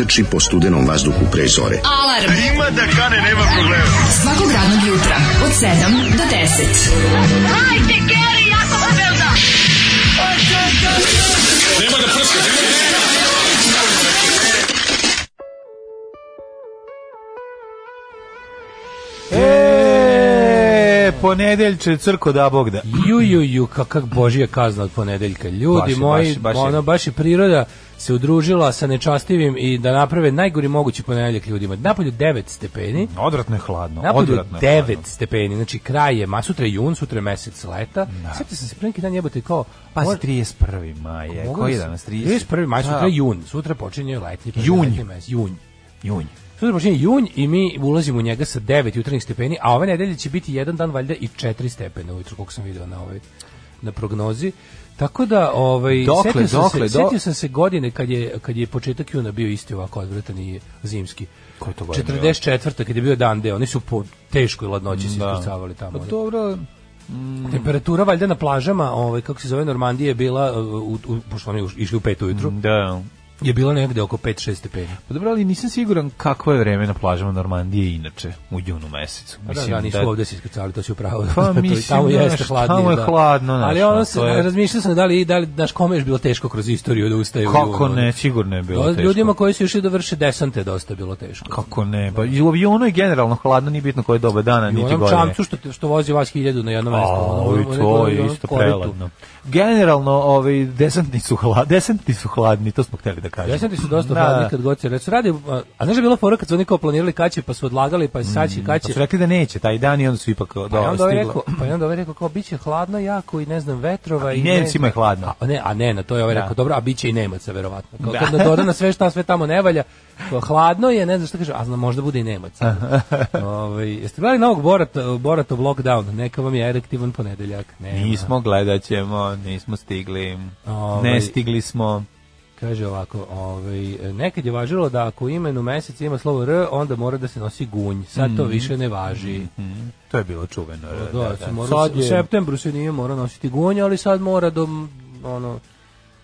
trči po studenom vazduhu pre zore. Alarm. Ima da kane, nema problema. Svakog radnog jutra od 7 do 10. E, ponedeljče, crko da Bog da. Ju, ju, ju, kakav božija kazna od ponedeljka. Ljudi Baš je, moji, baš baš ono, baš je priroda se udružila sa nečastivim i da naprave najgori mogući ponedeljak ljudima. Napolju 9 stepeni, Odvratno je hladno. napolju odvratno je 9 hladno. stepeni, znači kraj je, ma sutra je jun, sutra je mesec leta. Sjetite sam se pre neki dan jebote kao, Pa mora- 31. maj je. mogu Koji da danas? 30? 31. maj, sutra Da. je jun, sutra počinje letnji. Junj. letnji mesec, junj. Junj. Sutra počinje junj i mi ulazimo u njega sa 9 jutarnjih stepeni, a ove nedelje će biti jedan dan valjda i 4 stepena ujutru, koliko sam video na ovaj na prognozi. Tako da, ovaj, Dokle, setio, sam dokle, se, do- setio sam se godine kad je, kad je početak juna bio isti ovako odvratan i zimski. Koji to godina 44. kad je bio dan D, oni su po teškoj ladnoći se Da. ispucavali tamo. Pa dobro, Temperatura valjda na plažama, ovaj, kako se zove Normandije, je bila, u, u, pošto oni išli u pet ujutru, da. Je bila negde oko 5-6 stepeni. Pa dobro, ali nisam siguran kakvo je vreme na plažama Normandije inače u junu mesecu. Pa da, da, nisu ovde se iskrcali, to si upravo. Pa mislim, tamo jeste znaš, hladnije. tamo je da. hladno, znaš, Ali ono se, je- razmišljao sam da li, da li, znaš, kome je bilo teško kroz istoriju da ustaje u Kako junu? ne, sigurno je bilo Do- teško. Ljudima koji su išli da vrše desante dosta je bilo teško. Kako ne, pa i u avionu je generalno hladno, nije bitno koje doba dana, I u niti onom godine. čamcu što, što vozi vas hiljadu na jedno mesto. ono, A, ono, to je isto preladno. Generalno, ovaj, desantni su, hla, desantni su hladni, to smo hteli da kažemo. Desanti su dosta Da. hladni kad god se recu. Radi, a, a znaš da je bilo fora kad su oni kao planirali kaće pa su odlagali pa je saći Pa kaće. su rekli da neće, taj dan i onda su ipak Pa je dobro onda ovaj rekao, pa je onda ovaj rekao kao biće hladno jako i ne znam vetrova I ne Nemcima je znam- hladno. A ne, a ne, na to je ovaj Da. rekao, dobro, a biće i Nemaca verovatno. Kao Da. kad doda na sve šta sve tamo ne valja. kao, Hladno je, ne znam šta kaže, a zna, možda bude i Nemaca. Ovaj jeste gledali novog Borata, Boratov lockdown? Neka vam je erektivan ponedeljak. Nema. Nismo, gledat nismo stigli. Ovaj- Ne stigli smo. Kaže ovako, ovaj, nekad je važilo da ako u imenu meseca ima slovo R, onda mora da se nosi gunj. Sad to više ne važi. To je bilo čuveno. Da, Da, da, da. mora- Sad u je, septembru se nije mora nositi gunj, ali sad mora do ono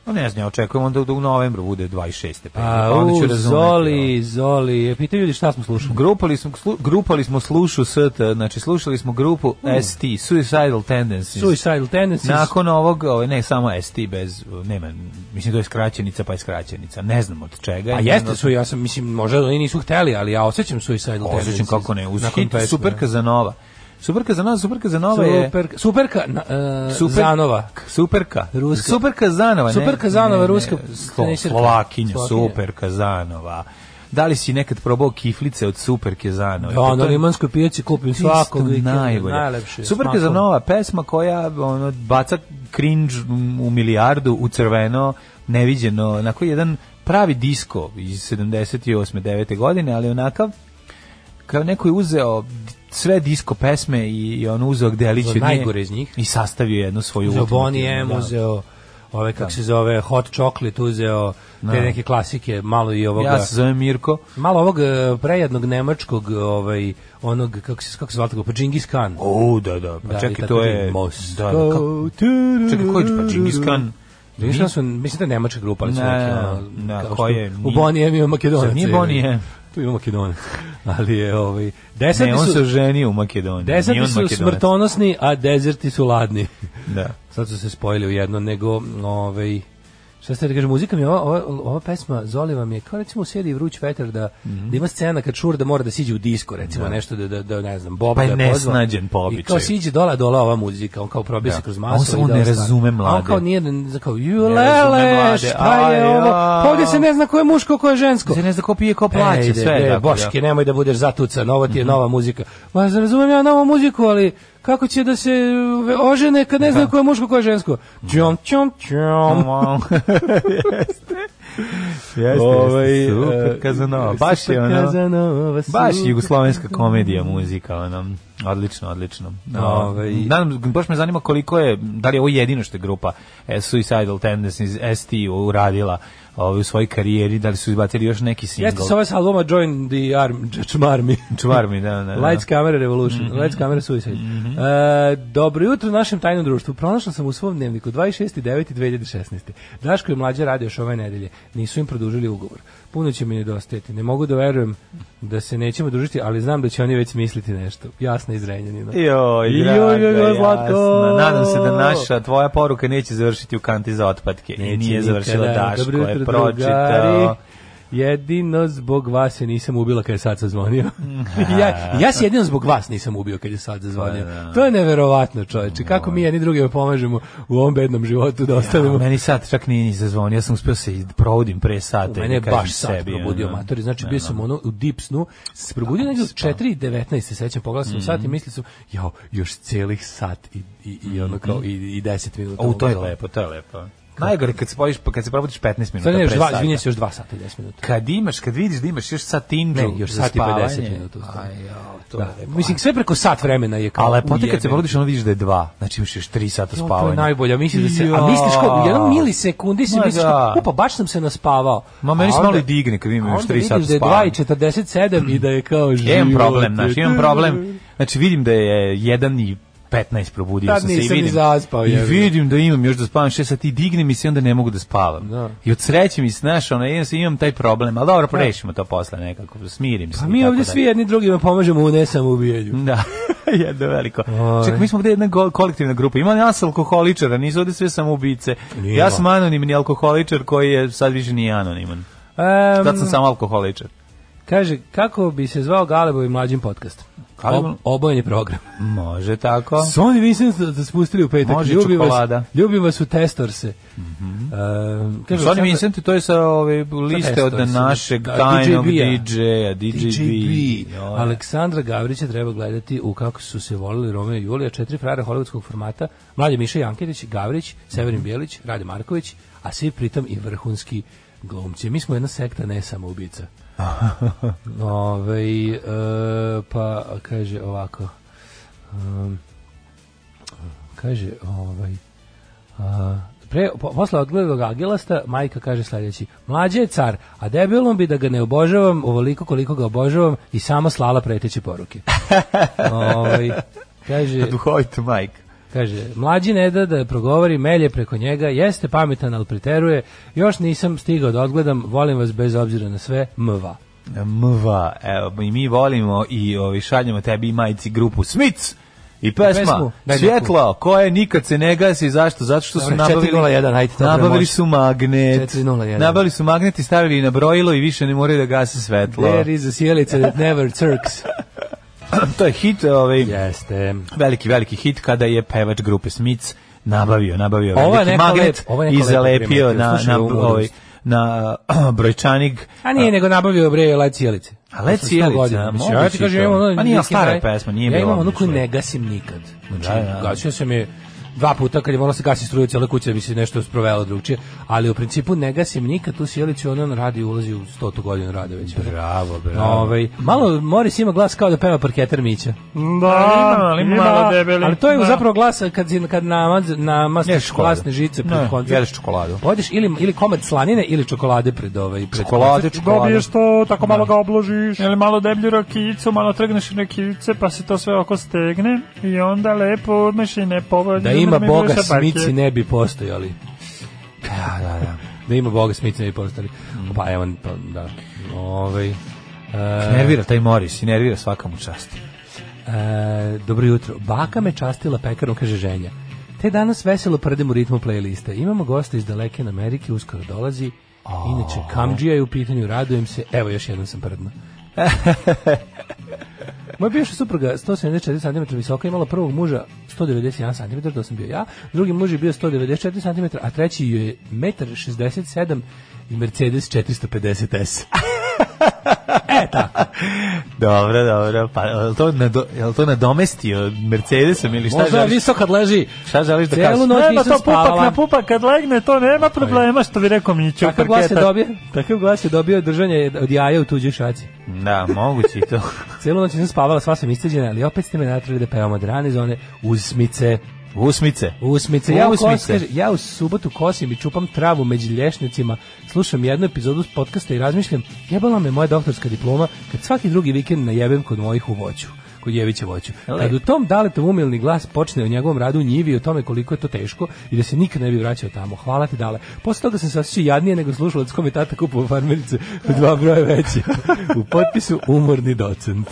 no ne znam, ja očekujem onda da u novembru bude 26 stepeni. A, pa onda ću u, razumeti, Zoli, Zoli, e, pitaju ljudi šta smo slušali. Grupali smo, slu, grupali smo slušu ST, znači slušali smo grupu ST, Suicidal Tendencies. Suicidal Tendencies. Nakon ovog, ovaj, ne samo ST bez, nema, mislim to je skraćenica pa je skraćenica, ne znam od čega. A jeste su, ja sam, mislim, možda oni nisu hteli, ali ja osjećam Suicidal Tendencies. Osjećam kako ne, uz hit. Super Kazanova. Super Kazanova, Super Kazanova je... Super, superka, na, e, Super- Zanova. Superka. Ruska. Super Kazanova. ne- Super Kazanova, ne, ne, ruska Slo, tenisirka. Slovakinja, Slovakinja. Super Kazanova. Da li si nekad probao kiflice od Super Kazanova? Da, na limanskoj pijaci kupim svakog Isto vikenda. najbolje. Najlepše. Super smakom. Kazanova, pesma koja ono, baca cringe u milijardu, u crveno, neviđeno, onako jedan pravi disko iz 78. 9. godine, ali onakav kao neko je uzeo sve disko pesme i, i on uzeo delić Uzeo od nje najgore iz njih. i sastavio jednu svoju Uzeo Bonnie M, da. uzeo ove kako se zove Hot Chocolate uzeo te neke klasike, malo i ovoga Ja se zovem Mirko. malo ovog e, prejednog nemačkog ovaj onog kako se kako se zvao pa Džingis Khan. O, da, da, pa Da, čekaj, to ti, je... Moscow, Da, da, kako- Čekaj, koji je pa Džingis Khan? Džingis Khan su, mislim da je nemačka grupa, ali su Ne, neki, ono, ne, kao je? U Nije- Bonijem ima Makedonac. Zar nije Bonije? Tu ima Makedonac. Ali je, ovaj, deseti Ne, on su, se oženio u Makedoniji. Deseti on su Makedonac. smrtonosni, a dezerti su ladni. Da. Sad su se spojili u jedno, nego, ovaj, Šta ste da kažem, muzika mi je ova, ova, ova pesma Zoli vam je kao recimo u seriji Vruć vetar da, Mhm. da ima scena kad šur da mora da siđe u disko recimo nešto da, da, da ne znam Bob Pa je da pozva. nesnađen po I kao običaju. siđe dola dola ova muzika on kao probije se Da. kroz masu on samo da ne razume A on mlade. kao nije kao ju lele mlade. šta je ovo pa ovdje se ne zna ko je muško ko je žensko Se ne zna ko pije, ko plaća, Ejde, sve. tako da. Boške, nemoj da budeš zatucan, ovo ti je nova muzika. Ma, razumem ja novu muziku, ali kako će da se ve- ožene kad ne znaju ko je muško, ko je žensko? Čom, čom, čom. Jeste, Ovaj, jeste, super e, Kazanova. Baš je ono, Kazanova, baš jugoslovenska komedija muzika, ono, odlično, odlično. Ovaj. Nadam, baš me zanima koliko je, da li je ovo jedino što je grupa eh, Suicidal Tendencies ST uradila ovaj, u svojoj karijeri, da li su izbacili još neki single. Jeste sa ovaj albuma Join the Arm, Čmarmi. Čuvar mi, da, da, da. Lights Camera Revolution, Mhm. Lights Camera Suicide. E, dobro jutro našem tajnom društvu. Pronašla sam u svom dnevniku 26.9.2016. Daško je mlađe radio još ove nedelje. Nisu im produžili ugovor. Puno će mi nedostajati. Ne mogu da verujem da se nećemo družiti, ali znam da će oni već smisliti nešto. Jasna iz Renjanina. Joj, Joj, draga, joj, Zlatko. Nadam se da naša, tvoja poruka neće završiti u kanti za otpadke. I Neće nije završila nikada. Daško, Dobro je pročitao. drugari. Jedino zbog vas se nisam ubila kad je sad zazvonio. ja, ja se jedino zbog vas nisam ubio kad je sad zazvonio. Pa To je neverovatno, čoveče. Kako mi jedni drugima pomažemo u ovom bednom životu da Ja, ostanemo. meni sad čak nije ni zazvonio, ja sam uspio se i provodim pre sata. U mene je da baš sad sebi, probudio matori, znači Ne, bio sam ono u deep snu, se probudio negdje od 4.19, se sećam, pogledao sam sat i mislio sam, jao, još celih sat i, i, i ono kao, i, i 10 minuta. O, to je lepo, to je lepo. Najgore kad se poviš, kad se probudiš 15 minuta Sad još pre sata. izvinjam se, još 2 sata i 10 minuta. Kad imaš, kad vidiš da imaš još sat tinđu Ne, još sat i 50 spavanje, minuta. u stvari. Aj, jao, to Da. je lepo. Mislim, sve preko sat vremena je kao... A lepote kad se probudiš, ono vidiš da je dva. Znači imaš još 3 sata Jo, To spavanja. je najbolje, misliš da se, a misliš kao u jednom milisekundi si Ma misliš da. kao, upa, baš sam se naspavao. Ma, meni se onda- malo i digne kad imam još onda tri sata vidiš da je spavanja. 2,47 i da je kao život. Ja imam problem, znaš, imam problem. Znači vidim da je jedan i 15 probudio Tad sam se i vidim. zaspao, I vidim da imam još da spavam 6 sati i digne mi se onda ne mogu da spavam. Da. I od sreće mi snaš, ono, imam, imam taj problem, ali dobro, rešimo to posle nekako, smirim se. Pa mi ovdje svi jedni drugima pomažemo u nesamoubijanju. Da, jedno veliko. Čekaj, mi smo ovdje jedna kolektivna grupa. Ima nas alkoholičara, nisu ovdje sve samoubice. Nije Ja sam anonimni alkoholičar koji je sad više nije anoniman. Em, Sad sam samo alkoholičar. Kaže, kako bi se zvao Galebo i mlađim podcast? Ob, obojeni program. Može tako. Sony Vincent da spustili u petak. Može ljubim čokolada. Vas, ljubim vas u Testorse. Mm kaže, Sonny Vincent, to je sa ove liste od Testorse, našeg da, tajnog DJB-a. DJ-a, DJB. DJB. Joj. Aleksandra Gavrića treba gledati u kako su se volili Romeo i Julija, četiri frajera hollywoodskog formata, Mlađe Miša Janketić, Gavrić, Severin Bjelić, Rade Marković, a svi pritom i vrhunski glumci. Mi smo jedna sekta ne samoubica. Ove, e, pa kaže ovako um, kaže ovaj a, pre, po, posle odgledog Agelasta, majka kaže sledeći, mlađe je car, a debilom bi da ga ne obožavam ovoliko koliko ga obožavam i samo slala preteće poruke. ovaj, kaže, Duhovito majka. Kaže, mlađi ne da da progovori, melje preko njega, jeste pametan, ali priteruje, još nisam stigao da odgledam, volim vas bez obzira na sve, mva. Mva, evo, i mi volimo i ovi, šaljemo tebi i majici grupu Smits i pesma daj Svjetlo, koje nikad se ne gasi, zašto? Zato što su nabavili, 401, ajde, to nabavili su magnet, 401. nabavili su magnet i stavili na brojilo i više ne moraju da gase svetlo. There is a sjelica that never cirks. To je hit, ovaj, Jeste. veliki, veliki hit kada je pevač grupe Smits nabavio, nabavio Ovo je veliki neko magnet lep- i zalepio na, na, ovaj, na brojčanik. A nije nego nabavio bre led cijelice. A led Posle sto cijelice, godina. a Mislim, moguće Ja ti kažem, to. ono... Pa nije stara pesma, nije Ja bila imam onu koju ne gasim nikad. Znači, Da, da. gasio sam je dva puta kad je moralo se gasi struju cijela kuća da bi se nešto sprovelo drugčije, ali u principu ne gasim nikad tu sjelicu, ona na radi ulazi u stotu godinu rade već. Bravo, bravo. Ovaj, malo Moris ima glas kao da peva parketar Mića. Da, ali ima malo debeli. Ali to je Da. zapravo glas kad, kad namaz, namastiš Ješ čokoladu. glasne žice pred Ne, koncert. jedeš čokoladu. Odeš ili, ili komad slanine ili čokolade pred ovaj pred Čokolade, čokolade. Dobiješ to, tako malo ga obložiš. Ili malo deblju rakicu, malo trgneš rakice, pa se to sve oko stegne i onda lepo odmeš i ne povrdi. Ima Boga smici ne bi postojali. Da, da, da. Da ima Boga smici ne bi postojali. Pa evo, pa, da. Ovaj, e, Nervira taj Moris i nervira svaka mu čast. E, dobro jutro. Baka me častila pekarom, kaže ženja. Te danas veselo prdem u ritmu playliste. Imamo gosta iz daleke Amerike, uskoro dolazi. Inače, Kamđija je u pitanju, radujem se. Evo, još jednom sam prdno. Moja bivša supruga 174 cm visoka imala prvog muža 191 cm, to sam bio ja. Drugi muž je bio 194 cm, a treći je 1,67 m i Mercedes 450S. E, tako. Dobro, dobro. Pa, je li to, nado, je li to nadomestio Mercedesom ili šta Možda želiš? visok kad leži. Šta želiš da kažeš? noć Nema to pupak spavala. na pupak, kad legne to nema problema, što bi rekao Mićo. Takav glas je dobio, takav glas je dobio držanje od jaja u tuđoj šaci. Da, moguće i to. Celu noć nisam spavala, sva sam isceđena, ali opet ste me natrali da pevamo od rane zone usmice. Usmice. Usmice. Ja, kos, Usmice. kaže, ja u subotu kosim i čupam travu među lješnjacima, slušam jednu epizodu s podcasta i razmišljam, jebala me moja doktorska diploma kad svaki drugi vikend najebem kod mojih u voću kod Jevića voću. Kad u tom daletov umilni glas počne o njegovom radu njivi o tome koliko je to teško i da se nikad ne bi vraćao tamo. Hvala ti dale. Posle toga sam se osjećao jadnije nego slušalac kome je tata kupovao farmerice u dva broja veće. U potpisu umorni docent.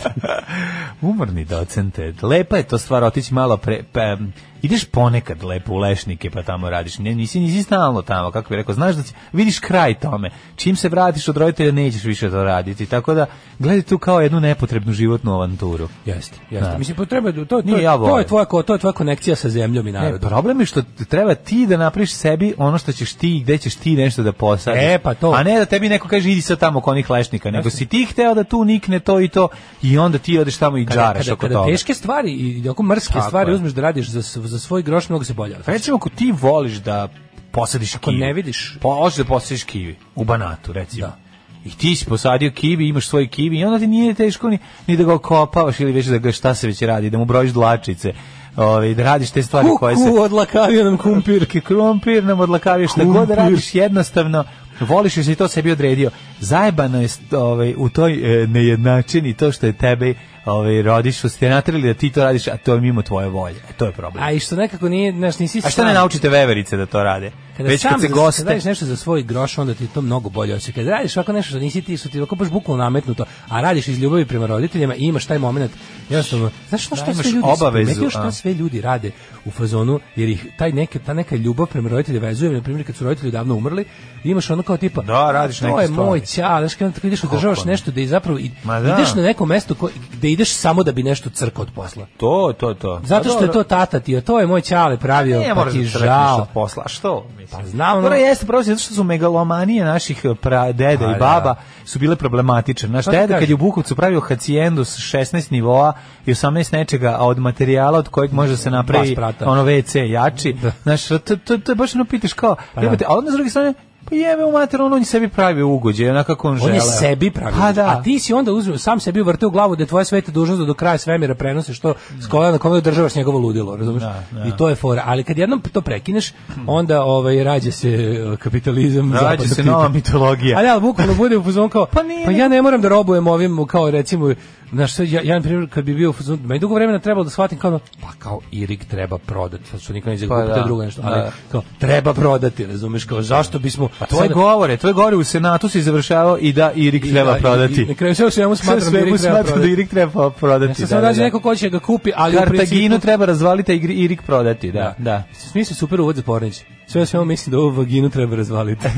Umorni docente. Lepa je to stvar otići malo pre... Pa, ideš ponekad lepo u lešnike pa tamo radiš. Ne, nisi, nisi stalno tamo, kako bi rekao. Znaš da će, vidiš kraj tome. Čim se vratiš od roditelja nećeš više to raditi. Tako da gledaj tu kao jednu nepotrebnu životnu avanturu. Jeste, jeste. Da. Mislim, potreba, to, to, Nije ja to, je tvoja, to je tvoja konekcija sa zemljom i Ne, narodom. problem je što treba ti da napraviš sebi ono što ćeš ti, gde ćeš ti nešto da posadiš. E, pa to. A ne da tebi neko kaže idi sad tamo kod onih lešnika, nego si ti hteo da tu nikne to i to i onda ti odeš tamo i kada, džaraš kada, oko kada toga. teške stvari i oko mrske Tako stvari je. uzmeš da radiš za, s- za svoj groš, mnogo se bolje. Recimo ako ti voliš da posadiš Ako kiwi. ne vidiš- Pa hoćeš da posadiš kiwi u Banatu recimo. Da. I ti si posadio kiwi, imaš svoj kiwi i onda ti nije teško ni, ni da ga okopavaš ili već da ga šta se već radi, da mu brojiš dlačice. Ovaj da radiš te stvari koje se Kuku, odlakavio nam kumpir. Ki krumpir nam odlakavio šta god da radiš jednostavno voliš jer si to sebi odredio zajebano je ovaj, u toj e, nejednačini to što je tebe ovaj, rodiš što ste natrili da ti to radiš a to je mimo tvoje volje e, to je problem A i što nekako nije, znaš, nisi a šta ne naučite veverice da to rade Kada već sam kad se za- goste Kad radiš nešto za svoj groš, onda ti je to mnogo bolje osjeća. Kad radiš ovako nešto što nisi ti, što ti ovako baš bukvalno nametnuto, a radiš iz ljubavi prema roditeljima i imaš taj moment, jednostavno, znaš što, Da, imaš sve ljudi, obavezu, a. sve ljudi rade u fazonu, jer ih taj neke, ta neka ljubav prema roditeljima vezuje, na primjer kad su roditelji davno umrli, imaš ono kao tipa, Da, radiš to je moj ćal, znaš kad ideš održavaš ne? nešto da i zapravo i, da. ideš na neko mesto ko, gde ideš samo da bi nešto crkao od posla. to to to Zato što je to tata ti, to je moj ćale pravio, ne pa ti da žao. od posla što mislim Pa znam, ono- jeste pravo zato što su megalomanije naših eh, pra deda Pa i da. baba su bile problematične. Naš Pa ti deda kad je u Bukovcu pravio hacijendu s 16 nivoa i 18 nečega, a od materijala od kojeg može da se napravi ono WC jači. Da. Znaš, to, to, to je baš ono pitaš kao, Pa da. a onda s druge strane, pa jebe u mater, on, on sebi pravio ugođe, onako kako on, On želeo. je sebi pravio. Pa da. A ti si onda uzeo, sam sebi uvrteo u glavu da je tvoja sveta dužnost da do kraja svemira prenose što s kolena na kome održavaš njegovo ludilo, razumeš? Da, da. I to je fora. Ali kad jednom to prekineš, onda ovaj rađa se eh, kapitalizam zapadnog se nova mitologija. Ali ja bukvalno bude u fazonu kao Pa nije, pa ja ne moram da robujem ovim kao recimo Znaš, šta, ja, ja na primjer, kad bi bio u meni dugo vremena trebalo da shvatim kao, pa kao Irig treba prodati, sad što nikad neće Pa da, drugo nešto, ali da. kao, treba prodati, razumeš, kao, zašto bismo... Pa tvoje govore, tvoje govore u Senatu si završavao i da Irik I treba da, i- prodati. I, na kraju sve u svemu smatram da Sve Irig treba smatram da. Irik treba prodati. Ja sam nađe neko ko će ga kupi, ali u Kartaginu principu... treba razvaliti, a Irik prodati, da, da. Smisli super uvod za pornić. Sve u svemu mislim da ovu vaginu treba razvaliti.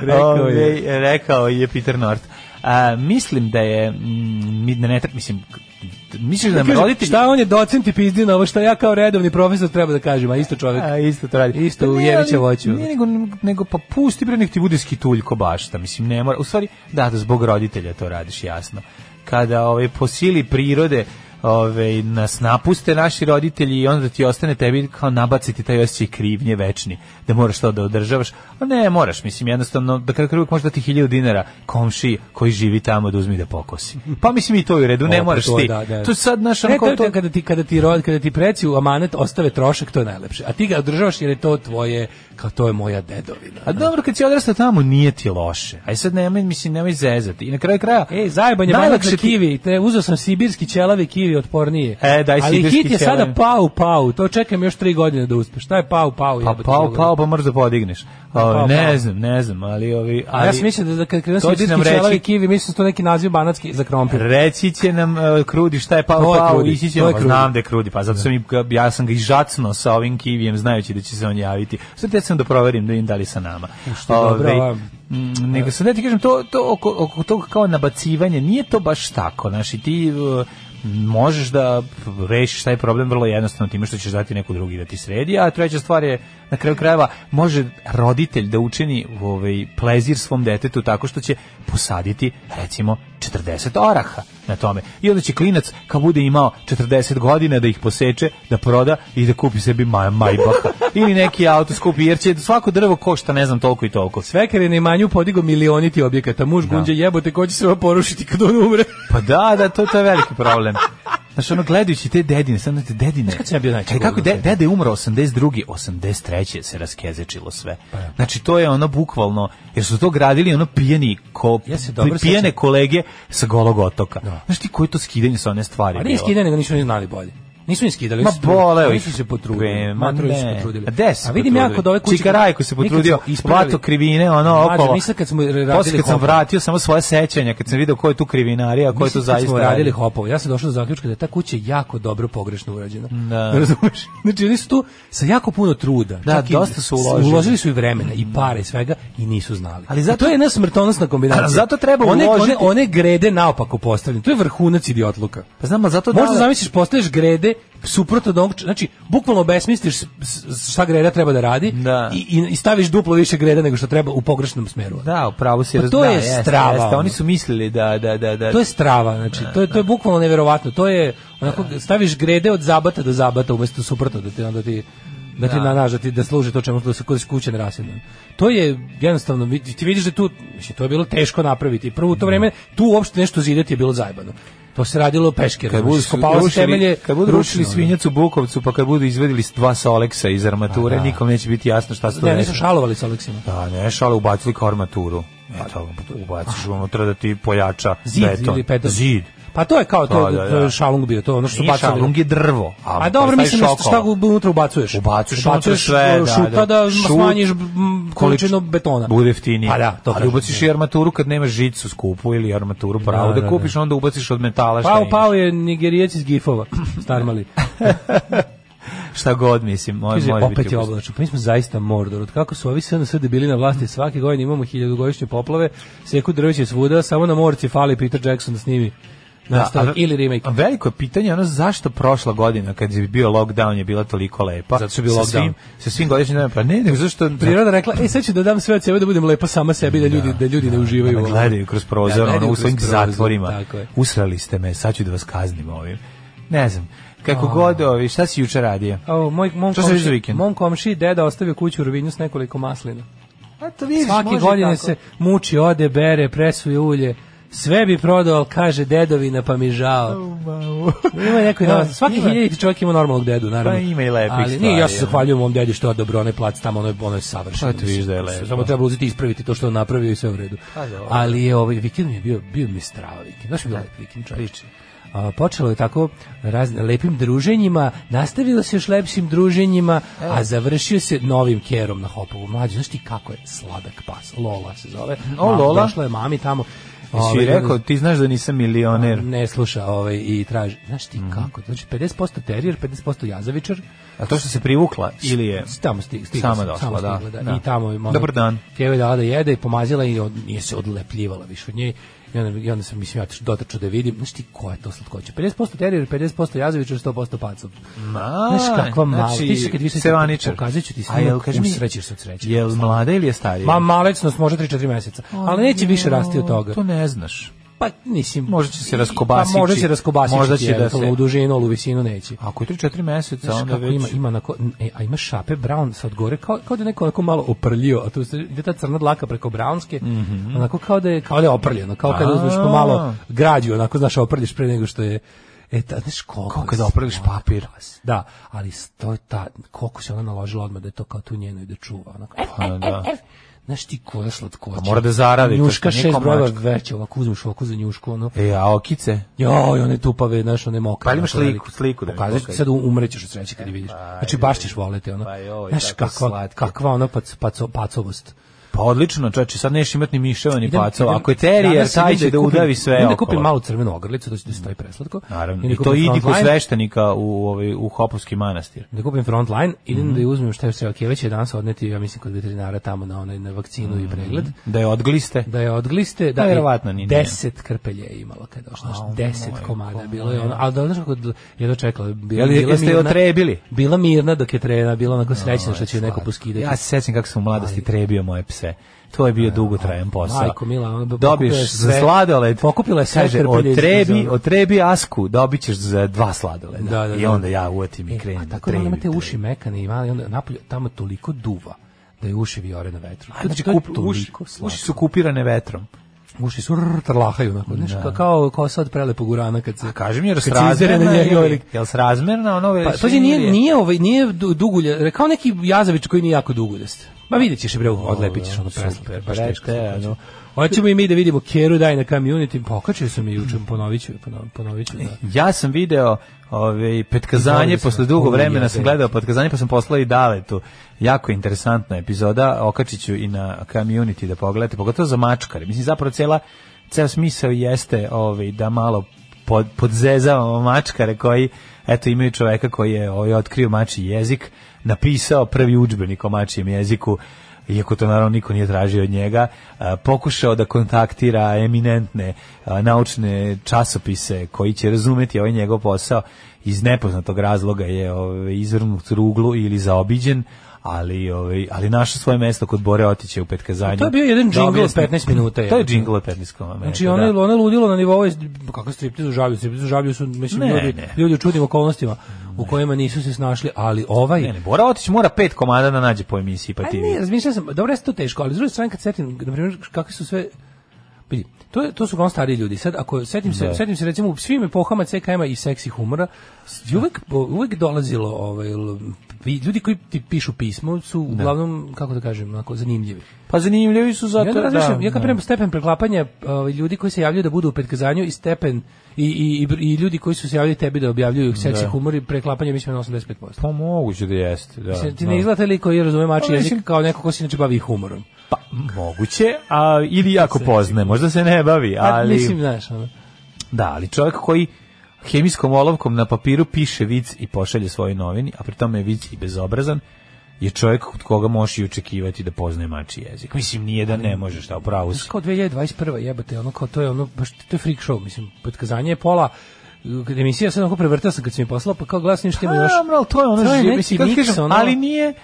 Rekao je. Ove, rekao je Peter North. A, mislim da je, mm, mi- da ne treba, mislim, misliš da Kaže, roditelji... Šta on je docent i pizdi na ovo što ja kao redovni profesor treba da kažem, a isto čovjek. A, isto to radi. Isto Pa u ne, Jevića voću. Nije nego, nego pa pusti bre nek ti bude skituljko bašta. Mislim, ne mora. U stvari, da, da zbog roditelja to radiš, jasno. Kada ovaj, po sili prirode ove, nas napuste naši roditelji i onda ti ostane tebi kao nabaciti taj osjećaj krivnje večni, da moraš to da održavaš, a ne moraš, mislim jednostavno, da kada uvijek može dati hiljadu dinara komši koji živi tamo da uzmi da pokosi. Pa mislim i to je u redu, ne O, moraš to, ti. da, da. To je sad naš Ne, to to, kada ti kada ti rod, kada ti preci u amanet ostave trošak, to je najlepše. A ti ga održavaš jer je to tvoje, kao to je moja dedovina. A dobro, kad si odrastao tamo, nije ti loše. Aj sad nemoj, mislim, nemoj zezati. I na kraju kraja... Ej, zajebanje najlakše ti- kivi, te uzeo sam sibirski ćelavi kivi otpornije. E, daj Ali hit je sada pau pau, to čekam još tri godine da uspeš. Šta je pau pau? Pa Boga? pao, pa moraš da podigneš. Ove, pao, ne znam, ne znam, ali ovi... Ali, ja sam mislio da, kad krenu će nam reći- ćelavi kivi, mislim da to neki naziv banatski za krompir. Reći će nam uh, Krudi šta je pao, To pao, Krudi, ići ćemo, je pa znam da je Krudi, pa zato sam i, ja sam ga i žacno sa ovim kivijem, znajući da će se on javiti. Sad te sam da proverim da im da li sa nama. Što je dobro, Ovaj, mm, nego sad da ti kažem, to, to oko, oko toga kao nabacivanje, nije to baš tako, znaš, i ti uh, možeš da rešiš taj problem vrlo jednostavno time što ćeš dati neku drugi da ti sredi, a treća stvar je na kraju krajeva može roditelj da učini ovaj plezir svom detetu tako što će posaditi recimo 40 oraha na tome. I onda će klinac kad bude imao 40 godina da ih poseče, da proda i da kupi sebi maj, majbaha ili neki auto skupi jer će svako drvo košta ne znam toliko i toliko. Svekar je na imanju podigo milioniti objekata, muž gunđe jebote, ko će se porušiti kad on umre? Pa da, da, to, to je veliki problem. Znaš, ono, gledajući te dedine, sad znate, dedine... Znaš kad sam ja bio najčešće kako de, dede umro 82. 83. se raskezečilo sve. Pa Znači, to je ono bukvalno, jer su to gradili ono pijeni, ko, Ja se dobro pijene sećam. kolege sa golog otoka. Da. Znaš ti koji to skidanje sa one stvari A nije skidanje, nego nisu ni znali bolje. Nisu ni skidali. Ma boleo ih. su se potrudili. Ma su se ne. potrudili. A A vidim ja kod ove kuće. Čika Rajko se potrudio, vato krivine, ono Mlađe, okolo. mi sad kad smo radili Posle kad sam vratio samo svoje sećanja, kad sam video ko je tu krivinarija, ko je tu zaista smo radili radi. hopove, ja sam došao do zaključka da je ta kuća jako dobro pogrešno urađena. Da. Razumeš? Znači oni su tu sa jako puno truda. Da, Čak dosta su uložili. Uložili su i vremena i pare i svega i nisu znali. Ali zato- to je jedna smrtonosna kombinacija. Zato treba one, uložiti- One, one grede naopako postavljene. To je vrhunac idiotluka. Pa znam, zato da... Možda zamisliš, postaviš grede suprotno od onog, znači, bukvalno s- šta greda treba da radi Da. i, i, staviš duplo više greda nego što treba u pogrešnom smeru. Da, upravo si Pa to da, je jeste, strava, jeste. Oni su mislili da da da da To je strava, znači to je to je bukvalno neverovatno. To je onako staviš grede od zabata do zabata umesto suprotno da ti onda ti da ti na da ti da služi to čemu da se kod kuće ne rasjedne. To je jednostavno ti vidiš da tu mislim to je bilo teško napraviti. Prvo u to vreme tu uopšte nešto zidati je bilo zajebano. To se radilo peške. kad budu se rušili, temelje kad budu rušili svinjac u Bukovcu, pa kad budu izvedili dva Soleksa iz armature, A, da. nikom neće biti jasno šta su to Ne, nisu šalovali sa Aleksima. Da, ne, šale ubacili kao armaturu. Eto, ubaciš unutra da ti pojača Zid ili peton. Zid. Pa to je kao to, Da, da, da. šalung bio, to ono što su bacali. šalung je drvo. A dobro, staviš mislim da šta unutra ubacuješ. Ubacuješ ubacuješ sve, da, šuta da. da, Šut, smanjiš količinu betona. Bude jeftinije. Pa da, to Ali ubaciš da. i armaturu kad nemaš žicu skupu ili armaturu pravu Da, da, da, kupiš, onda ubaciš od metala šta Pao, pao je nigerijac iz gifova, starmali. Šta god, mislim, može, Kaže, može opet biti je oblačno. Pa mi smo zaista Mordor. Od kako su ovi SNS bili na vlasti svake godine imamo hiljadugodišnje poplave, seku drveće svuda, samo na morci fali Peter Jackson da snimi nastavak a- ili remake. A veliko je pitanje ono zašto prošla godina kad je bio lockdown je bila toliko lepa. Zato što je bio lockdown. Svim, sa svim godišnjim danima. Pa ne, nego zašto... Priroda rekla, ej, sad ću da dam sve od sebe da budem lepa sama sebi, da ljudi, da, ljudi ne uživaju. Da ovome. gledaju kroz prozor, Da, ono, u svojim prozor, zatvorima. Usrali ste me, sad ću da vas kaznim ovim. Ne znam. Kako god, ovi, šta si juče radio? O, moj, mom, komši, mom komši deda ostavio kuću u Rovinju s nekoliko maslina. A to vidiš, Svake godine tako. se muči, ode, bere, presuje ulje. Sve bi prodao, ali kaže dedovina, pa mi žao. Ima neko Da. Svaki ima. hiljaditi čovjek ima normalnog dedu, naravno. Pa ima i lepih Ali nije, ja se stvari, zahvaljujem mom dedi što je odobro onaj plac tamo, ono je, ono je savršeno. Pa to vidiš da je lepo. Samo treba uzeti i ispraviti to što je napravio i sve u redu. Pa dobro. Ali je ovaj vikend mi je bio, bio mi strava vikend. Znaš mi je bio lep vikend, čovječe. A, počelo je tako razne, lepim druženjima, nastavilo se još lepšim druženjima, a završio se novim kerom na Hopovu. Mlađe, znaš ti kako je sladak pas, Lola se zove. O, Ma- Lola? Došla je mami tamo. Ovaj, rekao, ti znaš da nisam milioner. ne sluša ovaj, i traži. Znaš ti kako? Znači 50% terijer, 50% jazavičar. A to što se privukla ili je... Tamo stig, stigla Sama sam, došla, da. stigla, Da. I tamo je Dobar dan. Dala da jede i pomazila i od, nije se odlepljivala više od nje. I onda, i onda sam, mislim, ja dotrčao da vidim, znaš ti ko je to slatkoće? 50% terijer, 50% jazavičar, 100% pacov. Ma, Znaš kakva mala, znači, ti se kad više sevaničar. pokazat ću ti A jel, snimak, usrećeš se od sreće. Jel mlada ili je starija? Ma malecnost može 3-4 meseca, ali neće više rasti od toga. To ne znaš. Pa, mislim... Možda će se raskobasiti. Pa možda će raskobasiti. Možda će da se... U dužinu, u visinu neće. Ako je 3-4 meseca, Znaš onda kako već... ima, ima onako, e, a ima šape brown sad gore, kao, kao da je neko onako malo oprljio, a tu se ide ta crna dlaka preko brownske, onako kao da je, kao da je oprljeno, kao kada uzmeš pa malo građu, onako, znaš, oprljiš pre nego što je, e, ta, znaš, koliko... Kao kada oprljiš papir. Da, ali to je ta, koliko se ona naložila odmah da je to kao tu njeno i da čuva, onako, e, Pa, da. Znaš ti koja slatkoća. Pa mora da zaradi, Njuška šest brojeva veća, ovako uzmeš ovako za njušku, ono, E, a okice? Joj, one tupave, znaš, one mokre. Pa imaš sliku- sliku da mi Pokazat ću sad umrećeš od sreće kad je vidiš. Znači, baš ćeš voleti, ono. Pa joj, Znaš, kakva, slatke. kakva ona pac, paco, pacovost. Pa odlično, čoveče, sad neš imati ni miševa ni pacova. Ako je terijer, taj će da kupim- udavi sve da okolo. kupim malu crvenu ogrlicu, to će da stoji preslatko. Naravno. da I to kupim idi kod sveštenika u, ovaj, u Hopovski manastir. Da kupim frontline, idem Mhm. da je uzmem šta je sve, ok, već je danas odneti, ja mislim, kod veterinara tamo na onaj na vakcinu Mhm. i pregled. Da je odgliste. Da je odgliste, da Pa, je ni deset krpelje je imala kada došla, Au, deset majko komada bilo je ono, ali da znaš kako je dočekala, bila, Jel, bila mirna- otrebili? Bila mirna dok je trena, bila onako srećna što će neko poskidati. Ja se sećam kako sam u mladosti trebio moje pse. To je bio dugotrajan posao. Majko Mila, Dobiješ je za sve- sladoled. pokupila je sve kaže, iz otrebi, fazona. otrebi asku, dobit ćeš za dva sladoleda. Da, da, I da. onda ja uvatim i E, krenem a da tako da ona ima te trebim, uši mekane i male, i onda napolje tamo toliko duva da je uši viore na vetru. A, Znači, je kup, uši, uši su kupirane vetrom. Uši su rrr, trlahaju, onako, znaš, ka- kao, kao sad prelepog urana kad se... A kaži mi, jer srazmerna ili, ili- jel srazmerna ono Pa, to je nije, nije, ovaj, nije du- dugulja, kao neki jazavić koji nije jako duguljast. Ma vidjet ćeš, bre, odlepit ćeš ono preslatko, baš teško. ono. Hoćemo i mi da vidimo Keru daj na community, pokačio sam je juče, ponovit ću, ponov- ponovit ću, da. Ja sam video ovaj petkazanje posle dugo vremena sam gledao petkazanje pa sam poslao i Daletu. Jako interesantna epizoda, okačiću i na community da pogledate, pogotovo za mačkare. Mislim zapravo cela ceo smisao jeste ovaj da malo pod, podzezavamo mačkare koji eto imaju čoveka koji je ovaj otkrio mačji jezik, napisao prvi udžbenik o mačijem jeziku iako to naravno niko nije tražio od njega, pokušao da kontaktira eminentne naučne časopise koji će razumeti ovaj njegov posao. Iz nepoznatog razloga je ovaj, izvrnut ruglu ili zaobiđen, ali ovaj ali našao svoje mesto kod Bore Otića u petkazanju. To je bio jedan Da džingl od objasnim. 15 minuta, To je je. džingl od 15 minuta. Znači da. ono je ono je ludilo na nivou kako striptiz u žablju, striptiz u su mislim Ne, ljudi, ne. ljudi u čudnim okolnostima u kojima nisu se snašli, ali ovaj Ne, ne, Bora Otić mora pet komada da nađe po emisiji pa ti. ne, razmišljao sam, dobro je to teško, ali s druge strane kad setim, na primjer, kakvi su sve vidi, to, je, to su uglavnom stariji ljudi. Sad, ako setim se, Da. setim se recimo u svim epohama CKM-a i seksi humora, uvek, uvek dolazilo ovaj, ljudi koji ti pišu pismo su uglavnom, kako da kažem, onako, zanimljivi. Pa zanimljivi su Ja zato onda razmišljam, ja kad da. prema stepen preklapanja ovaj, ljudi koji se javljaju da budu u petkazanju i stepen i, i, i, i ljudi koji su se javljali tebi da objavljuju seksi Da. humor i preklapanje mislim na 85%. Pa moguće da jeste, da. Mislim, ti da. ne izgleda li koji razume mači Pa, jezik kao neko ko se inače bavi humorom. Pa, moguće, a ili jako poznaje, možda se ne bavi, Pa, ali... mislim, znaš, ono. Da, ali čovjek koji hemijskom olovkom na papiru piše vic i pošalje svojoj novini, a pri tome je vic i bezobrazan, je čovjek od koga možeš i očekivati da poznaje mači jezik. Mislim, nije da ne možeš, šta, upravo Znaš, si. kao 2021. jebate, ono kao to je ono, baš to je freak show, mislim, potkazanje je pola, kad emisija sad onako prevrtao sam kad si mi poslao, pa kao glasnim što ima još... A, ali to je ono, To je neki kažem, ono- ali nije,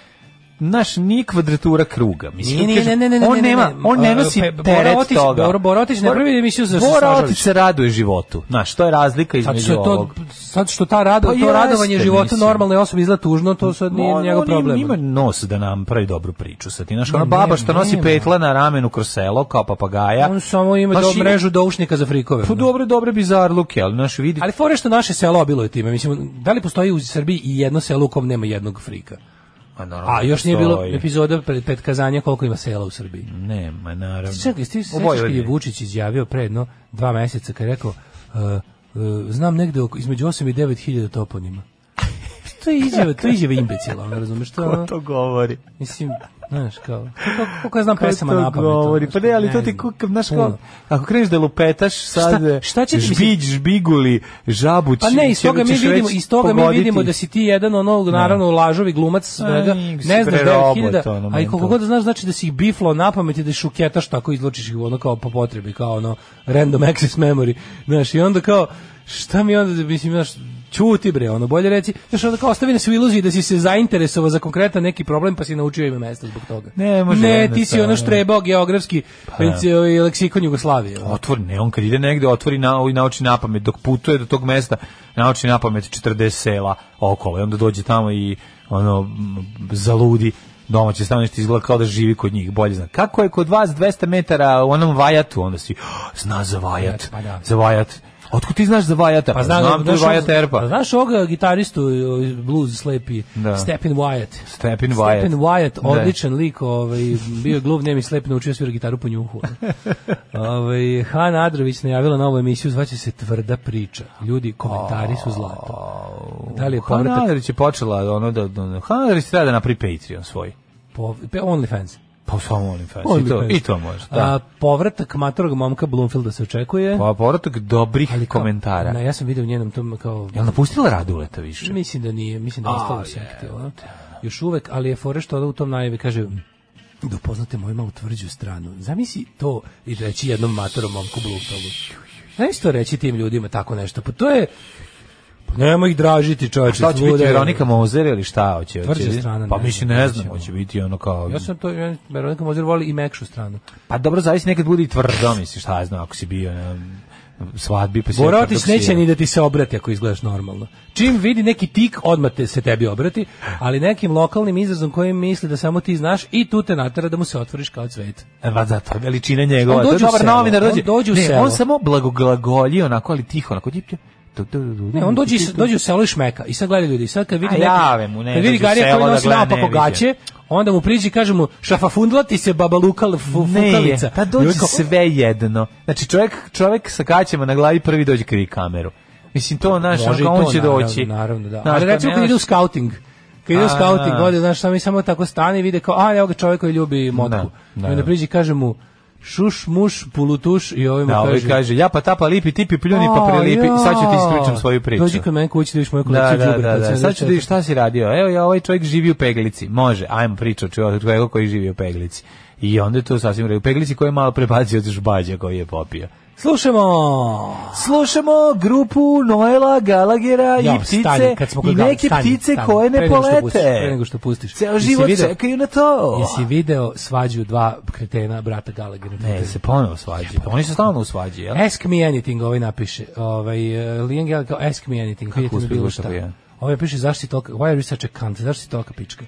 naš, nije kvadratura kruga. Mislim, Nije, ne, ne, ne, on ne, ne, nema, ne. on ne nosi teret toga. Bora- Bora Otić ne pravi emisiju za Bora. Otić se raduje životu. Znaš, to je razlika Sad između ovog. sad što ta rado, Pa to jeste, radovanje života mislim. normalne osobe izgleda tužno, to sad nije On- njegov on problem. Ima nos da nam pravi dobru priču sa ti. Znaš, ona baba što nosi petla na ramenu kroz selo, kao papagaja. On samo ima do, mrežu doušnika za frikove. Pa ono. dobre, bizarluke, ali naš vidi... Ali fore što naše selo obilo je time. Mislim, da li postoji u Srbiji i jedno selo u kom nema jednog frika? A, naravno, A još nije bilo epizoda pred, pred kazanja koliko ima sela u Srbiji. Nema, naravno. Čekaj, ti kad je. Vučić izjavio pre jedno dva meseca kad je rekao uh, uh, znam negde oko, između 8 i 9 hiljada toponima. to je izjava, to je izjava imbecila, ono, razumeš? Ko to govori? mislim, znaš, kao, kako, kako ja znam pesama na pamet. govori? Pa ne, ali to ti znam, kuka, znaš kao, ako kreneš da lupetaš sad, Šta- šta će ti, žbić, žbiguli, žabuć, Pa ne, iz toga mi vidimo, iz toga mi vidimo da si ti jedan ono naravno lažovi glumac svega. Ne znaš 9000, robot, ono, a i koliko god da znaš znači da si ih biflo na pamet i da šuketaš tako izločiš ih ono kao po potrebi, kao ono random access memory. Znaš, i onda kao šta mi onda mislim znaš Ćuti bre, ono bolje reci, znaš, onda kao ostavi nas u iluziji da si se zainteresovao za konkretan neki problem pa si naučio ime mesta zbog toga. Ne, može Ne, ti si ono štrebao geografski Pa da. ovaj, leksikon Jugoslavije. Otvori, ne, on kad ide negde, otvori na, i nauči na pamet, dok putuje do tog mesta, nauči na pamet 40 sela okolo, i onda dođe tamo i ono, zaludi, domaće stanište izgleda kao da živi kod njih, bolje zna. Kako je kod vas 200 metara u onom vajatu, onda si, "Oh, zna za vajat, Pa da. za vajat. Otkud ti znaš za vajata? Pa znam, znam, to je znaš, vajat ovog- Erpa. pa Znaš ovoga gitaristu ovaj, blues slepi Da. Stephen Wyatt. Stephen Wyatt. Stephen Wyatt, Da. odličan lik, ovaj bio je gluv, nemi slep, naučio svira gitaru po njuhu. ovaj Han Adrović najavila novu emisiju, zvaće se Tvrda priča. Ljudi, komentari su zlato. Da li je povratak Hanadrić je počela ono da, da Hanadrić treba da napravi Patreon svoj. po, OnlyFans? Pa samo OnlyFans. I to. I to može. Da. A, povratak matorog momka Bloomfielda se očekuje. Pa povratak dobrih Ali kao- komentara. Na, ja sam video u njenom tom kao Jel napustila Raduleta više? Mislim da nije, mislim da je ostalo u sekti, ono. Još uvek, ali je fore što u tom najavi kaže da upoznate moju malo tvrđu stranu. Zamisli to i reći jednom matorom momku Blufelu. Zamisli to reći tim ljudima tako nešto. Pa to je nemoj ih dražiti, čoveče. Šta će biti. Veronika Mozer ili šta hoće? Tvrđa strana, Pa ne mislim ne vidjet znam, ćemo. hoće biti ono kao Ja sam to, ja, Veronika Mozer voli i mekšu stranu. Pa dobro, zavisi nekad bude i tvrdo, misliš, šta ja znam, ako si bio na svadbi pa ksira. neće ni da ti se obrati ako izgledaš normalno. Čim vidi neki tik, odmah te se tebi obrati, ali nekim lokalnim izrazom kojim misli da samo ti znaš i tu te natera da mu se otvoriš kao cvet. E, Pa zato, veličina njegova. On dođe u selo, novinar, on dođe. dođe u ne, selo. on samo blagoglagolji onako, ali tiho, onako, dip, Ne, on dođe, iz- dođe u selo i šmeka i sad gleda ljudi. Sad kad vidi jave mu, ne, kad vidi Garija koji da nosi naopako gaće, onda mu priđe i kaže mu šafafundla ti se baba Lukal Ne, fukalica. pa dođe sve jedno. Znači, čovjek, čovjek sa kaćama na glavi prvi dođe krivi kameru. Mislim, to, i on, će naravno, doći. Naravno, da. Znaš, Ali pa recimo kad ide u scouting, kad ide u A, scouting, da. ode, znaš, samo mi samo tako stane i vide kao, a, evo ga čovjek koji ljubi motku. Da, I onda da. priđe i kaže mu, šuš, muš, pulutuš i ovaj mu Da, ovaj kaže, kaže, ja pa tapa lipi, tipi pljuni pa "A, prelipi, i sad ću ti ja, ispričam svoju priču. Dođi kod mene kući da vidiš moju Da, kolekciju da, da, od da. Sad ću da 74. vidiš šta si radio. Evo, ja ovaj čovjek živi u Peglici. Može, ajmo priča o čovjeku koji živi u Peglici. I onda je to sasvim. U Peglici koji je malo prebacio od žbađa koji je popio. Slušamo! Slušamo grupu Noela Galagera Ja, i ptice stani, kad smo i neke stani, ptice stani, koje ne polete. pustiš, pre nego što pustiš. Ceo život video- čekaju na to. Jesi video svađu dva kretena brata Gallaghera? Ne, se ponovo svađi. Oni su stalno u svađi, jel? Ask me anything, ovaj napiše. Ovaj, Liam Gallagher kao ask me anything. Kako uspio bilo da šta. je? Ovaj piše zašto si tolika, why are you such a cunt, zašto si tolika pička?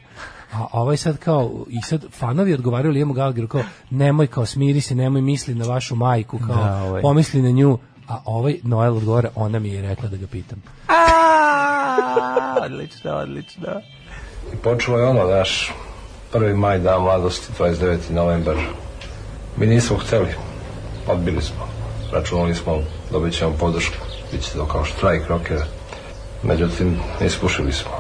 A ovaj sad kao, i sad fanovi odgovaraju Liamu Gallagheru kao, nemoj kao smiri se, nemoj misli na vašu majku, kao, Da, ovaj. pomisli na nju. A ovaj Noel odgovara, ona mi je rekla da ga pitam. A, odlično, odlično. I počelo je ono, naš prvi maj dan mladosti, 29. novembar. Mi nismo hteli, odbili smo. Računali smo, dobit ćemo podršku, bit će to kao štrajk rokera. Međutim, ispušili smo.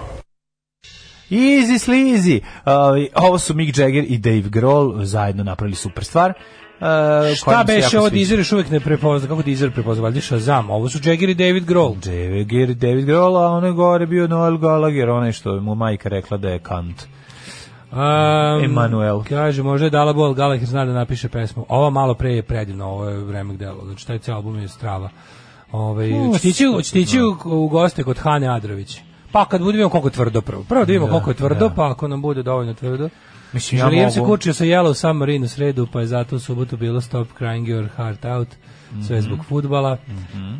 Easy sleazy. Uh, ovo su Mick Jagger i Dave Grohl zajedno napravili super stvar. Uh, Šta beše ovo. Deezer još uvijek ne prepozna, kako Deezer prepozna, valjda Shazam, ovo su Jagger i David Grohl. Jagger i David Grohl, a onaj gore bio Noel Gallagher, onaj što mu majka rekla da je kant. Um, Emanuel. Kaže, možda je dala bol, Gallagher zna da napiše pesmu. Ova malo pre je predivno, ovo je vremek delo. Znači, taj cijel album je strava. Ove, O, ćete ići, ćete ići u, u goste kod Hane Adrović. Pa kad budemo koliko je tvrdo prvo. Prvo da vidimo koliko je tvrdo, da. pa ako nam bude dovoljno tvrdo. Mislim, ja Želijem se mogu- kučio sa Yellow Submarine u sredu, pa je zato u subotu bilo Stop Crying Your Heart Out, sve Mhm. zbog futbala.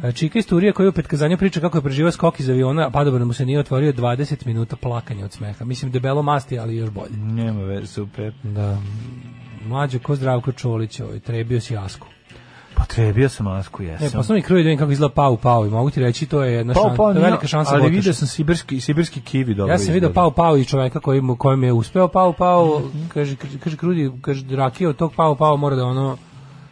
E, Čika iz Turije koji u petkazanju priča kako je preživao skok iz aviona, a padobran mu se nije otvorio 20 minuta plakanja od smeha. Mislim, debelo masti, ali još bolje. Nema veze, super. Da. Mlađo ko Zdravko Čolić, ovaj, trebio si jasku. Potrebio sam masku, Ne, jesam. posle mi kruji da vidim kako izgleda pau pau i mogu ti reći to je jedna Pao, šansa, pao, to je velika šansa ali vidio sam sibirski, sibirski kivi dobro Ja sam izgleda. pau pau i čoveka koji mu kojem je uspeo pau pau, kaže kaže Krudi, kaže rakija od tog pau pau mora da ono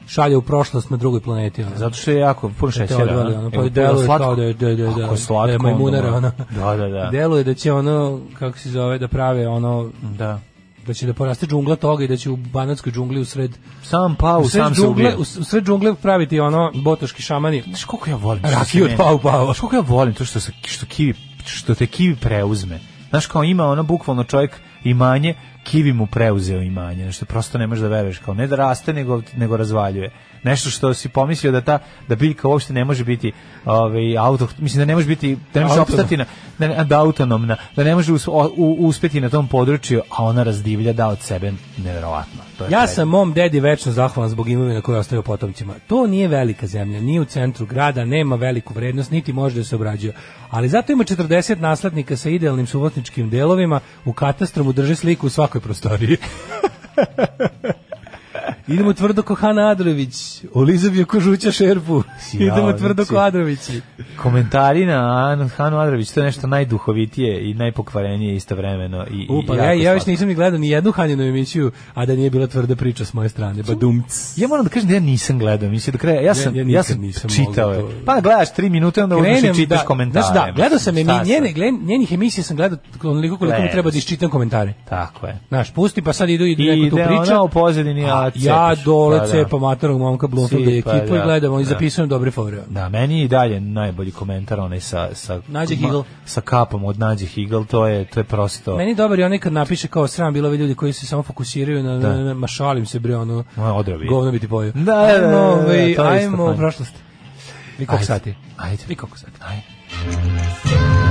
šalje u prošlost na drugoj planeti. Ono. Zato što je jako puno te šećera. odvali, a? ono, Evo, pa i deluje kao da je, da, da, da, slatko, da je majmunara, ono. Da, da, da. Deluje da će ono, kako se zove, da prave ono, Da. Da će da poraste džungla toga i da će u banatskoj džungli u sred Sam pau, u sred sam se džungle, ubio. u sred džungle praviti ono botoški šamani. Znaš koliko ja volim? Rakiju se od pau pau. Znaš koliko ja volim to što, se, što, kivi, što te kivi preuzme. Znaš kao ima ono bukvalno čovjek imanje kivi mu preuzeo imanje, nešto prosto ne možeš da veruješ, kao ne da raste, nego, nego razvaljuje. Nešto što si pomislio da ta da biljka uopšte ne može biti ovaj auto mislim da ne može biti da ne može Autonom. opstati na, na, da autonomna da ne može us- u- uspeti na tom području a ona razdivlja da od sebe neverovatno to je Ja predivno. sam mom dedi večno zahvalan zbog imovine koju ostavio potomcima. To nije velika zemlja, nije u centru grada, nema veliku vrednost, niti može da se obrađuje. Ali zato ima 40 naslednika sa idealnim suvotničkim delovima, u katastru mu drže sliku u svakoj prostoriji. Idemo tvrdo ko Hana Adrović, Olizabija Kožuća Šerpu. Idemo tvrdo ko Adrovići. komentari na Anu Hanu Adrović to je nešto najduhovitije i najpokvarenije istovremeno i, U, pa i ja, ja još slatko. nisam ni gledao ni jednu Hanjinu emisiju, a da nije bila tvrda priča s moje strane. Badumc. Ja moram da kažem da ja nisam gledao emisiju do kraja. Ja sam ja ja, nikad sam nisam čitao. je. to. Pa gledaš 3 minute onda i čitaš komentare. Znaš, da, gledao sam emi, njene, gled- njenih emisija sam gledao onoliko koliko mi treba da iščitam komentare. Tako je. Znaš, pusti pa sad idu i I neko tu ide priča. ona u pozadini, a ja dole Pa da. cepam matorog momka Blumfelda i ekipu i da. gledamo i Da. zapisujem dobre fore. Da, meni je i dalje najbolji komentar onaj sa sa Nađe Higl. sa kapom od Nađe Higl, to je to je prosto Meni je dobar i onaj kad napiše kao sram bilo ovi ljudi koji se samo fokusiraju na, Da. na, mašalim se bre ono Ma, odrobi. govno biti pojio. Da, da, da, da, ajmo, da, ovaj, je ajmo u prošlost. Vi koliko Ajde. sati? Ajde. Vi koliko sati? Ajde.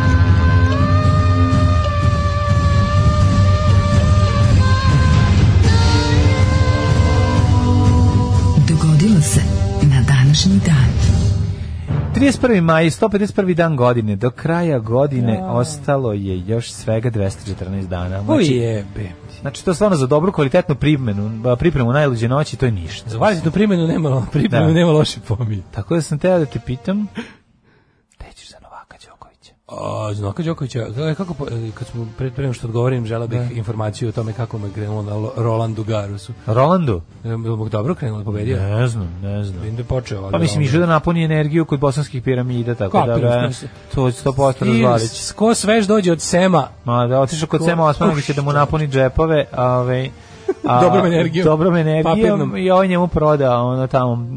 Današnji dan. 31. maj, 151. dan godine. Do kraja godine ostalo je još svega 214 dana. Znači, jebe. znači to stvarno za dobru kvalitetnu pripremu, pripremu najluđe noći, to je ništa. Za kvalitetnu primjenu nema, pripremu Da. nema loše pomije. Tako da sam teo da te pitam, gde ćeš za Novaka Đokovića? A, Znaka Đokovića, kako- kako, e, kad smo pred prema što odgovorim, žela bih informaciju o tome kako me krenulo na Rolandu Garusu. Rolandu? Je li dobro krenulo, pobedio? Ne znam, ne znam. Vidim da je počeo. ali Pa mislim, išao da napuni energiju kod bosanskih piramida, tako Kako, da ga, mislim? to je 100% I razvalić. Ko svež dođe od Sema, Ma da otišao kod Ko- Sema Osmanovića da mu napuni džepove, a ovaj a, Dobrom energijom. Dobrom energijom Papirnom. i ovaj njemu prodao ono tamo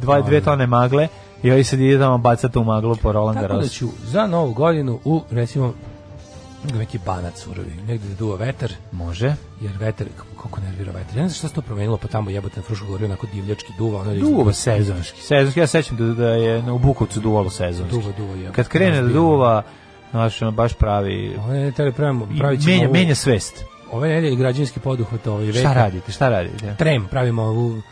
dva, dve tone magle i ovaj sad ide tamo baca tu maglu po Roland tako da Garros. ću za novu godinu u, recimo, neki banac surovi, negde da duva vetar, Može. jer vetar, kako- kako nervira vetar. Ja ne znam šta se to promenilo, pa tamo jebote na Frušku govorio onako divljački duva. Ono Duva sezonski. Sezonski, ja sećam da, da je u Bukovcu duvalo sezonski. Duva, duva, jebote. Kad krene da duva, znaš, ono baš pravi... Ovo ne tele pravimo, i pravit ćemo menja, ovu- menja svest. Ove nedelje građanski poduhvat ovaj Šta radite, šta radite? Trem, pravimo ovu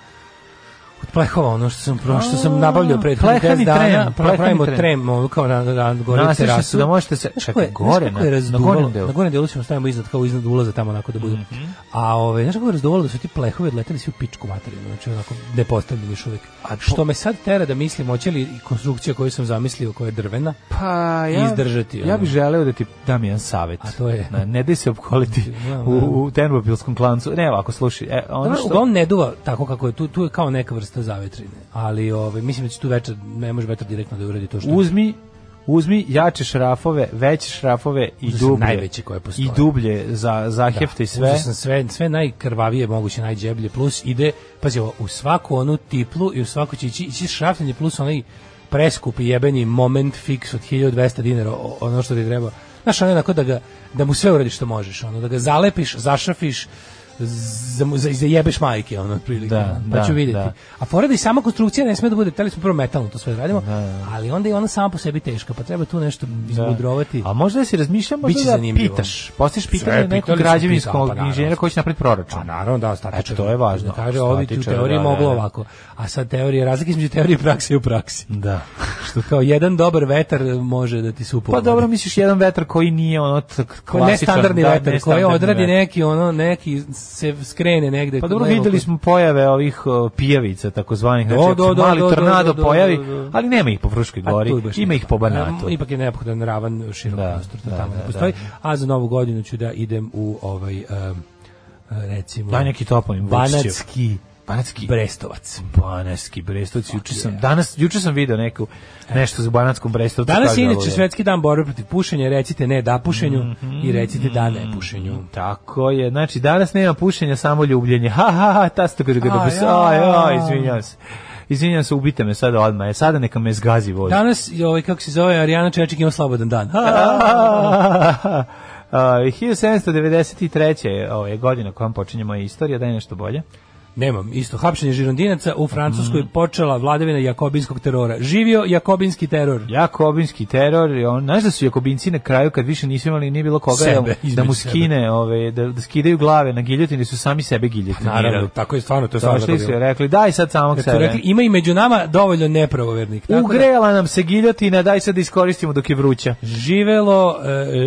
plehova, ono što sam, pro, što sam nabavljao pre plehani 10 dana, pravimo trem. ovo kao na, na, na gore Nasišni terasu. su da možete se- čekaj, gore, na- na gornjem delu? Na gornjem delu ćemo stavimo iznad, kao iznad ulaza tamo onako da budu. Mhm. A ove, znaš kako je razduvalo da su ti plehovi odleteli svi u pičku materinu, znači onako nepostavljeni još uvek. A po- Što me sad tera da mislim, hoće li konstrukcija koju sam zamislio, koja je drvena, Pa ja, Izdržati, Ja bih želeo da ti dam jedan savjet. A to je? Ne, ne daj se opkoliti u, u termobilskom klancu. Ne, ovako, slušaj. E, ono što... uglavnom ne duva tako kako je, tu, tu je kao neka vrsta zavetrine, ali ove, mislim da će tu vetar, ne može vetar direktno da uradi to što... Uzmi uzmi jače šrafove, veće šrafove i sam dublje. najveće koje postoje. I dublje za zahefte i sve. Uzeo sam sve, sve najkrvavije moguće, najđeblje, plus ide, pazi ovo, u svaku onu tiplu i u svaku će ići, ići šrafljanje plus onaj preskupi jebeni moment fix od 1200 dinara, ono što ti treba. Znaš, ono onako da, ga, da mu sve uradiš što možeš, ono, da ga zalepiš, zašrafiš, za, za, zajebeš majke, ono, otprilike, Da, pa da, ću vidjeti. da. A fora da i sama konstrukcija ne sme da bude, teli smo prvo metalno to sve da radimo, Da, da. ali onda i ona sama po sebi teška, pa treba tu nešto izmudrovati. A možda si razmišljao možda Biće da zanimljivo. pitaš. Postiš pitanje nekog građevinskog pa inženjera koji će napraviti proračun. Pa naravno da, statičar. To je važno. Da kaže, ovdje u teoriji da, moglo da, da. ovako. A sad teorija, razlika između teorije i prakse u praksi. Da. Što kao jedan dobar vetar može da ti supo. Pa dobro, misliš jedan vetar koji nije ono klasičan. nestandardni da, vetar, koji odradi neki, ono, neki se skrene negde. Pa dobro, videli smo pojave ovih o, pijavica, takozvanih, Do, znači do, ako se do, mali do, do, tornado do, do, pojavi, do, do. ali nema ih po Fruškoj gori, ima ih po Banatu. Ipak je neophodan ravan širok Da, prostor, to da, tamo da, ne postoji. da. A za novu godinu ću da idem u ovaj, um, recimo... Daj neki toponim. Banatski Banatski Brestovac. Banatski Brestovac. Juče sam danas juče sam video neku nešto za Banatskom Brestovcu. Danas kaže je ovo inače svetski dan borbe protiv pušenja, recite ne da pušenju i recite da ne pušenju. Tako je. Znači danas nema pušenja, samo ljubljenje. Ha ha ha, ta ste ga A, Aj, ja. aj, izvinjavam se. Izvinjavam se, ubite me sada odmah. E, Sada neka me zgazi voz. Danas, ovaj, kako se zove, Arijana Čečik ima slobodan dan. 1793. je ovaj, godina kojom počinje moja istorija, daj nešto bolje. Nemam, isto, hapšenje žirondinaca u Francuskoj Mhm. počela vladavina jakobinskog terora. Živio jakobinski teror. Jakobinski teror, on, znaš da su Jakobinci na kraju kad više nisu imali nije bilo koga Sebe, da, da mu sebe. skine, ove, da, da skidaju glave na giljotini, su sami sebe giljotinirali. Naravno, tako je stvarno, to je stvarno Došli tako su rekli, daj sad samog sebe. rekli, ima i među nama dovoljno nepravovernik. Tako da, Ugrela nam se giljotina, daj sad da iskoristimo dok je vruća. živelo,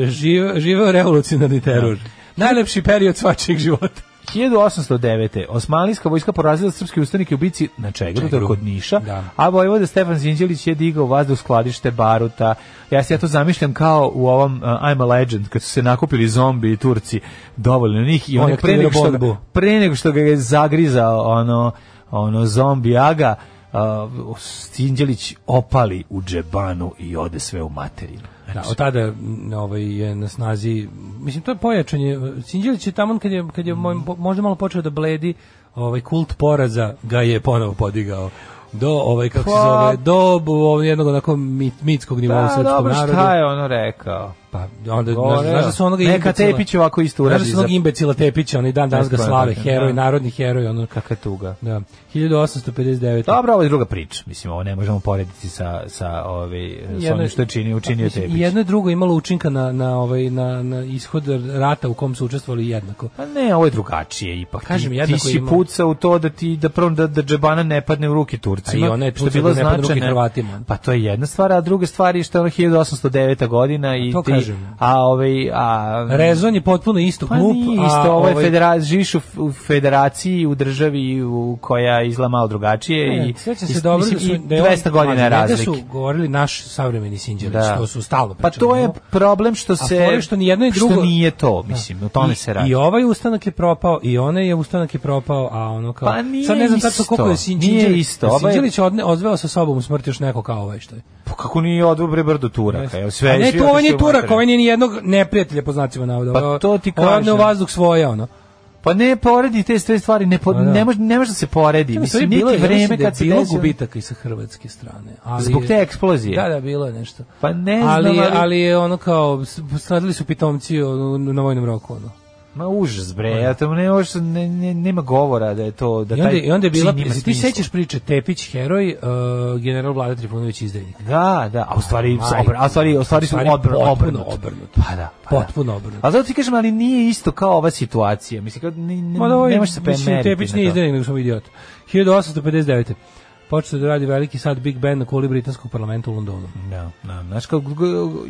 e, žive, živeo revolucionarni teror. Najlepši period svačijeg života. 1809. Osmanlijska vojska porazila srpske ustanike u bici na Čegru, to je kod Niša, Da. a vojvoda Stefan Zinđelić je digao vazduh skladište baruta. Ja se ja to zamišljam kao u ovom uh, I'm a Legend, kad su se nakupili zombi i Turci, dovoljno njih i On on je pre nego, što ga, pre nego što ga je zagrizao ono, ono zombi aga, uh, Zinđelić opali u džebanu i ode sve u materinu. Da, od tada ovaj, je na snazi, mislim, to je pojačanje. Sinđelić je tamo kad je, kad je moj- po- možda malo počeo da bledi, ovaj kult poraza ga je ponovo podigao do ovaj kako se Pa- zove do ovog jednog onako mit, mitskog nivoa u Da, srpskom dobro, narodu. šta je ono rekao? Pa onda Govorio. znaš da su onoga Neka Tepić ovako isto Znaš uradi da su onog imbecila Tepića, oni dan danas ga slave, heroj, da. narodni heroj, ono Kakva tuga. da. 1859. Dobro, ovo je druga priča. Mislim, ovo ne možemo porediti sa, sa, ovaj, s Jedno- onim što je činio, učinio Mislim, Tepić. I jedno i drugo imalo učinka na, na, ovaj, na, na ishod rata u kom su učestvovali jednako. Pa ne, ovo je drugačije ipak. Kažem, ti, jednako ti si ima- pucao u to da ti da prvo da, da džebana ne padne u ruke Turcima. A i ona je što bilo da ne padne u ruke. Hrvatima. Pa to je jedna stvar, a druga stvar je što je ono 1809. godina i ti, kažem. a ovaj a Rezon je potpuno isto Pa glup, nije a isto, ovo je ovaj- federa, živiš u, u federaciji, u državi u koja izgleda malo drugačije Ne, i- se dobro da su da je on- 200 godina je razlike. su govorili naš savremeni Sinđelić, Da. to su stalno Pa pričali. to je problem što A se je što ni jedno i drugo- što nije to, mislim, o tome se radi. I ovaj ustanak je propao, i onaj je ustanak je propao, a ono kao... Pa nije sad ne znam tačno koliko je. Sinđelić. Nije isto. Ovaj- Sinđelić odne, odveo sa sobom u smrt još neko kao ovaj što je. Pa kako nije odvobre brdo Turaka? Sve, a ne, to nije u Turak, materinu. ovaj nije ni jednog neprijatelja po znacima navoda. Pa to ti kažem. vazduh svoje, ono. Pa ne poredi te sve stvari, ne, po, Pa da. ne, može, ne može da se poredi. Mislim, bilo niti mislim vreme da kad se bilo gubitaka i sa hrvatske strane. Ali Zbog te eksplozije? Da, da, bilo je nešto. Pa ne znam, ali, ali- ali je ono kao, stradili su pitomci na vojnom roku, ono. Ma užas bre, ja to ne, ne, ne, nema govora da je to... Da I onda, taj I onda je bila, ti sećaš priče Tepić, heroj, uh, general Vlada Trifunović izdajnik. Da, da, a u stvari, Majko, obr, a u stvari, u stvari su obr, potpuno obrnut. obrnut. Pa da, pa da. Potpuno obrnut. A zato ti kažem, ali nije isto kao ova situacija. Mislim, kao, ne, ne, Ma da, ovaj, ne može se Tepić nije izdajnik, nego smo idiot. 1859. Počeo da radi veliki sad Big Ben na kuli britanskog parlamenta u Londonu. Da, da. Znaš,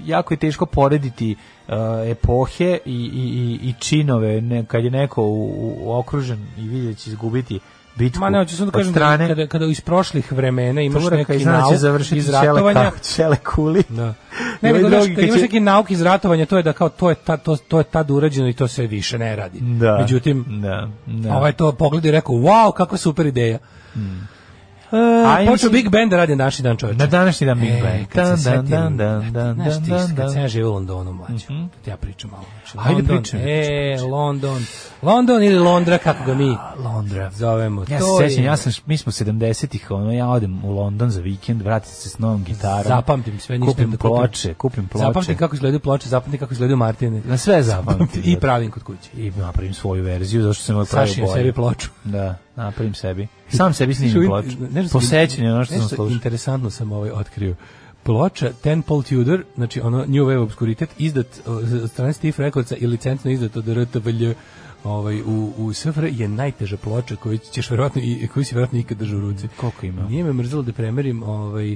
jako je teško porediti uh, epohe i, i, i, i činove ne, kad je neko u, u, okružen i vidjet će izgubiti bitku Ma ne, hoću sam da kažem da strane kada, kada iz prošlih vremena imaš i neki zna da nauk završiti iz ratovanja, ka, šele kuli. Da. Ne, nego znaš, drugi kad kad imaš će- neki nauk iz ratovanja, to je da kao to je ta, to, to je tad urađeno i to se više ne radi. Da. Međutim, da, da. ovaj to pogleda i rekao, wow, kakva super ideja. E, A, počeo Big Ben da radi naši dan čovječe. Na današnji dan Big E, Bang. kad se Dan, setim, dan, dan, dan, znaš dan, ti, dan, kad dan. sam ja živio u Londonu, mlađo, to ti ja pričam malo. Znači, Ajde, London, pričaj, E, London. London ili Londra, kako ga mi Londra. zovemo. Ja to se je- sećam, ja sam, mi smo 70-ih, ono, ja odem u London za vikend, vratim se s novom gitarom. Zapamtim sve, ništa kupim da kupim. ploče, kupim ploče. Zapamtim kako izgledaju ploče, zapamtim kako izgledaju Martine. Na sve zapamtim. I pravim kod kuće. I napravim svoju verziju, zašto sam pravio Sašijem bolje. sebi ploču. Da, napravim sebi. Sam sebi snimim ploču. Posećanje ono što sam nešto slušao. Interesantno sam ovaj otkrio. Ploča Ten Paul Tudor, znači ono New Wave Obscuritet, izdat od strane Steve Recordsa i licencno izdat od RTVLJ ovaj, u, u SFR je najteža ploča koju ćeš verovatno i koju si verovatno ikad držao u ruci. Koliko ima? Nije me mrzelo da premerim, ovaj,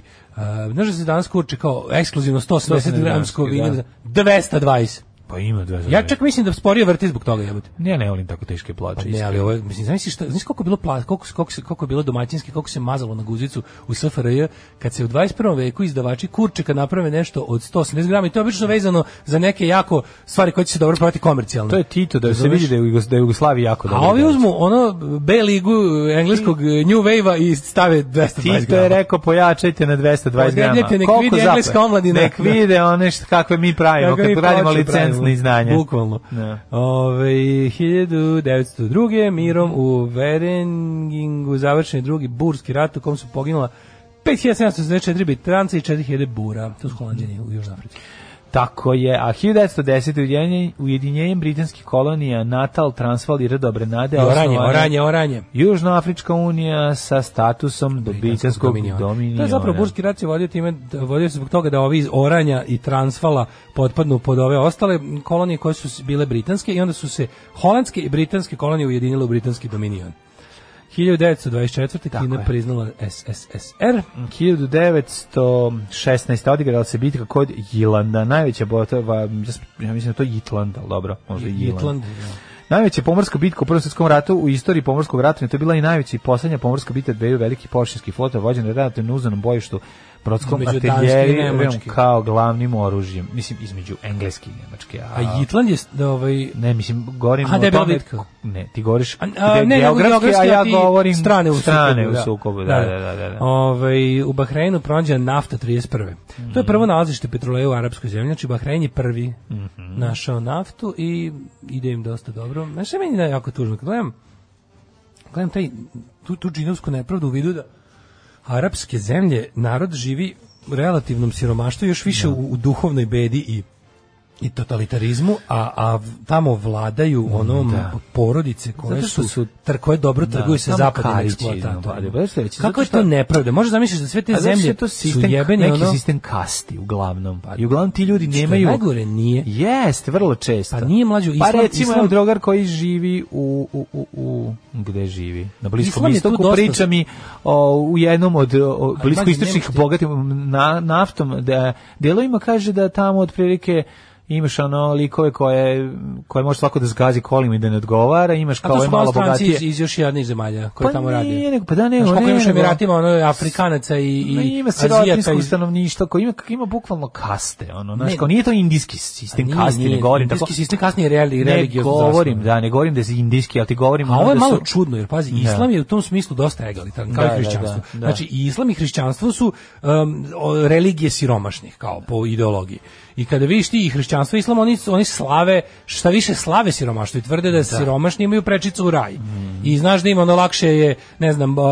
znaš da se danas kurče kao ekskluzivno 180 180 gramsko gramski, vinil, 220. Pa ima dve Ja čak mislim da sporije vrti zbog toga jebote. Ja ne volim tako teške ploče. Pa ne, ali ovo, mislim, znaš šta, znaš koliko je bilo pla, koliko, koliko, se, koliko je bilo domaćinski, koliko se mazalo na guzicu u SFRJ, kad se u 21. veku izdavači kurčeka naprave nešto od 180 grama i to je obično vezano za neke jako stvari koje će se dobro prodati komercijalno. To je Tito, da se Razumeš? vidi da je da je Jugoslaviji jako A dobro. ovi uzmu ono B ligu engleskog New Wave-a i stave 220 grama. Tito je rekao pojačajte na 220 grama. Podebljajte, nek zapad? engleska omladina. Nek vide one što, kakve mi pravimo, Kako radimo ploče izdanje. Bukvalno. Da. Ove, 1902. mirom u Verengingu završen je drugi burski rat u kom su poginula 5764 bitranca i 4000 bura. To su holandjani u Južnoj Africi. Tako je, a 1910. ujedinjenje, ujedinjenjem britanskih kolonija Natal, Transvaal i Redobre Nade I oranje, oranje, oranje. Južnoafrička unija sa statusom britanskog dominiona. dominiona. To je zapravo Burski rat se vodio time, da- vodio se zbog toga da ovi iz Oranja i Transvala potpadnu pod ove ostale kolonije koje su bile britanske i onda su se holandske i britanske kolonije ujedinile u britanski dominion. 1924. Kina je. priznala SSSR. 1916. odigrala se bitka kod Jilanda, najveća botova, ja mislim da je to Jitland, ali dobro, možda i Jiland. Jutland. Najveća pomorska bitka u Prvom svjetskom ratu u istoriji pomorskog rata, to je bila i najveća i poslednja pomorska bitka dveju velikih površinskih flota vođena relativno uzanom bojištu brodskom Između Danske i artiljerijom Nemačke. kao glavnim oružjem, mislim između engleske i nemačke. A, A Jutland je da ovaj ne, mislim, govorim A, o da tome, bitka. ne, ti govoriš A, a, ne, geografski, a ja govorim strane u strane sukobu, u da. sukobu, da, da, da. da, da. Ovaj, u Bahreinu pronađena nafta 31. To je prvo nalazište petroleja u arapskoj zemlji, znači Bahrein je prvi našao naftu i ide im dosta dobro. Znaš šta je meni jako tužno? Kad gledam, gledam taj, tu, tu džinovsku nepravdu u vidu da arapske zemlje, narod živi relativnom siromaštvu, još više u, u duhovnoj bedi i i totalitarizmu, a, a tamo vladaju onom da. porodice koje što su, su- tr, koje dobro Da, trguju sa tamo zapadnim eksploatatorima. Pa Kako je to nepravda? Možeš zamisliti da sve te zemlje je to sistem, su jebeni neki ono... sistem kasti uglavnom. I uglavnom ti ljudi Što je nemaju... najgore nije. Jeste, vrlo često. Pa nije mlađo, Pa islam- recimo islam- drogar koji živi u, u, u, u gde živi? Na Bliskom istoku dosta- priča mi o, u jednom od bliskoistočnih bogatim na, naftom da delovima kaže da tamo otprilike imaš ono likove koje koje može svako da zgazi kolima i da ne odgovara, imaš A kao to ove su malo bogatije. iz, iz još jednih zemalja koje Pa tamo rade. nije, nego- pa da, ne, Znaš ne, koliko imaš Emiratima, ono, Afrikanaca i, i ima Azijata sirotinskog iz- stanovništva koji ima, ima bukvalno kaste, ono, znaš, Ne. kao nije to indijski sistem Nije, kaste, nije, ne govorim indijski tako. sistem kasnije reli, ne religiozno govorim, da, ne govorim da je indijski, ali ti govorim A ovo je da malo su- čudno, jer pazi, Da. islam je u tom smislu dosta egalitaran, kao i da, hrišćanstvo. Znači, i islam i hrišćanstvo su um, religije siromašnih, kao po ideologiji. I kada vidiš ti i hrišćanstvo i islam, oni, oni slave, šta više slave siromaštvo i tvrde da, siromašni imaju prečicu u raj. Mm. I znaš da ima ono lakše je, ne znam, uh,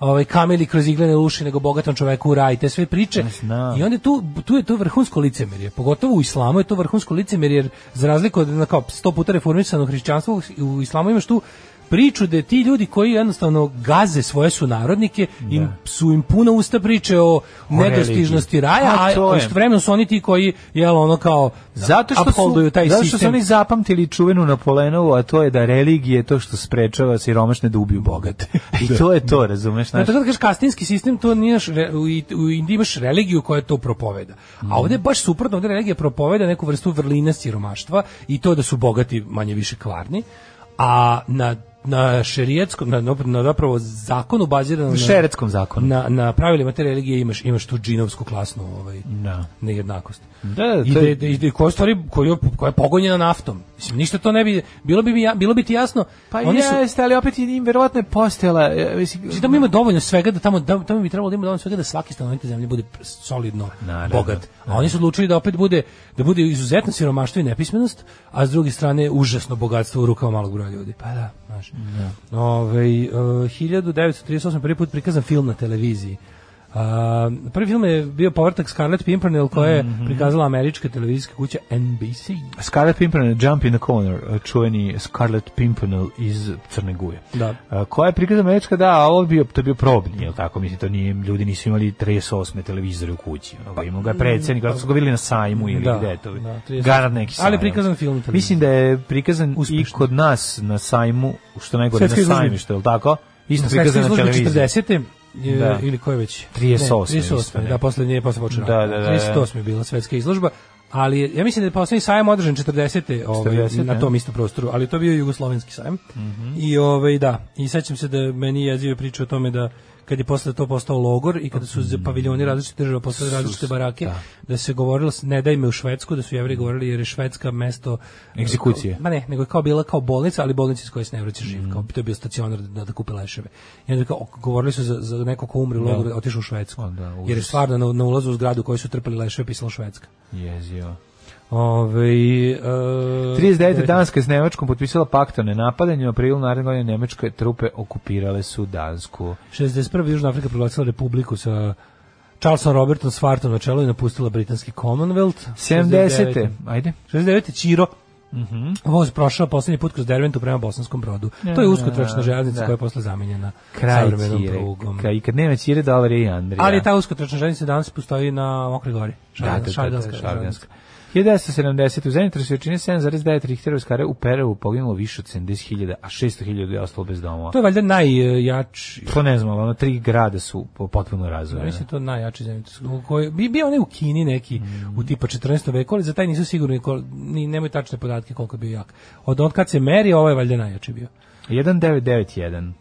ovaj kamili kroz iglene uši nego bogatom čoveku u raj, te sve priče. I onda tu, tu je to vrhunsko licemerje. Pogotovo u islamu je to vrhunsko licemerje, jer za razliku od na kao 100 puta reformisano hrišćanstvo, u- u islamu imaš tu priču da ti ljudi koji jednostavno gaze svoje sunarodnike im su im puna usta priče o, nedostižnosti religiji. raja, A, a istovremeno su oni ti koji jel ono kao Zato što su, taj zato što su oni zapamtili čuvenu Napolenovu, a to je da religije je to što sprečava siromašne da ubiju bogate. I to je to, razumeš? Znači, Znaš? tako da kažeš kastinski sistem, to nije u, Indiji imaš religiju koja to propoveda. A ovdje je baš suprotno, ovdje religija propoveda neku vrstu vrline siromaštva i to da su bogati manje više kvarni, a na na šerijetskom, na, na zapravo zakonu baziranom Na šerijetskom zakonu. Na, na pravilima te religije imaš, imaš tu džinovsku klasnu ovaj, Da. nejednakost. Da, da, I da, je- da, da, koja, stvari, koja, koja je pogonjena naftom. Mislim, ništa to ne bi, bilo bi, mi ja- bilo bi ti jasno, Pa oni su, jeste, ali opet im verovatno je postojala, e, mislim, Znači tamo ima dovoljno svega da tamo da, tamo bi trebalo da ima dovoljno svega da svaki stanovnik te zemlje bude solidno Naravno, bogat. A oni su odlučili da opet bude da bude izuzetno siromaštvo i nepismenost, a s druge strane užasno bogatstvo u rukama malog broja ljudi. Pa da, znaš. Ovaj e, 1938 prvi put prikazan film na televiziji. A, prvi film je bio povratak Scarlett Pimpernel koja je Mhm. prikazala američka televizijska kuća NBC. Scarlet Pimpernel, Jump in the Corner, čuveni Scarlet Pimpernel iz Crne Guje. Da. A, koja je prikaz američka, da, a ovo je bio, to je bio probni, jel tako, mislim, to nije, ljudi nisu imali 38 televizore u kući, ono, imao ga je predsjednik, kako su ga vidjeli na sajmu ili Da, gde je to, da, 38. garant neki sajam. Ali prikazan film na televiziji. Mislim da je prikazan i Uspešno. kod nas na sajmu, što najgore na Svetskoj izložbi. sajmištu, jel tako? Isto prikazan na televiziji. 40. je- Da. ili koje već? 38. Ne, isto, 38. ne. da, posle nije posle počeo Da, da, da, da. 38. je bila svetska izložba, ali je- ja mislim da je poslednji sajam održan 40. Ovaj, 40., na tom istom prostoru, ali to je bio jugoslovenski sajam. I ovaj da, i sećam se da meni jezive priče o tome da kad je posle to postao logor i kada su za paviljoni različite država postale različite barake, da se govorilo ne daj me u Švedsku, da su jevri govorili jer je Švedska mesto Egzekucije. Ma ne, nego je kao bila kao bolnica, ali bolnica iz koje se ne vraća živ, kao to je bio stacionar da, da kupe leševe. I onda kao, govorili su za, za neko ko umre u logoru, otišao u Švedsku. O, da, jer je stvarno na, na ulazu u zgradu koji su trpali leševe pisalo Švedska. Jezio. Ove, e, 39. Danska je s Nemačkom potpisala pakt o nenapadanju, u aprilu naredne godine nemačke trupe okupirale su Dansku. 61. Južna Afrika proglasila republiku sa Charleson Robertson Swarton na čelu i napustila britanski Commonwealth. 70. Ajde. 69. Čiro. Mhm. Voz prošao poslednji put kroz Derventu prema Bosanskom brodu. To je uskotračna železnica koja je posle zamenjena Kraj savremenom prugom. Ka- I kad nema Ćire, dolar je i Andrija. Ali ta uskotračna železnica danas postoji na Mokroj gori. Da, da, da, da, Šajdanska Šarganska. Železnica. 1970. u zemljotresu jačine 7,9 Richterove skare u Perevu poginulo više od 70.000, a 600.000 je ostalo bez domova. To je valjda najjači To ne znam, ali ono tri grada su po- potpuno Ja razvojene. mislim to najjači zemljotres. u kojoj bi bio onaj u Kini neki u tipa 14. veku, ali za taj nisu sigurni ni nemaju tačne podatke koliko je bio jak. Od od kad se meri, ovo je valjda najjači bio. 1991.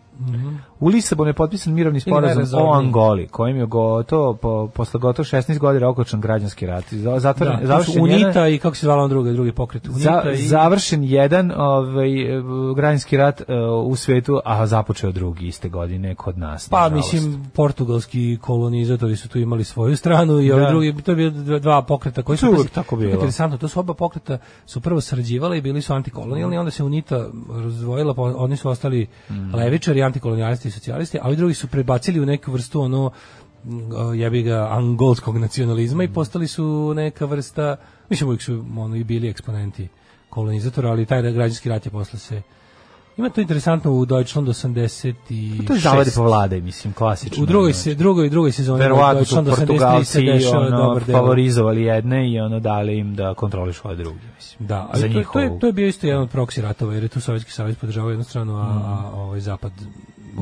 U Lisabonu je potpisan mirovni sporazum o. Angoli, kojim je gotovo, po, posle gotovo 16 godina okočan građanski rat. Za- Zatvoren, Da, završen jedan- UNITA i kako se zvala on drugi, drugi pokret. UNITA Za, i... završen jedan ovaj građanski rat e, u svetu, a započeo drugi iste godine kod nas. Pa, nažalost. mislim, portugalski kolonizatori su tu imali svoju stranu i ovi Da. drugi, to je bio dva- pokreta koji su... Uvijek tako bilo. Interesantno, to su oba pokreta su prvo sarađivala i bili su antikolonijalni, onda se UNITA razdvojila, pa oni su ostali Mm. levičari, antikoronijalisti i socijalisti, a ovi drugi su prebacili u neku vrstu ono m, jebi ga angolskog nacionalizma Mm. i postali su neka vrsta, mislim uvijek su ono i bili eksponenti kolonizatora, ali taj građanski rat je posle se Ima to interesantno u Deutschland 86. Pa To je zavade po vlade, mislim, klasično. U drugoj znači. se drugoj drugoj sezoni Verovatno Deutschland 83 se dešava ono, dobar deo. favorizovali jedne i ono dali im da kontrolišu ove druge, mislim. Da, ali to, to, je, njihovu- to je bio isto jedan od proksi ratova, jer je tu Sovjetski savez podržavao jednu stranu, a, a ovaj zapad...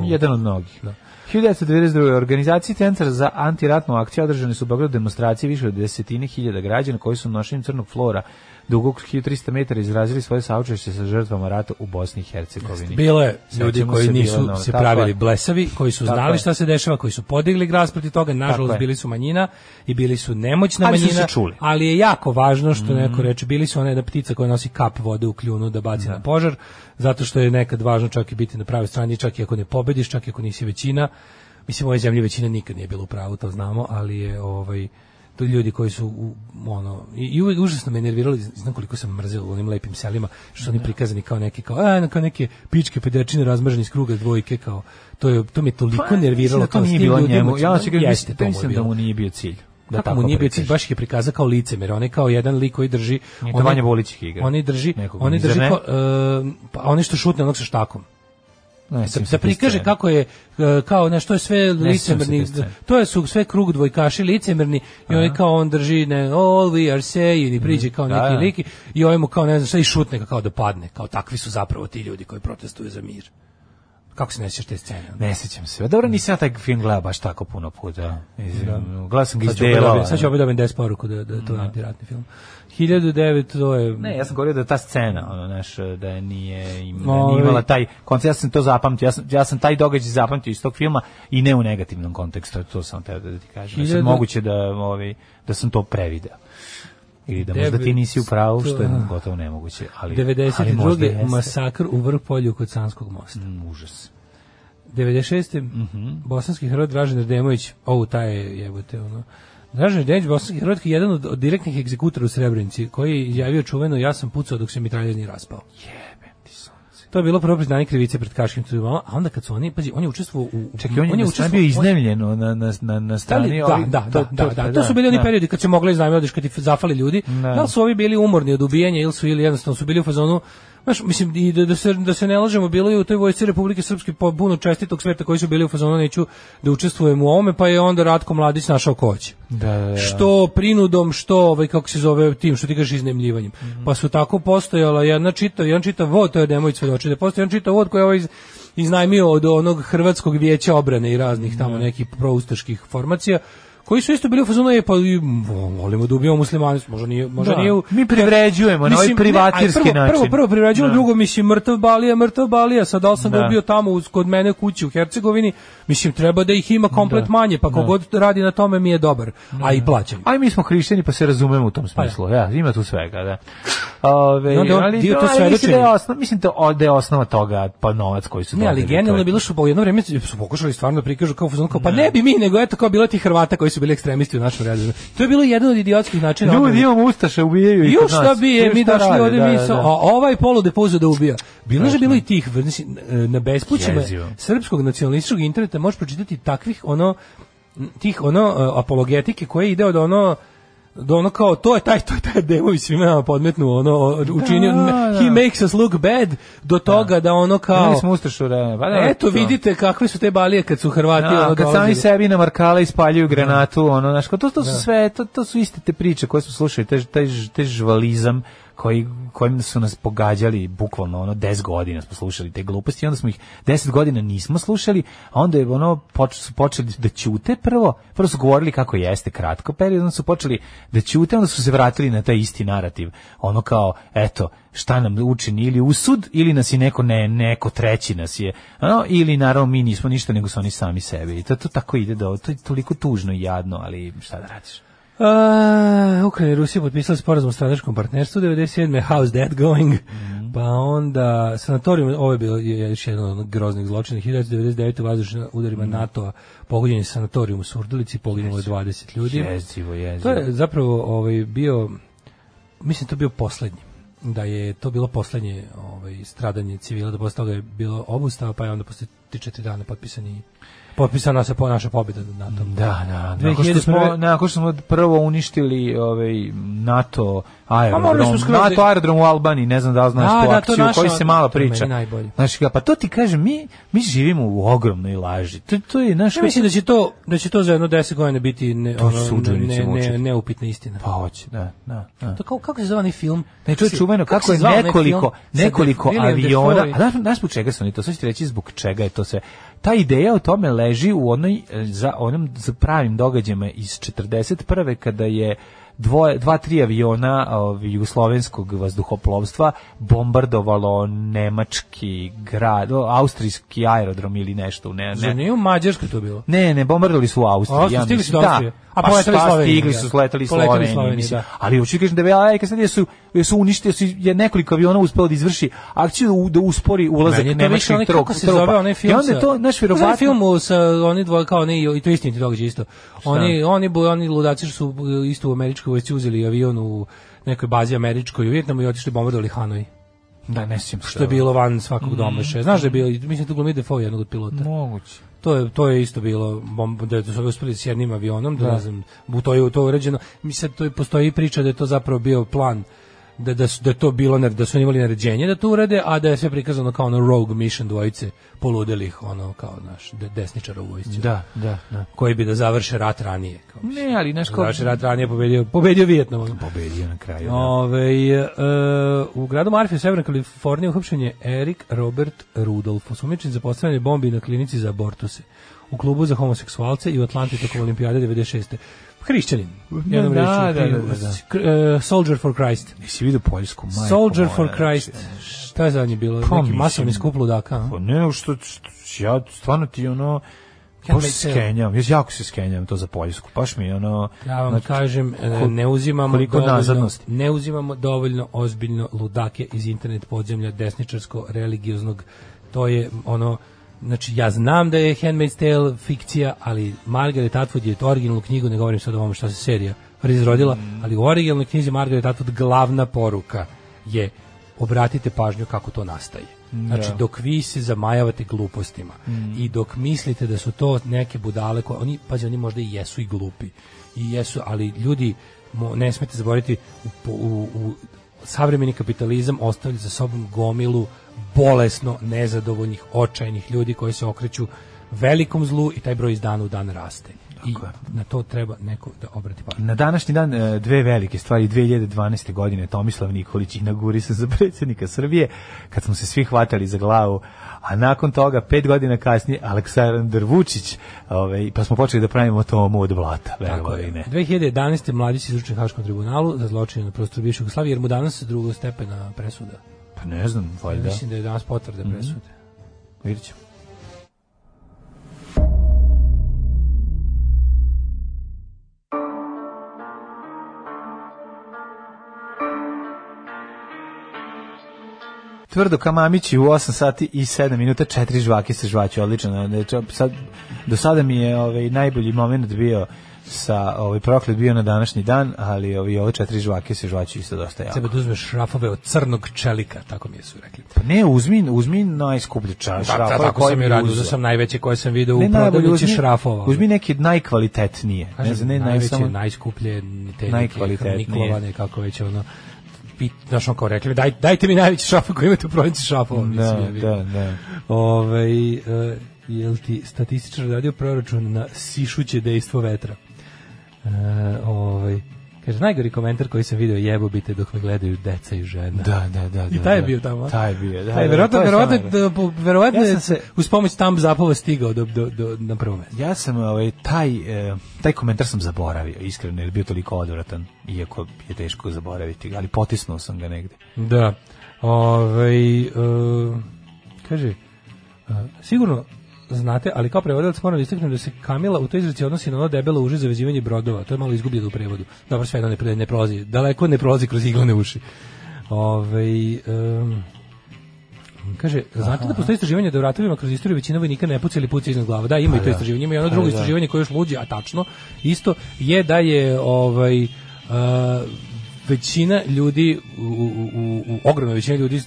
Jedan od mnogih. Da. 1992. organizaciji Centar za antiratnu akciju održane su u Beogradu demonstracije više od desetine hiljada građana koji su nošenjem crnog flora dugog 1300 metara izrazili svoje saučešće sa žrtvama rata u Bosni i Hercegovini. Bilo je ljudi koji se, nisu bilo se pravili je. blesavi, koji su Tako znali je. šta se dešava, koji su podigli glas protiv toga, nažalost bili su manjina i bili su nemoćna Ali su manjina, se čuli. Ali je jako važno što neko reče, bili su ona jedna ptica koja nosi kap vode u kljunu da baci na požar, zato što je nekad važno čak i biti na pravoj strani, čak i ako ne pobediš, čak i ako nisi većina. Mislim, u ovoj zemlji većina nikad nije bila u pravu, to znamo, ali je ovaj to ljudi koji su u, ono i, i užasno me nervirali znam koliko sam mrzeo u onim lepim selima što su oni prikazani kao neki kao a, kao neke pičke pedečine razmržene iz kruga dvojke kao to je to me toliko Pa, nerviralo da to nije bilo ljudima, njemu. Ja znači, očekaj, jeste, to je mislim da mu nije bio cilj. Da tako mu nije bio cilj, baš je prikazao kao licemer, on je kao jedan lik koji drži... Oni- Vanja Bolić igra. Oni drži, oni drži kao, e, pa oni što šutne onog sa štakom. Ne, Da, da prikaže kako je e, kao nešto je sve licemerni to je su sve krug dvojkaši licemerni i on kao on drži ne all we are saying i priđe kao Da, neki da. lik i ovaj mu kao ne znam šta i šutne kao da padne kao takvi su zapravo ti ljudi koji protestuju za mir kako se ne sjećaš te scene Ne sećam se. Dobro, nisam ja taj film gledao baš tako puno puta. Mislim, Gledao sam ga iz Sad ću opet dobiti 10 poruku da, da je to antiratni film. 1009, to je... Ne, ja sam govorio da je ta scena, ono, znaš, da je nije, im, da Ovaj. nije imala taj koncept, ja sam to zapamtio, ja sam, ja sam taj događaj zapamtio iz tog filma i ne u negativnom kontekstu, to sam teo da ti kažem. Ja Hiljadu- moguće da, ovaj, da sam to prevideo. Ili da možda ti nisi u pravu, što je gotovo nemoguće. Ali, ali možda 92. jeste. masakr u Vrpolju kod Sanskog mosta. Mm, užas. 96. Mhm. bosanski heroj Dražen Rademović, ovo taj je jebote ono. Dražen Rademović, bosanski je jedan od, od direktnih egzekutora u Srebrenici, koji je izjavio čuveno ja sam pucao dok se mitraljez nije raspao. Jebem ti sunce. To je bilo prvo priznanje krivice pred Kaškim tribunalom, a onda kad su oni, pazi, on je učestvovao u... Čekaj, on je, on učestvovao- bio iznemljeno na, na, na, na Da, strani da, ovih- da, da, da, da, to su bili oni da. periodi kad se mogli iznajmiti, kad ti zafali ljudi. Da. li su ovi bili umorni od ubijanja ili su ili jednostavno su bili u fazonu Znaš, mislim, i da, da, se, da se ne lažemo, bilo je u toj vojsci Republike Srpske po puno čestitog sveta koji su bili u fazonu, neću da učestvujem u ovome, pa je onda Ratko Mladić našao ko. Da, da, da. Što prinudom, što, ovaj, kako se zove, tim, što ti kažeš iznemljivanjem. Pa su tako postojala jedna čita, jedan čitav vod, to je Demović svedoči, da postoji jedan čitav vod koji je ovaj iz, iznajmio od onog Hrvatskog vijeća obrane i raznih tamo nekih proustaških formacija, koji su isto bili u fazonu, e, pa volimo da ubijamo muslimane, možda nije, možda Da. nije u- Mi privređujemo na ovaj privatirski prvo, način. Prvo, prvo privređujemo, Da. drugo, mislim, mrtav balija, mrtav balija, sad da li sam ga Da. ubio tamo uz, kod mene kući u Hercegovini, mislim, treba da ih ima komplet manje, pa kogod radi na tome mi je dobar, a i plaćam. Aj mi smo hrišćani pa se razumemo u tom smislu. Ja, ima tu svega, da. Ove, onda on ali, dio to ali mislim da je osnov, mislim da, da je osnova toga pa novac koji su Ne, ali je bilo što po jedno vreme su pokušali stvarno da prikažu kao fuzon kao pa ne bi mi nego eto kao bilo ti Hrvata koji su bili ekstremisti u našem redu. To je bilo jedan od idiotskih načina. Ljudi imamo ustaše ubijaju i kod šta nas. bi je, Ju mi došli ovde da, mi da, sa, da. a ovaj polude puzo da ubija. Bilo je bilo i tih, znači, na bespućima srpskog nacionalističkog interneta možeš pročitati takvih ono tih ono uh, apologetike koje ide od ono do ono kao to je taj to je taj demovi svima nama podmetnu ono učinio da. he makes us look bad do toga da, ono kao Imali smo Ustašu vreme. Pa da, eto to. vidite kakve su te balije kad su Hrvati Da, ono kad sami dolazili. sebi na markala ispaljuju granatu, ono, znaš, kao to, to su sve, to, to su iste te priče koje smo slušali, taj, ž- taj žvalizam koji, kojim su nas pogađali bukvalno ono 10 godina smo slušali te gluposti onda smo ih 10 godina nismo slušali a onda je ono poč, su počeli da ćute prvo prvo su govorili kako jeste kratko period onda su počeli da ćute onda su se vratili na taj isti narativ ono kao eto šta nam učini ili usud ili nas je neko ne neko treći nas je ano, ili naravno mi nismo ništa nego su oni sami sebi. I to, to tako ide da to je toliko tužno i jadno ali šta da radiš A, Ukrajina i Rusija potpisali sporazum o strateškom partnerstvu 97. How's that going? Pa onda sanatorijum, ovo je bilo je još jedan od groznih zločina, 1999. u vazdušnim udarima NATO-a pogođen je sanatorijum u Surdulici, poginulo je 20 ljudi. jezivo, jezivo. To je zapravo ovaj, bio, mislim to bio poslednji da je to bilo poslednje ovaj, stradanje civila, da posle toga je bilo obustava, pa je onda posle 3-4 dana potpisani potpisana se po naša pobjeda nad NATO. Da, da. Nakon što smo, 2001. nakon što smo prvo uništili ovaj NATO smo aerodrom, NATO aerodrom u Albaniji, ne znam da li znaš Da, tu da, akciju, naša- koji se meni priča. najbolje. Znaš, pa to ti kažem, mi, mi živimo u ogromnoj laži. To, to je naš... Ja mislim da će to da će to za jedno 10 godina biti ne, To ono, ne, ne, neupitna istina. Pa hoće, da, da. da. To kao, kako se zove onaj film? Ne, to je čuveno kako, se je nekoliko, nekoliko aviona, a znaš, znaš čega su oni to, ću ti reći zbog čega je to sve. Ta ideja o tome leži u onoj, e, za onom za pravim događajima iz 41. kada je dvoje, dva, tri aviona ovaj, jugoslovenskog vazduhoplovstva bombardovalo nemački grad, austrijski aerodrom ili nešto. Ne, Zar ne, nije u Mađarskoj to bilo? ne, ne, bombardovali su u Austriji. A, Austriji, stigli su do Austrije. A Pa poletali Stigli da. su, sletali Sloveniji, mislim. da. Ali hoću ti kažem da je ajka sad jesu jesu uništili su je nekoliko aviona uspelo da izvrši akciju da, da uspori ulazak Meni nemačkih onaj, kako se zove onaj film I onda to naš verovatno film sa oni dvoje kao oni i to istiniti događaj isto. Oni oni bu oni ludaci su isto u američkoj vojsci uzeli avion u nekoj bazi američkoj u Vijetnamu i otišli bombardovali Hanoj. da ne sjećam se Što je bilo van svakog Mm. domaša. Znaš da je bilo, mislim da glumi Defoe jednog od pilota. moguće. To je to je isto bilo bom, da su uspeli s jednim avionom, da, ne znam, to je to uređeno. Mislim to je postoji priča da je to zapravo bio plan da da su da to bilo da su imali naređenje da to urade, a da je sve prikazano kao ono rogue mission dvojice poludelih ono kao naš de, desničara u vojsci. Da, da, da. Koji bi da završe rat ranije. Kao, mislim, Ne, ali znaš da ko rat ranije pobedio pobedio Vijetnam. pobedio na kraju. da. Ove, e, u gradu Marfi u Severnoj Kaliforniji uhapšen je Erik Robert Rudolf, osumnjičen za postavljanje bombi na klinici za abortuse, u klubu za homoseksualce i u Atlanti tokom olimpijade 96. Hrišćanin. Jednom Da, da, da, da, da. E, Soldier for Christ. Nisi vidio Poljsku, majko Soldier for znači. Christ. Šta je zadnje bilo? Pa, Neki masovni skup ludaka. Pa ne, što, što ja stvarno ti ono Ja baš skenjam, ja jako se skenjam to za Poljsku, baš mi je ono... Ja vam znači, kažem, e, ne uzimamo koliko dovoljno, ne uzimamo dovoljno ozbiljno ludake iz internet podzemlja desničarsko religioznog. To je ono Znači, ja znam da je Handmaid's Tale fikcija, ali Margaret Atwood je to originalnu knjigu, ne govorim sad o ovome šta se serija izrodila, ali u originalnoj knjizi Margaret Atwood glavna poruka je obratite pažnju kako to nastaje. Znači, dok vi se zamajavate glupostima i dok mislite da su to neke budale, koje, oni, pazi, oni možda i jesu i glupi, i jesu, ali ljudi, mo- ne smete zaboraviti, u, u, u savremeni kapitalizam ostavlja za sobom gomilu bolesno nezadovoljnih, očajnih ljudi koji se okreću velikom zlu i taj broj iz dana u dan raste. I na to treba neko da obrati pažnju. Na današnji dan e, dve velike stvari, 2012. godine Tomislav Nikolić inaugurisan za predsjednika Srbije, kad smo se svi hvatali za glavu, a nakon toga, pet godina kasnije, Aleksandar Vučić, ovaj, pa smo počeli da pravimo tomu od blata, Tako je. ne. 2011. mladić izručen Haškom tribunalu za zločine na prostoru bivše Jugoslavije, jer mu danas drugog stepena presuda. Pa ne znam, valjda. Mislim da je danas potvrda presude. Vidjet ćemo. Tvrdo kamamići u 8 sati i 7 minuta, četiri žvake se žvaću, odlično. Znači, sad, do sada mi je ovaj, najbolji moment bio sa ovaj proklet bio na današnji dan, ali ovi ove četiri žvake se žvaću isto dosta jako. Treba da uzmeš šrafove od crnog čelika, tako mi je su rekli. Pa ne, uzmi, uzmi najskuplji čas. Da, da, tako sam i radio, da sam najveće koje sam video u Ne prodavnici šrafova. uzmi neke najkvalitetnije. Ne Kažem, znam, ne, najveće, samo- najskuplje, te Najkvalitetnije. neke kako već ono, pit, znaš on kao rekli, daj, dajte mi najveći šafa koji imate u prodavnici šafova. Da, mislim, da, da. Ovaj e, jel ti statističar radio proračun na sišuće dejstvo vetra? E, ovaj, kaže, najgori komentar koji sam video jebo bite dok me gledaju deca i žena. Da, da, da. I da, taj je da. bio tamo. Taj je bio, da. Taj, da, verovatno, verovatno, stvarno. da, po- verovatno Ja se- uz pomoć tam zapova stigao do, do, do, na prvo mesto. Ja sam ovaj taj e, taj komentar sam zaboravio, iskreno, jer je bio toliko odvratan, iako je teško zaboraviti, ali potisnuo sam ga negde. Da. Ovaj e, kaže, e, sigurno znate, ali kao prevodilac moram da istaknem da se Kamila u toj izreci odnosi na ono debelo uže za vezivanje brodova. To je malo izgubljeno u prevodu. Dobro, sve jedno ne, ne prolazi. Daleko ne prolazi kroz iglane uši. Ovaj em, Kaže, znate da postoji istraživanje da u ratovima kroz istoriju većina vojnika ne puca ili puca iznad glava. Da, ima i to istraživanje. Ima i ono drugo da. istraživanje koje je još luđe, a tačno, isto je da je ovaj a, većina ljudi u, u, u, u ogromna većina ljudi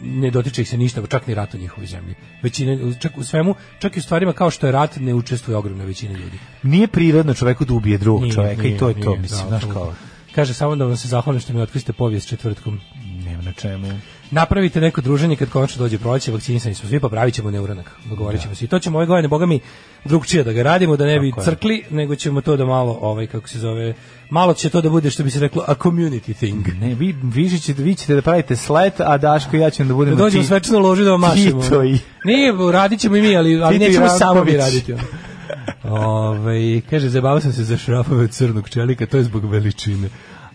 ne dotiče ih se ništa, čak ni rat u njihovoj zemlji. Većina, čak u svemu, čak i u stvarima kao što je rat, ne učestvuje ogromna većina ljudi. Nije prirodno čoveku da ubije drugog Nije, čoveka nije, i to je to, nije, mislim, da, znaš kao, Kaže samo da vam se zahvalim što mi otkriste povijest četvrtkom. nema na čemu. Napravite neko druženje kad konačno dođe proleće, vakcinisani smo svi, pa pravit ćemo neuranak. Dogovorit ćemo se. I to ćemo ove godine, boga mi, drugčije da ga radimo, da ne bi crkli, nego ćemo to da malo, ovaj, kako se zove, malo će to da bude, što bi se reklo, a community thing. Ne, vi, vi, ćete, vi ćete da pravite slet, a Daško i ja ćemo da Da budemo dođemo ti- svečano loži da vam mašemo. Nije, radit ćemo i mi, ali, ali nećemo samo mi raditi. Ove, kaže, zabavao sam se za šrafove crnog čelika, to je zbog veličine.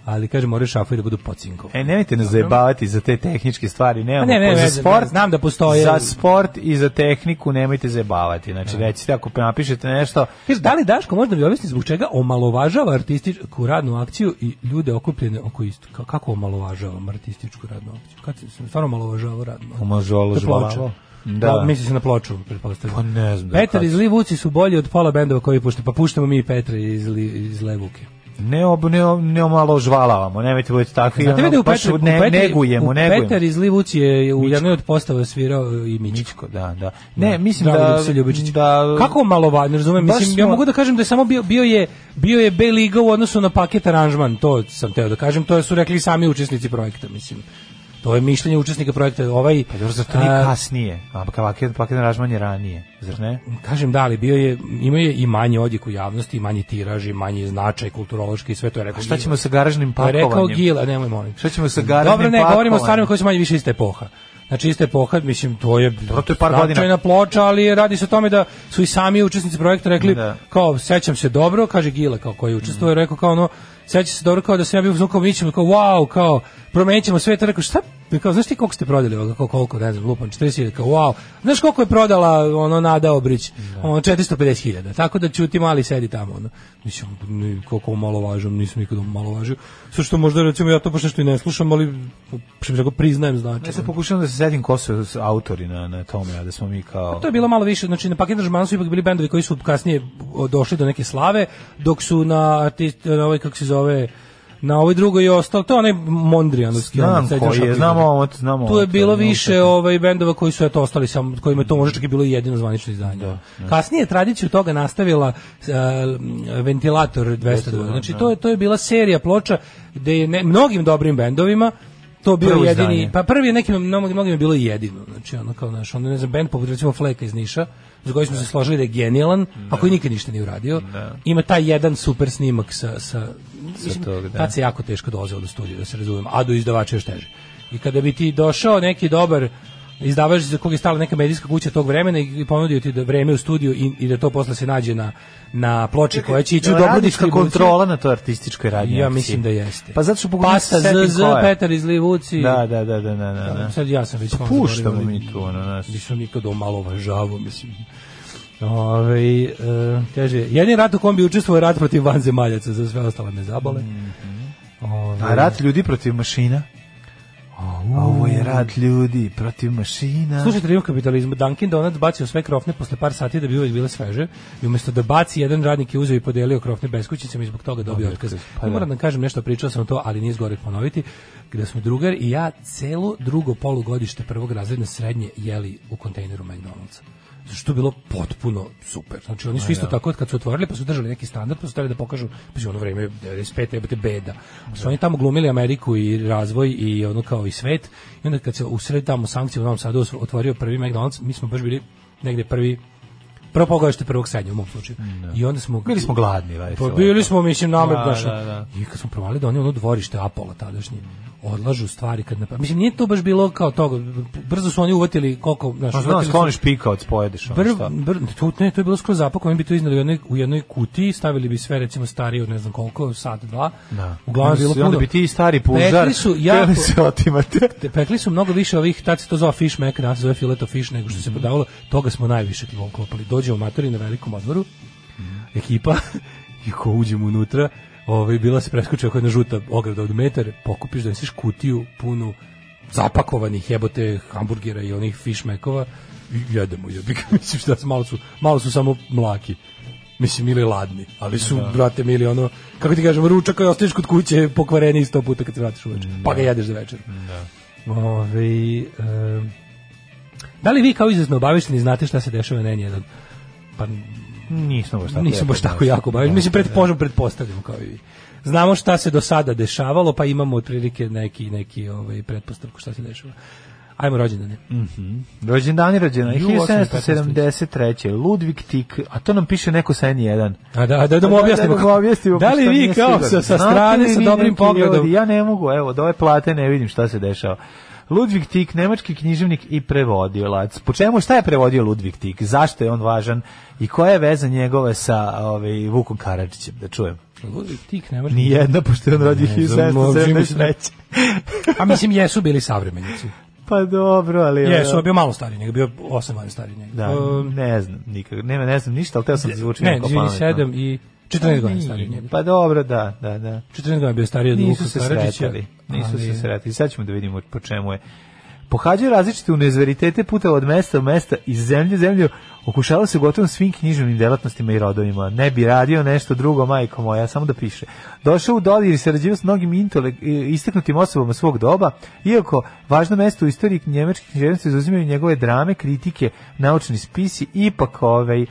Ali, kaže, moraju šrafovi da budu pocinkovani. E, nemojte nas zajebavati za te tehničke stvari, nemamo. Pa ne, ne, za ne, sport, znam da postoje- Za sport i za tehniku nemojte zajebavati. Znači, recite, ako napišete nešto, Kaže, da li Daško možda mi objasni zbog čega omalovažava artističku radnu akciju i ljude okupljene oko isto? Ka- Kako omalovažavam artističku radnu akciju? Kad se stvarno omalovažavao radnu ploča. Da. Da. misli se na ploču, pretpostavljam. Pa ne znam da Petar iz Livuci su bolji od pola bendova koji pušte, pa puštamo mi i Petra iz, Li, iz Levuke. Ne, ob, ne, ne omalo žvalavamo, nemojte budete takvi, Znate vi ono, da u Petri, ne, u negujemo, u negujemo. Petar iz Livuci je u jednoj od postava svirao i Mičko. Mičko, da, da. Ne, mislim Dragoljub da, se Ljubičić. da... Kako malo ne razumem, mislim, ja smo- mogu da kažem da je samo bio, bio je bio je B liga u odnosu na paket aranžman, to sam teo da kažem, to su rekli sami učesnici projekta, mislim. To je mišljenje učesnika projekta, ovaj Pa dobro, zar to nije kasnije? A paket, paket aranžman je ranije, zar ne? Kažem da, ali bio je, imao je i manji odjek u javnosti, i manji tiraž, i manji značaj kulturološki i sve to je rekao. A šta Gila. ćemo sa garažnim je rekao pakovanjem? Gila, nemoj molim. Šta ćemo sa garažnim Dobro, ne, govorimo o stvarima pakovanjem? koje su manje više iste epoha. Znači ista epoha, mislim, to je to je par godina. ploča, ali radi se o tome da su i sami učesnici projekta rekli, Da. kao, sećam se dobro, kaže Gila, kao koji je učestvovao, je rekao kao ono, sećam se dobro kao da sam ja bio u zvukom mi ćemo kao, wow, kao, promenit ćemo sve, to rekao, šta, kao, znaš ti koliko ste prodali ovoga, kao, koliko, ne znam, lupan, 40.000, kao, wow, znaš koliko je prodala, ono, Nada Obrić, ono, 450.000, tako da ćuti mali sedi tamo, ono, mislim, koliko malo važam, nisam nikada malo važio, sve što možda, recimo, ja to baš nešto i ne slušam, ali, što bih rekao, priznajem znači. Ja sam pokušao da se sedim ko su autori na, na tome, a da smo mi kao... To je bilo malo više, znači na paket aranžmanu su ipak bili bendovi koji su kasnije došli do neke slave, dok su na artist, na ovaj kako se zove na ovoj drugoj je ostalo, to je onaj Mondrijanovski. Znam sećam koji je, znamo ovo, znamo Tu je bilo to više ovaj bendova koji su eto ostali sam kojima je to možda čak i bilo i jedino zvanično izdanje. Kasnije je tradiciju toga nastavila uh, ventilator 202. Znači to je to je bila serija ploča gde je ne, mnogim dobrim bendovima to bio jedini, izdanje. pa prvi je nekim mnogim mnogim je bilo jedino. Znači ono kao naš, onda ne znam bend poput recimo Fleka iz Niša, za koji smo se složili da je genijalan, a koji nikad ništa nije uradio. Ima taj jedan super snimak sa sa, mislim, tog, da. tad se jako teško dolazilo do studija, da se razumemo, a do izdavača još teže. I kada bi ti došao neki dobar izdavač za kog je stala neka medijska kuća tog vremena i ponudio ti da vreme u studiju i, i da to posle se nađe na, na ploči koja će ići u dobru distribuciju. kontrola na toj artističkoj radnji Ja mislim da jeste. Pa zato što pokušam Pasta ZZ. Petar iz Livuci. Da, da, da, da, da, da. da. Sad ja sam već malo Puštamo mi tu, ono, znaš. Nisam nikad omalo važavo, mislim. Ove, e, kaže, jedini rat u kom bi učestvovao rat protiv vanzemaljaca, za sve ostale me zabole. Ove, A rat ljudi protiv mašina? Ovo je rad ljudi protiv mašina. Slušaj, triumf kapitalizmu. Dunkin Donuts bacio sve krofne posle par sati da bi uvek bile sveže. I umesto da baci, jedan radnik je uzeo i podelio krofne beskućnicama i zbog toga dobio otkaz. Pa I moram da kažem nešto, pričao sam to, ali nije zgore ponoviti, gde smo drugar i ja celo drugo polugodište prvog razredne srednje jeli u kontejneru McDonald'sa. Što je bilo potpuno super. Znači oni su isto tako kad su otvorili pa su držali neki standard, pa su hteli da pokažu pa ono vreme 95 jebote beda. Su oni tamo glumili Ameriku i razvoj i ono kao i svet. I onda kad se usred tamo sankcije u Novom Sadu otvorio prvi McDonald's, mi smo baš bili negde prvi prvo pogledašte prvog srednje u mom slučaju. I onda smo Bili smo gladni, vajte. pa bili smo, mislim, namet Da, da, da. I kad smo provalili da oni ono dvorište Apola tadašnje, odlažu stvari kad napra... Mislim, nije to baš bilo kao toga. Brzo su oni uvatili koliko... Znaš, Pa znam, skloniš pikaoc, pojedeš. ono, Br, br, to, ne, to je bilo skroz zapakovano, oni bi to iznali u jednoj, u jednoj kutiji, stavili bi sve recimo starije od ne znam koliko, sat, dva. Da. Uglavnom bilo I onda puno. bi ti stari pužar Pekli su jako- se otimate. Te- Pekli su mnogo više ovih, tad se to zove fish mac, se zove filet of fish nego što se prodavalo, toga smo najviše klopali. Dođemo matori na velikom odvoru, ekipa, i ko uđemo unutra, ovaj, bila se preskočila koja jedna žuta ograda od metar, pokupiš da nosiš kutiju punu zapakovanih jebote hamburgera i onih fish mekova i jedemo jebika. Mislim šta su, malo su, malo su samo mlaki. Mislim, ili ladni, ali su, brate, mili ono, kako ti kažem, ručak koji ostaneš kod kuće pokvareni sto puta kad se vratiš uveče, pa ga jedeš za večer. Ove, em, da li vi kao izrazno obavešteni znate šta se dešava na N1? Pa Nisam baš tako. nisam baš tako jako obavešteni. Mislim, pretpostavljam, pretpostavljam kao i vi. Znamo šta se do sada dešavalo, pa imamo otprilike neki, neki ovaj, pretpostavku šta se dešava. Ajmo rođendane. Rođendani rođena Ju, 1773. Ludvig Tik, a to nam piše neko sa N1. A da, da, da mu Pa objasnimo. Da, da, mu objasnimo, da li vi kao sa, sa strane, sa dobrim pogledom? ljudi? Ja ne mogu, evo, od ove plate ne vidim šta se dešava. Ludvig Tik, nemački književnik i prevodilac. Po čemu, šta je prevodio Ludvig Tik? Zašto je on važan? I koja je veza njegove sa ovaj, Vukom Karadžićem? Da čujem. Ludvig Tik, ne može. Nijedna, pošto je on rodio Ne znam, možda ima se- 1773. A mislim, jesu bili savremenici. Pa dobro, ali... Jesu, on bio malo stariji, nego bio 8 godina stariji njega. Da, Um, ne znam, nikak, ne, ne znam ništa, ali teo sam da zvuči ne, jako izvini, pametno. 7 i 14 godina stariji. Pa dobro, da, da, da. 14 godina bio stariji od Nisu Vuka se Karadžića. sretali, nisu se sretali. Sad ćemo da vidimo po čemu je. Pohađaju različite univerzitete puta od mesta u mesta, iz zemlje u zemlju, okušavao se gotovo svim književnim delatnostima i rodovima. Ne bi radio nešto drugo, majko moja, samo da piše. Došao u dodir i sarađivao s mnogim intele, istaknutim osobama svog doba, iako važno mesto u istoriji njemačkih književnosti zauzimaju njegove drame, kritike, naučni spisi, ipak ovaj,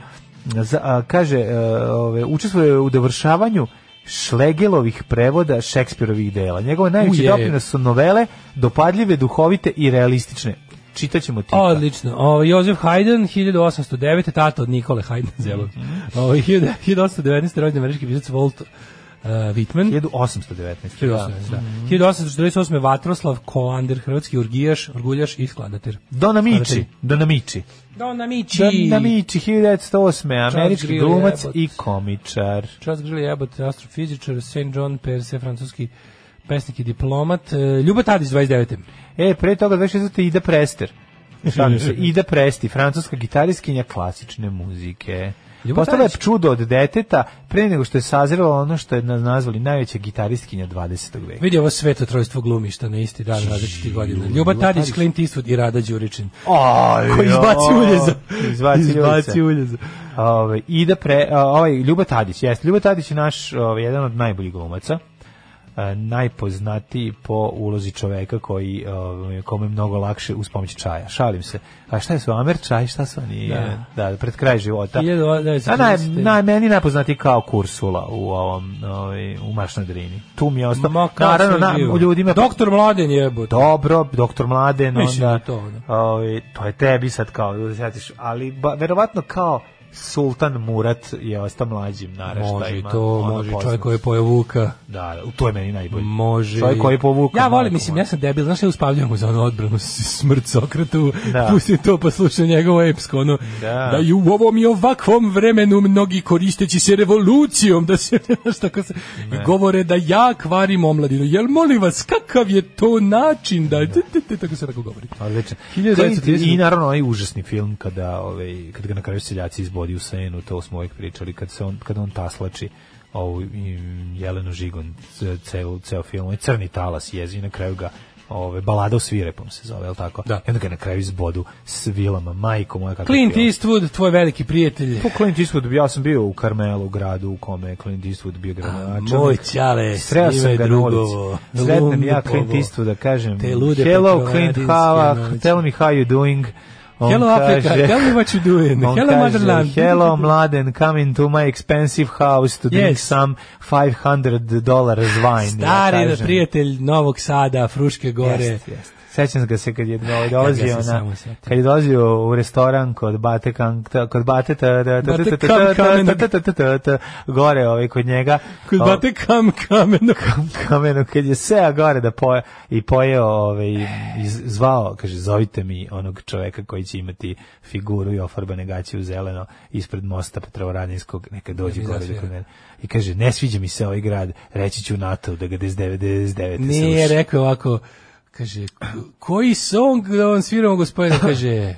za, a, kaže, e, ove, učestvuje u dovršavanju Šlegelovih prevoda Šekspirovih dela. Njegove najveći Uje. doprinos su novele, dopadljive, duhovite i realistične. Čitaćemo ti. Odlično. O, Jozef Haydn, 1809. Tata od Nikole Haydn, zelog. Mhm. O, 1819. rođen američki pisac Walt uh, Whitman. 1819. 1819, da. 1848. Vatroslav Koander, hrvatski urgijaš, urguljaš i skladatelj. Donamići. Donamići. Donamići. Donamići, 1908. Američki glumac i komičar. Charles Greeley Abbott, astrofizičar, St. John Perse, francuski pesnik i diplomat. E, Ljuba Tadić, 29. E, pre toga 26. Ida Prester. Ida Presti, francuska gitariskinja klasične muzike. Postala je čudo od deteta pre nego što je sazrela ono što je na- nazvali najveća gitaristkinja 20. veka. Vidi ovo sveto trojstvo glumišta na isti dan različitih godina. Ljuba Tadić. Clint Eastwood i Rada Đuričin. Aj, Koji izbaci uljeza. Izbaci, Izbaci uljeza. Ove, Ida pre, a, ovaj, Ljuba Tadić, jeste. Ljuba Tadić je naš, ovaj, jedan od najboljih glumaca. A, najpoznatiji po ulozi čoveka koji ovaj, kome je mnogo lakše uz pomoć čaja. Šalim se. A šta je su Amer čaj, šta su oni? Da. Da, pred kraj života. 1930. A naj, naj, meni najpoznatiji kao Kursula u ovom, ovaj, u Maršnoj Drini. Tu mi je ostao. Naravno, na, u ljudima... Doktor Mladen jebote. Dobro, doktor Mladen, Mislim onda, da to, da. ovaj, to je tebi sad kao, da ali ba, verovatno kao Sultan Murat je ostao mlađim naraštajima. Može i to, ono može poznat. čovjek koji je pojao Vuka. Da, to je meni najbolji. Može. Čovjek koji je povukao. Ja volim, mislim, ja sam debil, znaš, ja uspavljam za onu odbranu smrt Sokratu, Da. pustim to pa slušam njegovo epsko, ono, Da. da. i u ovom i ovakvom vremenu mnogi koristeći se revolucijom, da se, znaš, tako se, govore da ja kvarim omladinu, jel molim vas, kakav je to način da, da, da, da, tako se tako govori. Odličan. 1930. I naravno onaj užasni film kada, ovaj, kad ga na kraju seljaci izbodi u senu, to smo uvijek pričali, kad, se on, kada on taslači ovu i, Jelenu Žigon, ce- ceo, ceo film, ovaj crni talas jezi i na kraju ga ove, balada u svirepom se zove, je li tako? Da. I onda ga na kraju izbodu s vilama, majko moja kako Clint film. Eastwood, tvoj veliki prijatelj. Po Clint Eastwood, ja sam bio u Karmelu, u gradu u kome je Clint Eastwood bio gradonačelnik. Moj čale, Sreo sam ga drugovo. Sretnem ja. Clint Eastwood da kažem, hello Clint, how, noći." tell me how you doing. On Hello Africa, tell me what you doing. Hello kaže, motherland. Hello mladen, come into my expensive house to drink Yes. some 500 dollars wine. Stari ja kažem. prijatelj Novog Sada, Fruške gore. Jest, jest. Sećam ga se kad je ovaj, dolazio Ja se na kad je dolazio u restoran kod Bate Kan kod Bate ta ta ta ta ta Kam gore ovaj kod njega Kod bate kam kameno. kamenu kad je seo gore da poje i pojeo ovaj zvao kaže zovite mi onog čoveka koji će imati figuru i ofarbane gaće u zeleno ispred mosta Petrovaradinskog neka dođe gore da kod mene i kaže ne sviđa mi se ovaj grad reći ću NATO da ga 99 99 Nije rekao ovako, kaže, koji song da vam sviramo gospodine, kaže,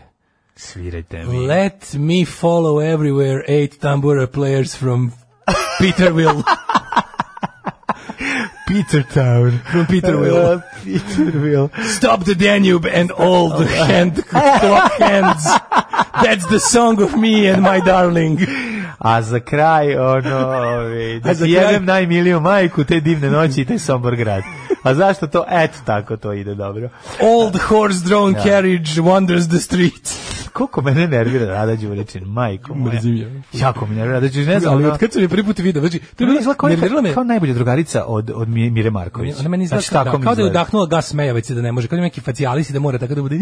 svirajte mi let me follow everywhere eight tambura players from Peterville. Petertown From Peterville. Uh, Peterville Stop the Danube and all the hand clock hands. That's the song of me and my darling. A za kraj, ono, da jedem najmiliju majku te divne noći i taj Sombor grad. A zašto to? Eto tako to ide dobro. Old horse-drawn carriage wanders the streets. Koliko mene nervira Rada Đuričin, majko moja. Mrzim je. Jako mi nervira Rada Đuričin, ne znam. Ali od kad sam je prvi put vidio, znači, to je izgleda kao, nerviralo me. kao najbolja drugarica od, od Mi- Mire Marković. Ona meni izgleda Znači, kao, tako da, mi kao da je udahnula gas smejavice da ne može, kao da neki facijalis i da mora tako da bude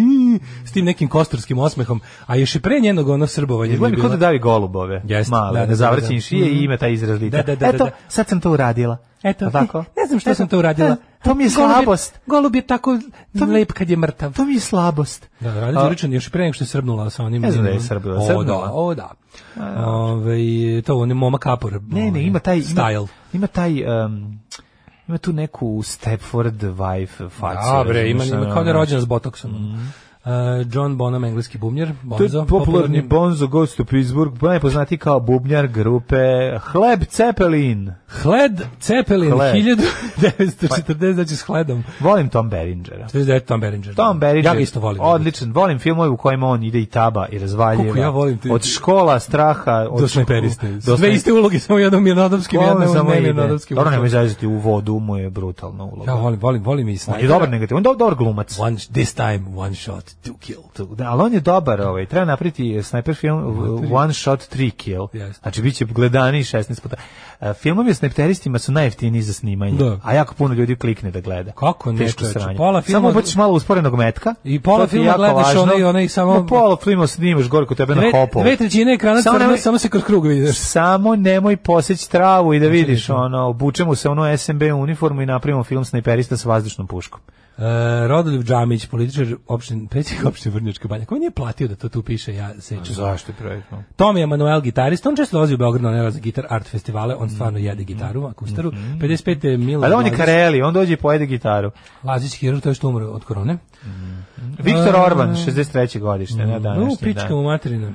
s tim nekim kostorskim osmehom, a još i pre njenog ono srbovanje. Izgleda mi kao da davi golubove. Jeste, Male, da, da, da, da, da. šije i Mhm. ima taj izraz. Da, da, da, Eto, da, da. sad sam to uradila. Eto, tako? ne znam što Eto, sam to uradila. To mi je Golub slabost. Golub je tako lep kad je mrtav. To mi je slabost. Da, Radi Đuričan još pre nego što je srbnula sa onim... Ne znam da je srbila, O, srbnula. da, o, da. Ove, to on je Moma Kapor. Ne, ne, ovaj, ima taj ima, Style. ima taj um, ima tu neku Stepford wife facu. Ima, razumeš, ima ono, kao da je ono. rođen s botoksom. Uh, John Bonham, engleski bumjer. To je Bonzo, popularni Bonzo Goes to Pittsburgh, najpoznatiji kao bubnjar grupe Hleb Cepelin. Hled Cepelin, Hled. 1940, znači s hledom. Volim Tom Beringera. 49 Tom Berenger. Tom Berenger, Ja ga isto volim. odličan, volim filmove u kojima on ide i taba i razvaljeva. Koliko ja volim te- Od škola, straha, od Do snajperiste. do Sve iste uloge, samo jednom mirnodopskim, jednom samo mirnodopskim. Dobro, nemoj zaziti u vodu, mu je brutalna uloga. Ja volim, volim, volim i On je snajpera. dobar negativ, on je do- dobar glumac. One, this time, one shot, two kill. Da, ali on je dobar, ovaj, treba napriti sniper film One Shot, Three Kill. Jeste. Znači, bit će gledani 16 puta. Uh, filmovi o snajperistima su najjeftiniji za snimanje, Da. a jako puno ljudi klikne da gleda. Kako ne, Teško sranje. pola filma- Samo baciš malo usporenog metka. I pola to filma gledaš onaj- onaj samo- Ma pola filma snimaš gore kod tebe Dve, na hopu. dve trećine ekrana Samo nemoj- samo se kroz krug vidiš. Samo nemoj poseći travu i da vidiš, ono, obučemo se ono SMB uniformu i napravimo film snajperista sa vazdušnom puškom. Uh, Rodoljev Džamić, političar opštin, predsjednik opštine Vrnjačka banja. Ko nije platio da to tu piše, ja sećam. Zašto je projektno? Tomi Emanuel gitarista, on često dolazi u Beograd na razne gitar art festivale, on stvarno jede gitaru, akustaru. 55. je Milo Ali on je Kareli, on dođe i pojede gitaru. Lazić hirurg, to je što umro od korone. Viktor A- Orban, 63. godište, na U, današnji pička dan. mu materina.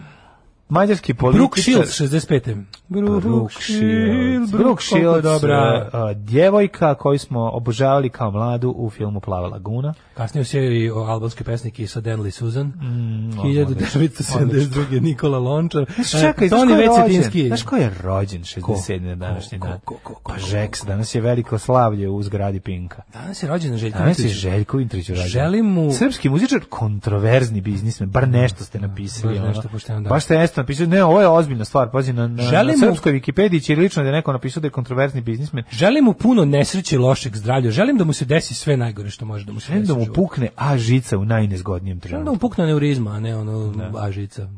Mađarski političar... Brooke Shields, 65. Brooke Shields. Brooke koliko je Shields, dobra. uh, djevojka koju smo obožavali kao mladu u filmu Plava laguna. Kasnije u seriji o albanskoj pesniki sa Denley Susan. Mm, 1972. Nikola Lončar. Čekaj, znaš ko Toni je rođen? Znaš ko je rođen 67. na današnji Ko? dan? Ko, ko, ko, Pa ko, Žeks, danas je veliko slavlje u zgradi Pinka. Danas je rođen Željko Danas je. Željko Intrić rođen. Želim mu- Srpski muzičar, kontroverzni biznismen, bar nešto ste napisali. nešto pošteno, da. Baš ste napisali, ne, ovo je ozbiljna stvar, pazi, na, na, Želim na mu- srpskoj Wikipediji ćirilično da je neko napisao da je kontroverzni biznismen. Želim mu puno nesreće i lošeg zdravlja. Želim da mu se desi sve najgore što može da mu se Želim desi. da mu životu. pukne A žica u najnezgodnijem Želim da trenutku. mu pukne aneurizma, a ne ono ažica. Uh,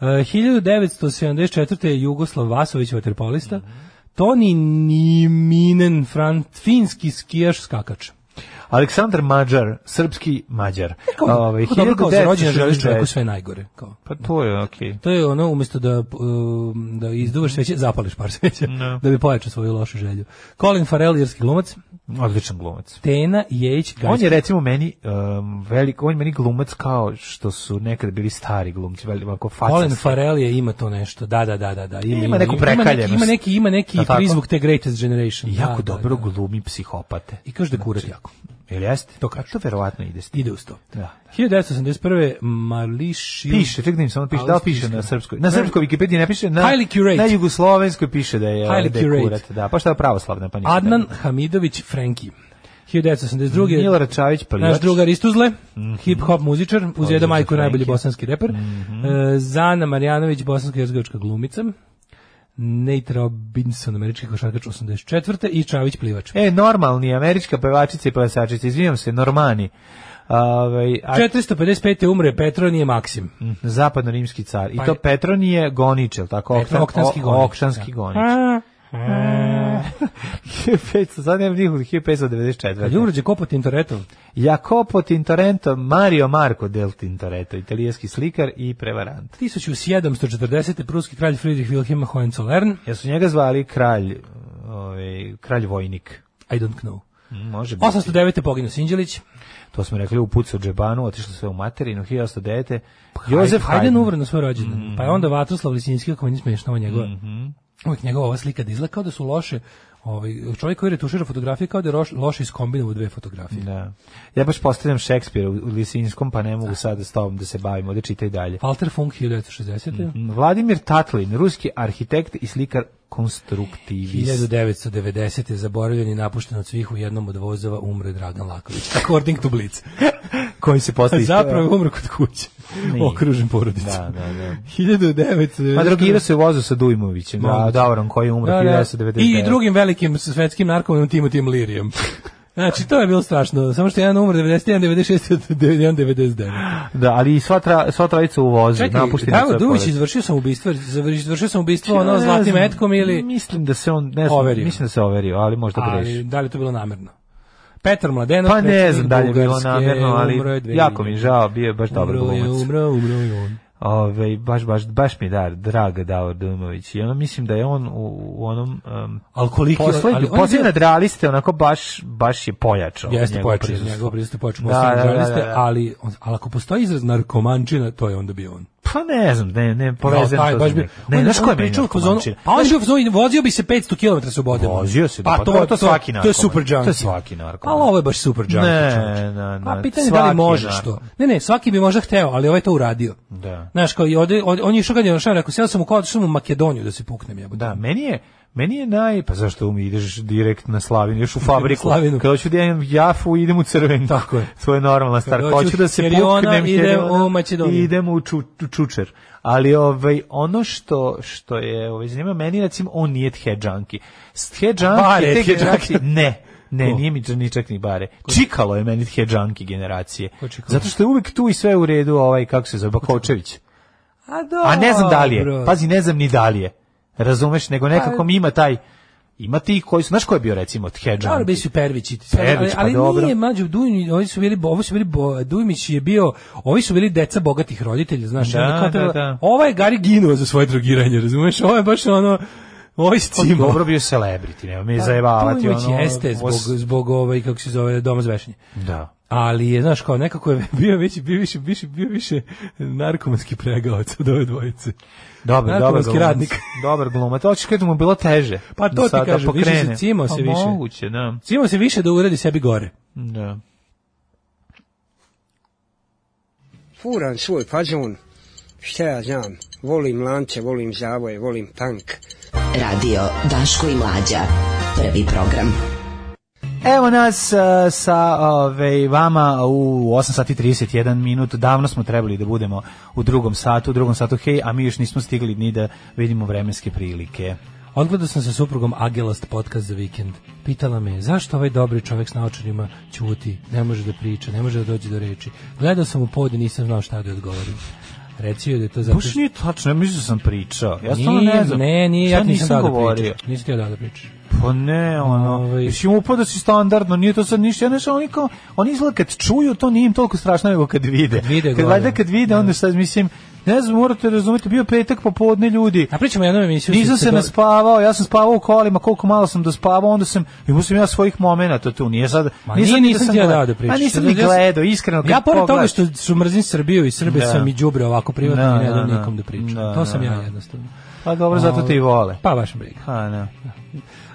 1974. je Jugoslav Vasović, vaterpolista. Toni Niminen, finski skijaš skakač. Aleksandar Mađar, srpski Mađar. Ovaj, Kako dobro kao za rođendan želiš 1969. čovjeku sve najgore. Kao. Pa to je okej. To je ono, umjesto da, um, da izduvaš sveće, zapališ par sveća, No. da bi pojačao svoju lošu želju. Colin Farrell, irski glumac, Odličan glumac. Tena Jejić, On je recimo meni um, velik, on je meni glumac kao što su nekad bili stari glumci, veliko ovako faca. Colin Farrell je ima to nešto, da, da, da, da, da. Ima neku Ima neki, prekaljenost. ima neki, ima neki Jel tako? prizvuk te Greatest Generation. jako da, dobro da, da. glumi psihopate. I kaže da je kurat jako. Jel jeste? To kaže. To verovatno ide. Ide uz to. Da. 1981. Marliš Piše, čekaj da im samo piše, da li piše na srpskoj. Na srpskoj Wikipediji ne piše, na, Highly curate. na jugoslovenskoj piše da je, Highly da je kurat. Da, pa šta je pravoslavna, pa. Adnan Hamidović Frenki. 1982. Milorad Čavić, plivač. Naš drugar Istuzle, Mhm. hip-hop muzičar, uz Jeda Majko najbolji bosanski reper. Mhm. E, Zana Marjanović, bosansko-jezgovačka glumica. Nate Robinson, američki košarkač 84. i Čavić plivač. E, normalni, američka pevačica i plesačica, izvinjam se, normani. Ovaj, a, 455. umre Petronije Maksim. zapadno-rimski car. I Pa to je- Petroni je Gonić, jel tako? Petro- Oktanski o- Gonić, Okšanski da. Gonić. 1500, sad nema nikog 1594. Kad je umre Jacopo Tintoretto, Jacopo Tintorento, Mario Marco del Tintoretto, italijanski slikar i prevarant. 1740. pruski kralj Friedrich Wilhelm Hohenzollern, Ja su njega zvali kralj, ovaj, kralj vojnik. I don't know. Mm, Može biti. 809. poginuo Sinđelić, To smo rekli u pucu džebanu, otišlo sve u materinu, 1809. Jozef Hajdn Haydn. na svoj rođendan. Pa je onda Vatroslav Lisinski, kako meni smiješno, ova njegova, uvijek njegova ova slika da izgleda kao da su loše, ovaj, čovjek koji retušira fotografije kao da je roš, loše iskombinovao dve fotografije. Da. Ja baš postavljam Šekspira u u Lisinskom, pa ne mogu sada s tobom da se bavimo, da čitaj dalje. Walter Funk 1960. Vladimir Tatlin, ruski arhitekt i slikar konstruktivist. 1990. zaboravljen i napušten od svih u jednom od vozova umre Dragan Laković. According to Blitz. koji se posle Zapravo je umro kod kuće. Okružen porodicom. Da, da, da. 1990. Ma drogirao se u vozu sa Dujmovićem, da. Daurom koji je umro Da, da. 1999. I drugim velikim svetskim narkomanom Timotijem Lirijem. Znači, to je bilo strašno. Samo što jedan umro 91, 96, 91, 99. Da, ali i sva, tra, sva trojica u vozu, Čekaj, sve Duvić izvršio sam ubistvo, izvršio sam ubistvo ono zlatnim znam, metkom ili... Mislim da se on, ne znam, Overio. mislim da se overio, ali možda Ali, greši. da li je to bilo namerno? Petar Mladenov, Pa ne znam da li je bilo namjerno, ali umro je 2000. jako mi žao, bio je baš dobar Umro je, glumac. umro, umro je on. Ove, baš, baš, baš mi je dar, draga Davor Dumović. I ono mislim da je on u, u onom... Um, Ali koliki... Ali je nadrealiste, onako baš, baš je pojačao. Jeste pojačao, njegov prisustvo pojačao, Da, da, da, da, da. ali, ali ako postoji izraz narkomančina, to je onda bio on. Pa ne znam, ne, ne, Ja, povezam taj to baš nekog. Ne, on- znaš on ko je meni narkomančina? Pa on je bio u fazonu, vozio bi se 500 km slobode. Vozio se, pa pa to, to- to svaki To je super junkie. To je svaki narkoman. Ali ovo je baš super junkie. Ne, ne, ne, A pitanje je da li može što. Ne, ne, svaki bi možda hteo, ali ovaj to uradio. Da. Znaš, kao i ovde, on je išao kad je našao, rekao, sjeo sam u kao da sam u Makedoniju da se puknem jebote. Da, meni je Meni je naj, pa zašto mi ideš direkt na Slavinu, još u fabriku. Slavinu. Kada hoću da idem jafu, idem u crvenu. Tako je. To je normalna stvar. Kada hoću da se puknem, idem u Makedoniju. Idem u ču, čučer. Ali ovaj, ono što, što je ovaj, zanima, meni recimo, on nije the junkie. The junkie, Bare, te the generacije, ne. Ne, Ko? nije mi ni čak ni bare. Čikalo je meni junkie generacije. Ko? Zato što je uvek tu i sve u redu, ovaj, kako se zove, Bakočević. A, dobro. A ne znam da li je. Pazi, ne znam ni da li je. Razumeš, nego nekako mi ima taj ima ti koji su, znaš ko je bio recimo the Dobro, junkie? bili su Pervić i ti sad, Pervić, ali, pa ali dobro. nije mađo Dujmi, ovi su bili, ovi su bili, bo, Dujmić je bio, ovi su bili deca bogatih roditelja, znaš, Da, da, treba- da. Ovaj je Gari ginuo za svoje drogiranje, razumeš? Ovo je baš ono, ovaj se Pa dobro bio celebrity, nema mi zajebavati. Dujmić ono, jeste zbog, zbog ovaj, kako se zove, doma zvešenje. Da. Ali je, znaš, kao nekako je bio više, bio više, više, bio više narkomanski pregavac od ove dvojice. Dobar, dobar glumac. radnik. Dobar glumac. To ćeš kada mu bilo teže. Pa to ti sad da više se cimao se Pa više. Moguće, da. Cimo se više da uradi sebi gore. Da. furam svoj fazon, šta ja znam, volim lance, volim zavoje, volim tank. Radio Daško i Mlađa. Prvi program. Evo nas uh, sa ove, vama u 8 sati 31 minut. Davno smo trebali da budemo u drugom satu, u drugom satu hej, a mi još nismo stigli ni da vidimo vremenske prilike. Odgledao sam sa suprugom Agelast podcast za vikend. Pitala me zašto ovaj dobri čovjek s naočarima ćuti, ne može da priča, ne može da dođe do reči. Gledao sam u pod i nisam znao šta da odgovorim. Reci joj da je to zato Baš nije tačno, ja mislim da sam pričao. Ja stvarno ne znam. Ne, nije, ja nisam dao da govorio? pričaš. Nisam ti dao da pričaš. Pa ne, ono, Ovaj. mislim upao da si standardno, nije to sad ništa, ja nešto, oni kao, oni izgleda kad čuju, to nije im toliko strašno nego kad vide. Kad vide kad, valjda kad vide, onda sad, mislim, ne znam, morate razumeti, bio petak popodne ljudi, A pričamo jednom emisiju. nisam se do- naspavao, ja sam spavao u kolima, koliko malo sam dospavao, onda sam, imao sam ja svojih momenata tu, nije sad, Ma nije, ni nisam da ti ja dao da pričaš. Ma nisam ni gledao, iskreno, Ja pored toga što, što mrzim Srbiju i Srbe Da. sam i đubre ovako privatno Da, i ne dam da, da. nikom da pričam. Da, to sam da, ja da. jednostavno. Pa dobro, zato te i vole. Pa baš briga. Ha, ne.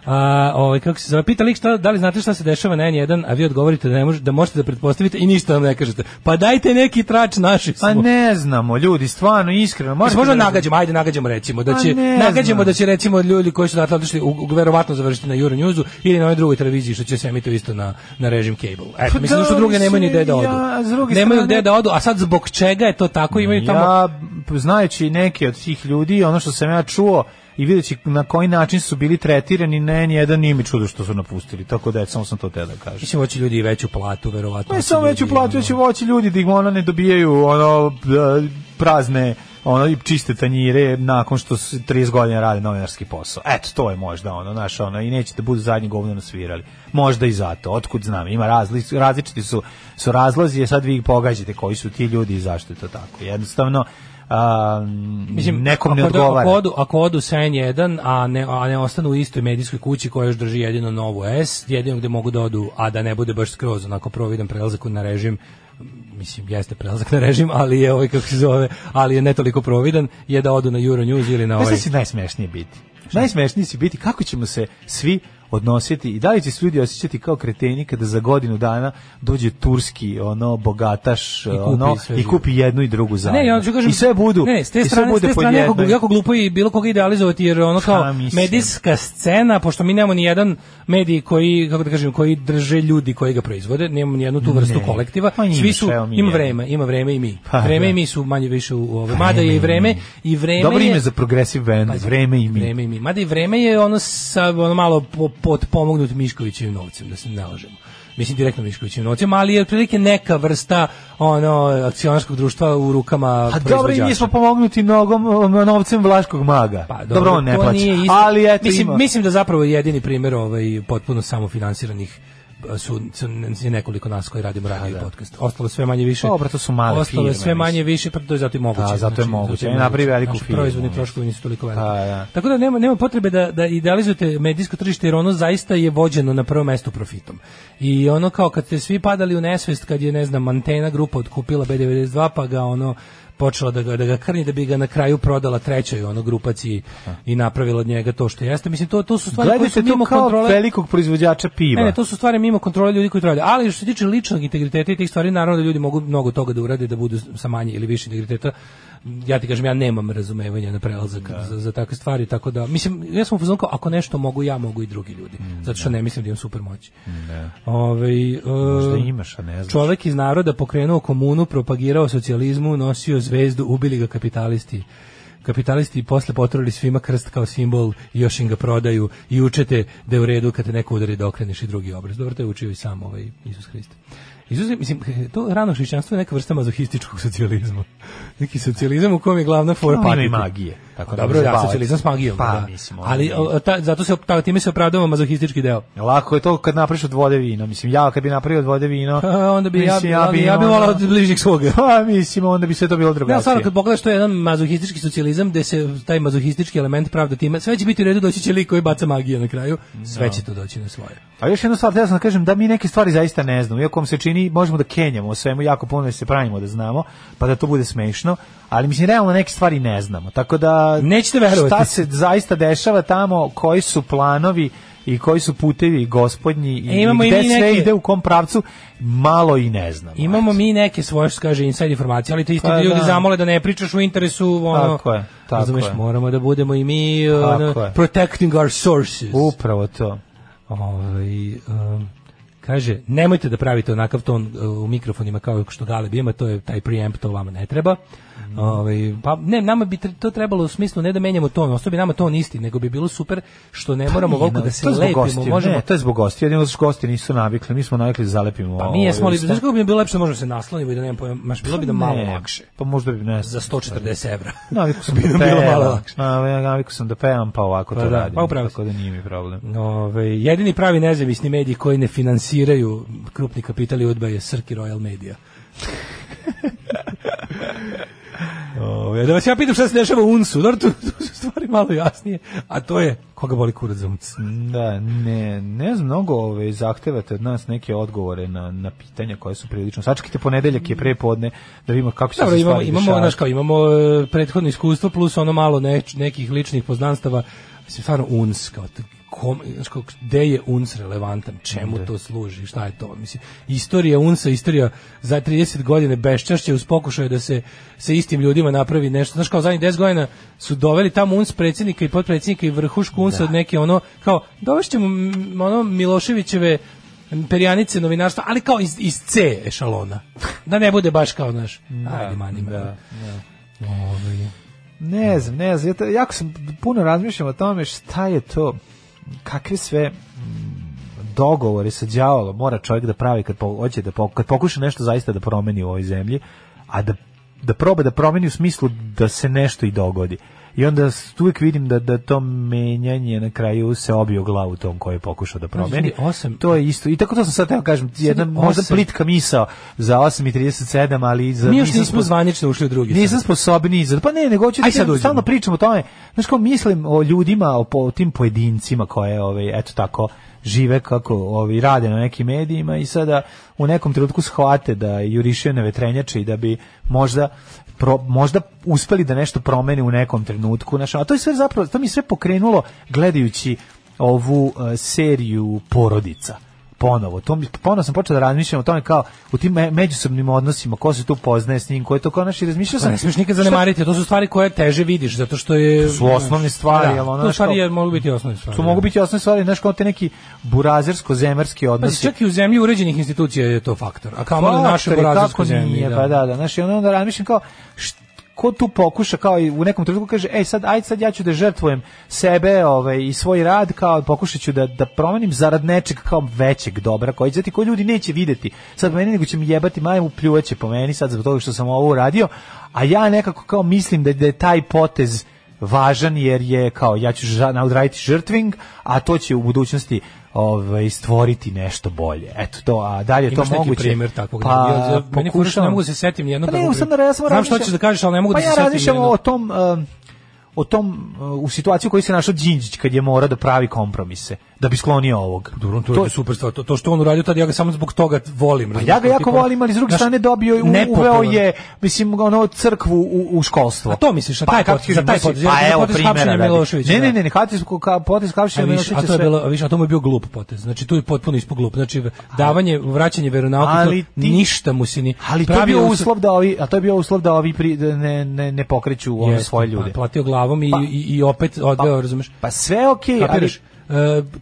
A, ovaj, kako se zove, pita lik šta, da li znate šta se dešava na N1, a vi odgovorite da, ne može, da možete da pretpostavite i ništa nam ne kažete. Pa dajte neki trač naši smo. Pa ne znamo, ljudi, stvarno, iskreno. Možda da- nagađamo, ajde nagađamo recimo da Pa će nagađamo da će recimo ljudi koji su dakle otišli u, u verovatno završiti na Euronewsu ili na onoj drugoj televiziji što će se emititi isto na na režim cable. Eto, Pa mislim da što da, druge nemaju ni gde da odu. ja, nemaju gde da odu, a sad zbog čega je to tako imaju tamo Ja, znajući neke od tih ljudi, ono što sam ja čuo i videći na koji način su bili tretirani, ne, nijedan nije mi čudo što su napustili. Tako da, samo sam to te da kažem. Mislim, hoće ljudi i veću platu, verovatno. Ne hoće samo veću platu, ono- će voći ljudi da ih ono ne dobijaju ono e, prazne ono i čiste tanjire nakon što su 30 godina rade novinarski posao. Eto, to je možda ono, znaš, ono, i nećete budu zadnji govno nasvirali. Možda i zato, otkud znam, ima razli, različiti su, su razlozi, a sad vi ih pogađate koji su ti ljudi i zašto je to tako. Jednostavno, a, Mislim, nekom ne da- odgovara. Ako odu, ako odu sa N1, a ne, a ne ostanu u istoj medijskoj kući koja još drži jedino novu S, jedino gde mogu da odu, a da ne bude baš skroz onako providan prelazak na režim, mislim, jeste prelazak na režim, ali je ovaj, kako se zove, ali je ne toliko providan, je da odu na Euronews ili na ovaj... šta će najsmešnije biti? Najsmešnije će biti kako ćemo se svi odnositi i da li će se ljudi osjećati kao kreteni kada za godinu dana dođe turski ono bogataš kupi ono i kupi jednu i drugu zajedno. Ne, ja ću kažem, I sve budu ne, ne, s te i sve strane, s bude te pod strane jako, jako glupo i bilo koga idealizovati jer ono kao medijska scena, pošto mi nemamo ni jedan medij koji, kako da kažem, koji drže ljudi koji ga proizvode, nemamo ni jednu tu vrstu Ne. kolektiva. Pa Svi su jedan. vreme, ima vreme i mi. Pa, vreme da. i mi su manje više u ove. Mada je i vreme i vreme Dobro ime za progresiv band, Pazi, vreme i mi. Vreme i mi. Mada i vreme je ono sa ono malo po, potpomognut Miškovićevim novcem, da se ne lažemo. Mislim direktno Miškovićevim novcem, ali je otprilike neka vrsta ono akcionarskog društva u rukama A dobro, i proizvođača. mi smo pomognuti nogom, novcem Vlaškog maga. Pa, dobro, on ne plaća. isto. Ali eto mislim, ima. mislim da zapravo jedini primjer ovaj potpuno samofinansiranih su, su su nekoliko nas koji radimo radio i podcast. Ostalo sve manje više. Dobro, to su male Ostalo firme, sve manje više, pa to je zato i moguće. Da, zato je moguće. I napravi veliku firmu, Proizvodni troškovi nisu toliko veliki. Pa, da. Tako da nema nema potrebe da da idealizujete medijsko tržište jer ono zaista je vođeno na prvom mestu profitom. I ono kao kad ste svi padali u nesvest kad je ne znam Antena grupa otkupila B92 pa ga ono počela da ga, da ga krni da bi ga na kraju prodala trećoj ono grupaciji i napravila od njega to što jeste. Mislim to to su stvari koje su Gledajte mimo kao kontrole. velikog proizvođača piva. Ne, ne, to su stvari mimo kontrole ljudi koji to rade. Ali što se tiče ličnog integriteta i tih stvari, naravno da ljudi mogu mnogo toga da urade, da budu sa manje ili više integriteta. Ja ti kažem, ja nemam razumevanja na prelazak za, za takve stvari, tako da, mislim, ja sam u ako nešto mogu, ja mogu i drugi ljudi. zato što ne mislim da imam super moć. Ovaj, e, Možda imaš, a ne znaš. Čovek iz naroda pokrenuo komunu, propagirao socijalizmu, nosio zvezdu, ubili ga kapitalisti. Kapitalisti posle potrali svima krst kao simbol i još im ga prodaju i učete da je u redu kad te neko udari da okreneš i drugi obraz. Dobro, to je učio i sam ovaj Isus Hrist. Je- mislim, to rano hrišćanstvo je neka vrsta mazohističkog socijalizma. Neki socijalizam u kojem je glavna fora i patiti. magije, tako da Dobro, bi da, socijalizam s magijom. Pa, da. mislim, Ali o, ta, zato se, ta, time se opravdava mazohistički deo. Lako je to kad napraviš od vode vino. Mislim, ja kad bi napravio od vode vino... A, onda bi ja, mislim, ali ja bi ono- volao od bližnjeg svoga. Pa, mislim, onda bi sve to bilo drugačije. ali stvarno kad pogledaš to je jedan mazohistički socijalizam gde se taj mazohistički element pravda time, sve će biti u redu, doći će lik koji baca magije na kraju, sve će to doći na svoje. A još jedna stvar, htio sam da kažem da mi neke stvari zaista ne znamo. Iako vam se čini, možemo da kenjamo o svemu, jako puno da se pravimo da znamo, pa da to bude smešno, ali mislim, realno neke stvari ne znamo. Tako da, Nećete verovati. šta se zaista dešava tamo, koji su planovi i koji su putevi gospodnji i, E, imamo i gde mi sve neke- ide u kom pravcu, malo i ne znamo. Imamo mi neke svoje, što kaže, inside informacije, ali te isti Pa, ljudi da. zamole da ne pričaš u interesu, ono, Tako je, tako razumeš, je. moramo da budemo i mi ono, protecting our sources. Upravo to. Ovaj, um, kaže, nemojte da pravite onakav ton uh, u mikrofonima kao što Galeb ima, to je taj preamp, to vama ne treba. Ovaj, pa ne, nama bi to trebalo u smislu ne da menjamo ton, ostao bi nama ton isti, nego bi bilo super što ne moramo Nije, volko da se lepimo, gostiju, možemo Ne, to je zbog gostiju, jedino što gosti nisu navikli, mi smo navikli da zalepimo Pa mi ovaj jesmo, ali usta. znaš kako bi bilo lepše da možemo se naslonimo i da nemam pojma, maš bilo bi da malo Ne, lakše. Pa možda bi ne Za 140 evra. Navikao sam Bi da bilo malo lakše. Navikao sam da pevam, pa ovako Pa to da, radim. pa upravo tako da nije mi problem. Ove, jedini pravi nezavisni mediji koji ne finansiraju krupni kapital i udba je Srki Royal Media. Ove, da vas ja pitam šta se dešava u UNS-u, dobro, tu, tu su stvari malo jasnije, a to je Koga boli kurac za unc? Da, ne, ne znam, mnogo ove, zahtevate od nas neke odgovore na, na pitanja koje su prilično. Sačekajte ponedeljak je pre podne da vidimo kako se imamo, stvari imamo, dešavati. znaš kao, imamo e, prethodno iskustvo plus ono malo neć, nekih ličnih poznanstava. Mislim, stvarno UNS, kao, kom, kao, gde je UNS relevantan, čemu to služi, šta je to? Mislim, istorija UNS-a, istorija za 30 godine beščašće uz pokušaju da se sa istim ljudima napravi nešto. Znaš, kao zadnjih 10 godina su doveli tamo UNS predsjednika i potpredsjednika i vrhušku UNS od neke ono, kao, dovešćemo ono Miloševićeve perjanice novinarstva, ali kao iz, iz C ešalona. Da ne bude baš kao naš. Ajde, mani me. da, Ovaj, Ne znam, ne znam, jako sam puno razmišljam o tome šta je to, kakve sve mm, dogovore sa đavolom mora čovjek da pravi kad hoće da kad pokuša nešto zaista da promeni u ovoj zemlji, a da da proba da promeni u smislu da se nešto i dogodi. I onda uvijek vidim da da to menjanje na kraju se obio glavu tom koji je pokušao da promeni. osam- To je isto. I tako to sam sad teo kažem, jedna Sad možda osam- plitka misao za 8:37, ali za Mi još nisam nismo spos- zvanično ušli u drugi Nisam sat. sposobniji za pa ne, nego hoću da sad stalno pričam o tome. Znaš kao mislim o ljudima, o, po, o tim pojedincima koje ovaj eto tako žive kako ovi rade na nekim medijima i sada u nekom trenutku shvate da jurišaju na vetrenjače i da bi možda pro, možda uspeli da nešto promene u nekom trenutku. Znaš, a to je sve zapravo, to mi sve pokrenulo gledajući ovu eh, seriju porodica ponovo. To mi, ponovo sam počeo da razmišljam o tome kao u tim me, međusobnim odnosima, ko se tu poznaje s njim, ko je to kao razmišljao Pa sam. ne smiješ nikad šta- zanemariti, to su stvari koje teže vidiš, zato što je... To su osnovne stvari, da, to znaš stvari je, mogu biti osnovne stvari. To da. mogu biti osnovne stvari, znaš kao te neki burazersko-zemerski Pa odnosi. čak i u zemlji uređenih institucija je to faktor. A kao malo u našoj Faktori, burazerskoj kako zemlji. nije, pa da, da, znaš, i onda, razmišljam kao, št, ko tu pokuša kao i u nekom trenutku kaže ej sad aj sad ja ću da žrtvujem sebe ovaj i svoj rad kao pokušaću da da promenim zarad nečeg kao većeg dobra koji će ti koji ljudi neće videti. Sad meni nego će mi jebati majmu pljuvaće po meni sad zbog toga što sam ovo uradio a ja nekako kao mislim da, da je taj potez važan jer je kao ja ću odraditi žrtving a to će u budućnosti ovaj stvoriti nešto bolje eto to a dalje je to Imaš neki moguće primjer takvog? pa Ja- ja- meni što ne mogu se setim nijednog pa ne, sad primjera. ja samo Znam što ćeš da kažeš, ali ne mogu pa da se ja setim razmišljam nijednog. o tom um, o tom uh, u situaciji u kojoj se našao Đinđić kad je morao da pravi kompromise da bi sklonio ovog. Dobro, to, je super stvar. To, to što on uradio tad, ja ga samo zbog toga volim. Pa ja ga jako volim, ali s druge strane dobio i uveo je mislim ono crkvu u, u školstvo. A to misliš, na Pa taj potez, ti za taj ja Pa evo primjera. Miloševića, Ne, ne, ne, ne, potez ka- potez A hapšenja Miloševića a to je bilo, a viš, a to mu je bio glup potez. Znači tu je potpuno ispod glup. Znači davanje, vraćanje veronauke, Ali to ti- ništa mu se ni Ali to je bio us- uslov da ovi, a to je bio uslov da ovi pri, da ne, ne, ne pokreću ove svoje pa, ljude. platio glavom i, Pa- i, opet odveo, razumeš? Pa sve okej, ali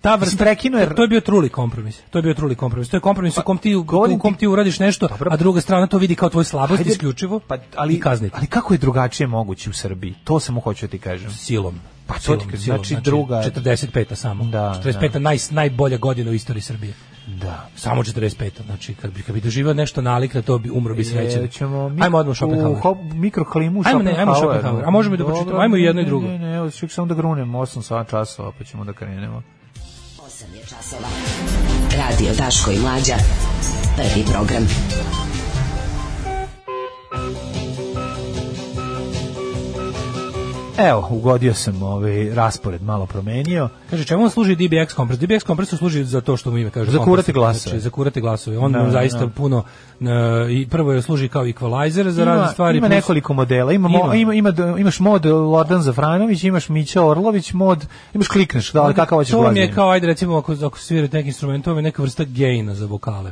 ta vrsta prekinuo to je bio truli kompromis. To je bio truli kompromis. To je kompromis u kom ti u kom ti- uradiš nešto, Dobro. a druga strana to vidi kao tvoj slabost Hajde, isključivo. pa, ali, i kazniti ali kako je drugačije moguće u Srbiji? To samo hoću da ti kažem. silom. Pa to silom, ti silom. znači druga- 45. samo. Da, 45. Naj, najbolja godina u istoriji Srbije. Da. Samo 45. Znači, kad bi, kad bi doživao nešto nalik na to, bi umro bi srećan. E, ćemo Ajmo odmah u u Schopenhauer. hop- mikroklimu u Ajmo, ne, ajmo. Schopenhauer. A možemo i da pročitamo. Dobro, Ajmo i jedno i ne, drugo. Ne, ne, evo, ček samo da grunemo 8 sat časova, pa ćemo da krenemo. 8 je časova. Radio Daško i Mlađa. Prvi program. Evo, ugodio sam ovaj raspored malo promenio. Kaže, čemu on služi DBX kompres? DBX kompresor služi za to što mu ime kaže. Za kompresor. kurati glasove. Znači, za kurati glasove. On Da, nam zaista da. puno, e, i prvo je služi kao equalizer za ima, razne stvari. ima plus- nekoliko modela. Ima, Ima. ima, ima, imaš mod Lordan Zafranović, imaš Mića Orlović, mod, imaš klikneš, da li kakav hoćeš To vam je kao, ajde recimo, ako, ako svirate neki instrument, to je neka vrsta gaina za vokale.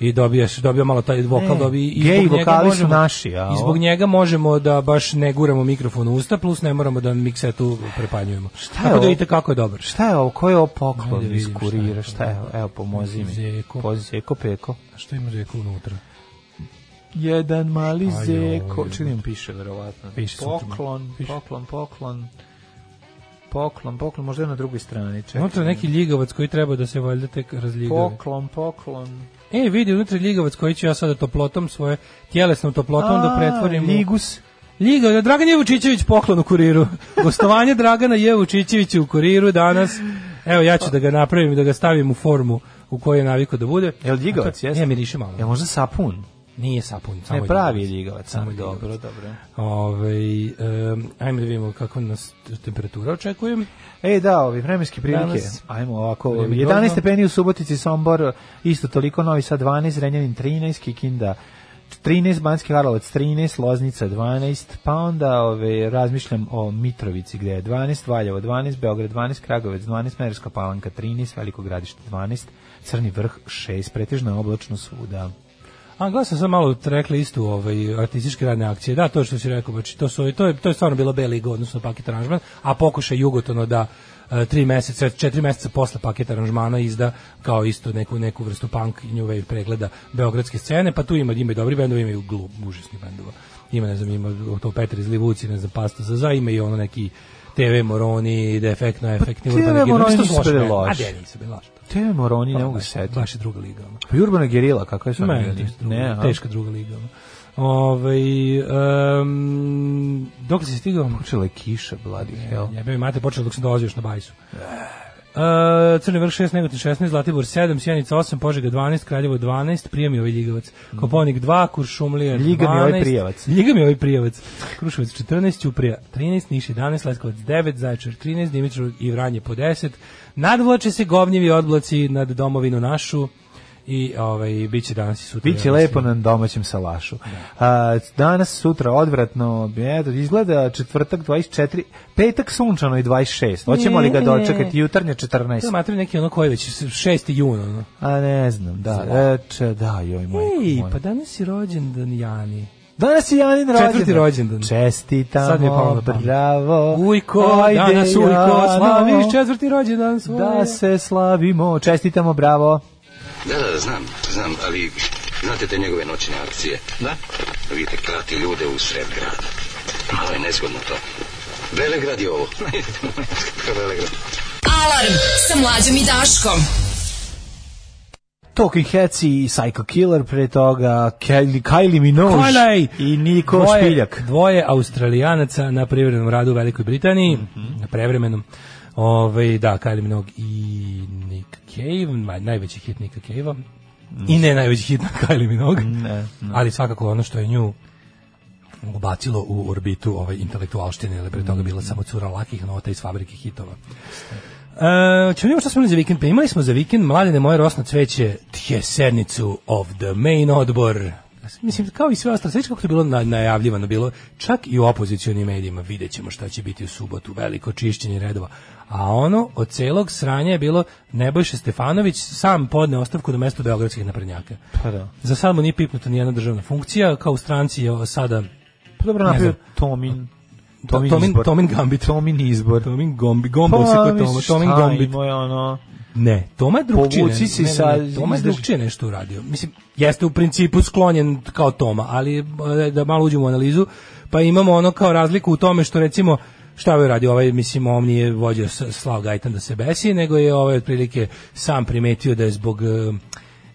I dobiješ, dobija malo taj vokal, Ne, dobi i gej vokali su možemo, naši, a I zbog njega možemo da baš ne guramo mikrofon u usta, plus ne moramo da miksetu prepanjujemo. je Tako da vidite kako je dobar. Šta je ovo? Ko je ovo poklon iz šta kurira? je to. Šta je? Evo, pomozi mi. Zeko. Pozi Zeko Peko. A što ima zeko unutra? Jedan mali Ajoj. Zeko. Čini mi piše, verovatno. Piše. Poklon, Piše. poklon, poklon. Poklon, poklon, možda je na drugoj strani. Čekaj. Unutra neki ljigavac koji treba da se valjda tek razljigavi. Poklon, poklon. E, vidi, unutra je ljigavac koji ću ja sada toplotom svoje, tjelesnom toplotom da A, pretvorim u... Ligus. Liga, Dragan je Vučićević poklon u kuriru. Gostovanje Dragana je Vučićevića u kuriru danas. Evo, ja ću da ga napravim i da ga stavim u formu u kojoj je naviko da bude. Jel ljigavac, jeste? Ne, miriše malo. Je možda sapun? Nije sapun, samo Ne je pravi je ljigavac. Samo dobro, dobro. Ovaj, em, ajmo da vidimo kako nas temperatura očekujem. E, da, ovi vremenske prilike. Danas- Ajmo ovako, Vreme 11 grozno. stepeni u Subotici, Sombor, isto toliko, Novi Sad 12, Renjanin 13, Kikinda 13, Banski Karlovac 13, Loznica 12, pa onda ove, razmišljam o Mitrovici gde je 12, Valjevo 12, Beograd 12, Kragovec 12, Merska Palanka 13, Veliko gradište 12, Crni vrh 6, pretežno je oblačno svuda. A gledao sam malo rekli istu ovaj artističke radne akcije. Da, to što si rekao, znači to su to je to je stvarno bila B liga odnosno paket aranžman, a pokušaj Jugotono da e, tri meseca, četiri meseca posle paket aranžmana izda kao isto neku neku vrstu punk i new wave pregleda beogradske scene, pa tu ima ima dobri bendovi, ima i glup, užasni bendova. Ima ne znam, ima to Petar iz Livuci, ne znam, Pasta za za, ima i ono neki TV Moroni, defektno efektni TV urbana Moroni Mislim, nisu loše bili loši. A de, nisu bili loši. Te Moroni, ne mogu setiti. baš je druga liga. ono. Pa i Urbana Gerila, kako je sad? Ne, druga, ne, teška druga liga. ono. Ovaj um, dok si stigao? Počela je kiša, bloody hell. Jebe mi mate počelo dok sam dolazio još na bajsu. Uh, Crni vrh 6, Negotin 16, Zlatibor 7, Sjenica 8, Požega 12, Kraljevo 12, Prijem je ovaj Ljigavac, Koponik 2, Kuršumlija 12, Ljiga mi je ovaj Prijavac. Ljiga mi je ovaj Prijavac, Kruševac 14, Ćuprija 13, Niš 11, Leskovac 9, Zaječar 13, Dimitrov i Vranje po 10, nadvlače se govnjevi odblaci nad domovinu našu i ovaj, bit će danas i sutra. Biće ja lepo na domaćem salašu. A, danas, sutra, odvratno, eto, izgleda četvrtak 24, petak sunčano i 26. Hoćemo li ga dočekati jutarnje To je 14? materi neki ono koji već 6. jun. Ono. A ne znam, da. Eče, da, joj, majko Ej, pa danas je rođendan Jani. Danas je Janin rođendan. Četvrti rođendan. Čestitamo, Sad mi je palo bravo. Ujko, Ajde, danas ujko, slaviš četvrti rođendan svoj. Da se slavimo, čestitamo, bravo. Da, da, znam, znam, ali znate te njegove noćne akcije? Da. Vidite, krati ljude u sred grada. Malo je nezgodno to. Velegrad je ovo. Velegrad. Alarm sa mlađom i Daškom. Talking Heads i Psycho Killer, pre toga Kylie, Kylie Minogue Kylie! i Niko dvoje, Špiljak. Dvoje Australijanaca na privrednom radu u Velikoj Britaniji, Mhm. na prevremenom. Ove, da, Kylie Minogue i Nick Cave, naj- najveći hit Nicka Cave-a. I ne najveći hit na Kylie Minogue. Ne, ne. Ali svakako ono što je nju ubacilo u orbitu ovaj intelektualštine, ili pre toga bila samo cura lakih nota iz fabrike hitova. Ćemo vidimo šta smo imali za vikend. Pa imali smo za vikend Mladine moje rosno cveće tje sednicu of the main odbor. Mislim, kao i sve ostalo, sveći kako to je bilo na, najavljivano, bilo čak i u opozicionim medijima, vidjet ćemo šta će biti u subotu, veliko čišćenje redova. A ono, od celog sranja je bilo Nebojša Stefanović sam podne ostavku na mesto beogradskih naprednjaka. Pa da. Za sad mu nije pipnuta nijedna državna funkcija, kao u stranci je sada Pa dobro napravio. Tomin. Tomin, Tomin. Tomin Gambit. Tomin izbor. Tomin Gombi, Gombo se kod Tomin Gombit. Ima ono... Ne, Toma je drugčije. Povuci ne, sa- ne, Toma je drugčije nešto uradio. Mislim, jeste u principu sklonjen kao Toma, ali e, da malo uđemo u analizu, pa imamo ono kao razliku u tome što recimo šta je radio ovaj, mislim, on nije vođio S- Slav Gajtan da se besi, nego je ovaj otprilike sam primetio da je zbog e,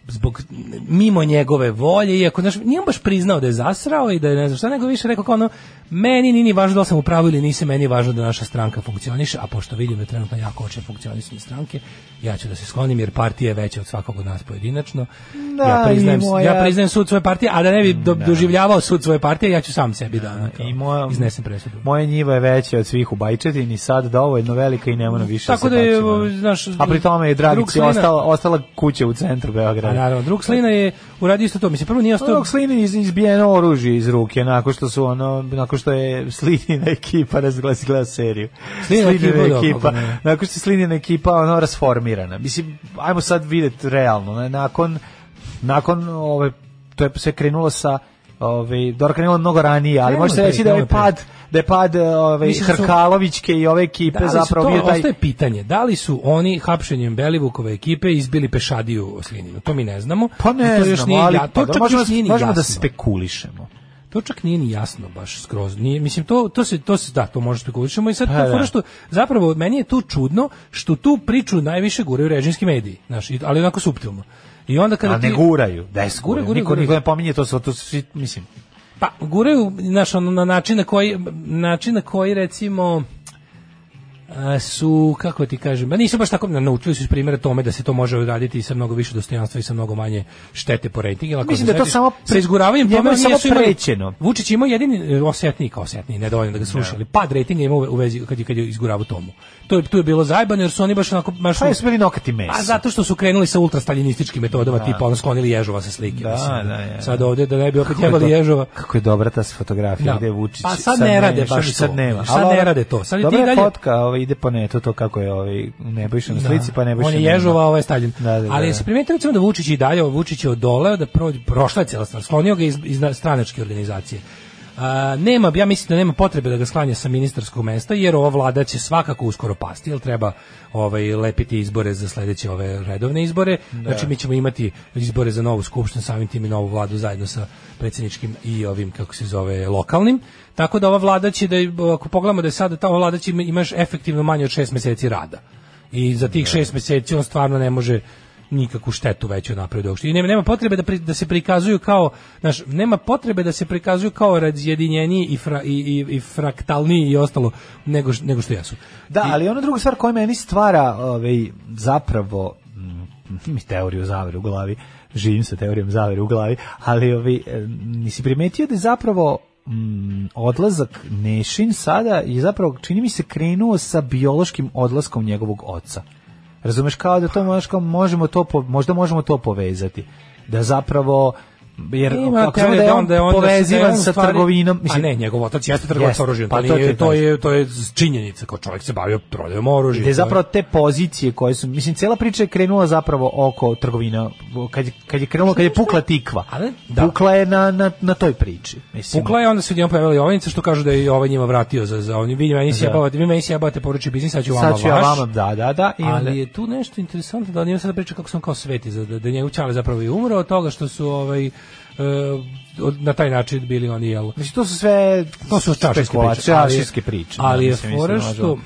zbog mimo njegove volje, iako znaš, nije on baš priznao da je zasrao i da je ne znam šta, nego više rekao kao ono, meni nije ni važno da li sam u pravu ili nisam, meni je važno da naša stranka funkcioniše, a pošto vidim da trenutno jako oče funkcionisanje stranke, ja ću da se sklonim jer partija je veća od svakog od nas pojedinačno. Da, ja, priznajem, moja- ja priznajem sud svoje partije, a da ne bi do, doživljavao sud svoje partije, ja ću sam sebi da, kao, I moja, iznesem presudu. moja njiva je veća od svih u Bajčetini, sad dovoljno velika i ne mora više Tako da je, znaš, A pri tome je Dragici ostala, ostala kuća u centru Beograda. Naravno, drug Slina je uradio isto to. Mislim, prvo nije ostao... Dok Slini iz, izbijeno oružje iz ruke, nakon što su ono, nakon što je Slinina ekipa razgleda gleda seriju. Slinina ekipa, ekipa, nakon što je Slinina ekipa ono rasformirana. Mislim, ajmo sad vidjeti realno, nakon, nakon ove, to je sve krenulo sa Ove, dobro krenulo mnogo ranije, ali Krenulo može se je reći da je pad da je pad ove, Mislim da Hrkalovićke i ove ekipe Da zapravo to, bio taj ostaje pitanje, da li su oni hapšenjem Belivukove ekipe izbili pešadiju Slininu? To mi ne znamo. pa ne to još znamo, nije ali ja- pa to da, čak možemo, još nije ni možemo da spekulišemo. To čak nije ni jasno baš skroz. Nije, mislim to to se to se da to može spekulišemo i sad Pa to da. što zapravo meni je tu čudno što tu priču najviše guraju režimski mediji, znaš, i- ali onako suptilno. I onda kada A ne ti- guraju, des Gure, guraju. gure, Niko, gure. niko ne pominje to, to svi, mislim, Pa guraju znaš, ono, na način na koji način na koji recimo su, kako ti kažem, ba nisu baš tako, naučili su iz primjera tome da se to može uraditi sa mnogo više dostojanstva i sa mnogo manje štete po rejtingu. Mislim da to samo sa izguravanjem tome je samo prećeno. Vučić ima jedini e, osetniji kao osetniji, nedovoljno da ga slušali. Pad rejtinga ima u vezi kad je kad je izguravao tomu. To je tu je bilo zajebano jer su oni baš onako baš Pa jesu bili nokati mesa. a zato što su krenuli sa ultrastaljinističkim metodama, tipa ono sklonili Ježova sa slike. Da, mislim. da, je. Sad ovdje da ne bi opet jebali Ježova. Kako je dobra ta fotografija Da. gde Vučić. Pa sad ne rade baš sad to. nema. Sad ne rade to. Sad dobra ti je dalje- fotka, ovaj, ide po netu to kako je ovaj Nebojša na slici, pa Nebojša On je. Ježova, ovo je Stalin. Da, da, da. Ali se primetio da Vučić i dalje, Vučić je odoleo da prođe, prošla je cijela stvar, sklonio ga iz, iz stranačke organizacije. A, nema, ja mislim da nema potrebe da ga sklanja sa ministarskog mesta, jer ova vlada će svakako uskoro pasti, jer treba ovaj, lepiti izbore za sledeće ove redovne izbore. Znači mi ćemo imati izbore za novu skupštinu, samim tim i novu vladu zajedno sa predsjedničkim i ovim, kako se zove, lokalnim. Tako da ova vlada će, da, ako pogledamo da je sada ta ova vlada će ima- imaš efektivno manje od šest meseci rada. I za tih šest meseci on stvarno ne može nikakvu štetu veću napraviti uopšte. I nema, nema potrebe da, pri- da se prikazuju kao, znaš, nema potrebe da se prikazuju kao razjedinjeniji i, fra, i, i, i fraktalniji i ostalo nego, nego što jesu. Da, ali ona druga stvar koja meni stvara ovaj, zapravo mm, mi teoriju zavere u glavi, živim sa teorijom zavere u glavi, ali ovaj, e, nisi primetio da je zapravo mm, odlazak Nešin sada je zapravo, čini mi se, krenuo sa biološkim odlaskom njegovog oca. Razumeš kao da to možemo to po- možda možemo to povezati. Da zapravo jer Ima ako znamo teorija da je on da povezivan je on u sa stvari- trgovinom, a ne, njegov otac jeste trgovac oružjem, pa to, ti to, je, to je činjenica, kao čovjek se bavio prodajom oružja. Je- zapravo te pozicije koje su, mislim, cela priča je krenula zapravo oko trgovina, kad, je- kad je krenulo, kad je pukla tikva. Ali, da. Pukla je na, na, na toj priči. Mislim, Pukla je onda se odjednom pojavila Jovanjica što kažu da je ovaj njima vratio za za oni vi meni Da. sjebavate, vi meni sjebavate poručje biznis, sad ću vama Sad ću ja vama, da, da, da. Ali je tu nešto interesantno da njima sada priča kako sam kao sveti, da, da njegov čale zapravo i umro od toga što su ovaj e, na taj način bili oni jel mislim, to su sve to su spekulacije, priče, ali, priče. ali da, je mislim, fora što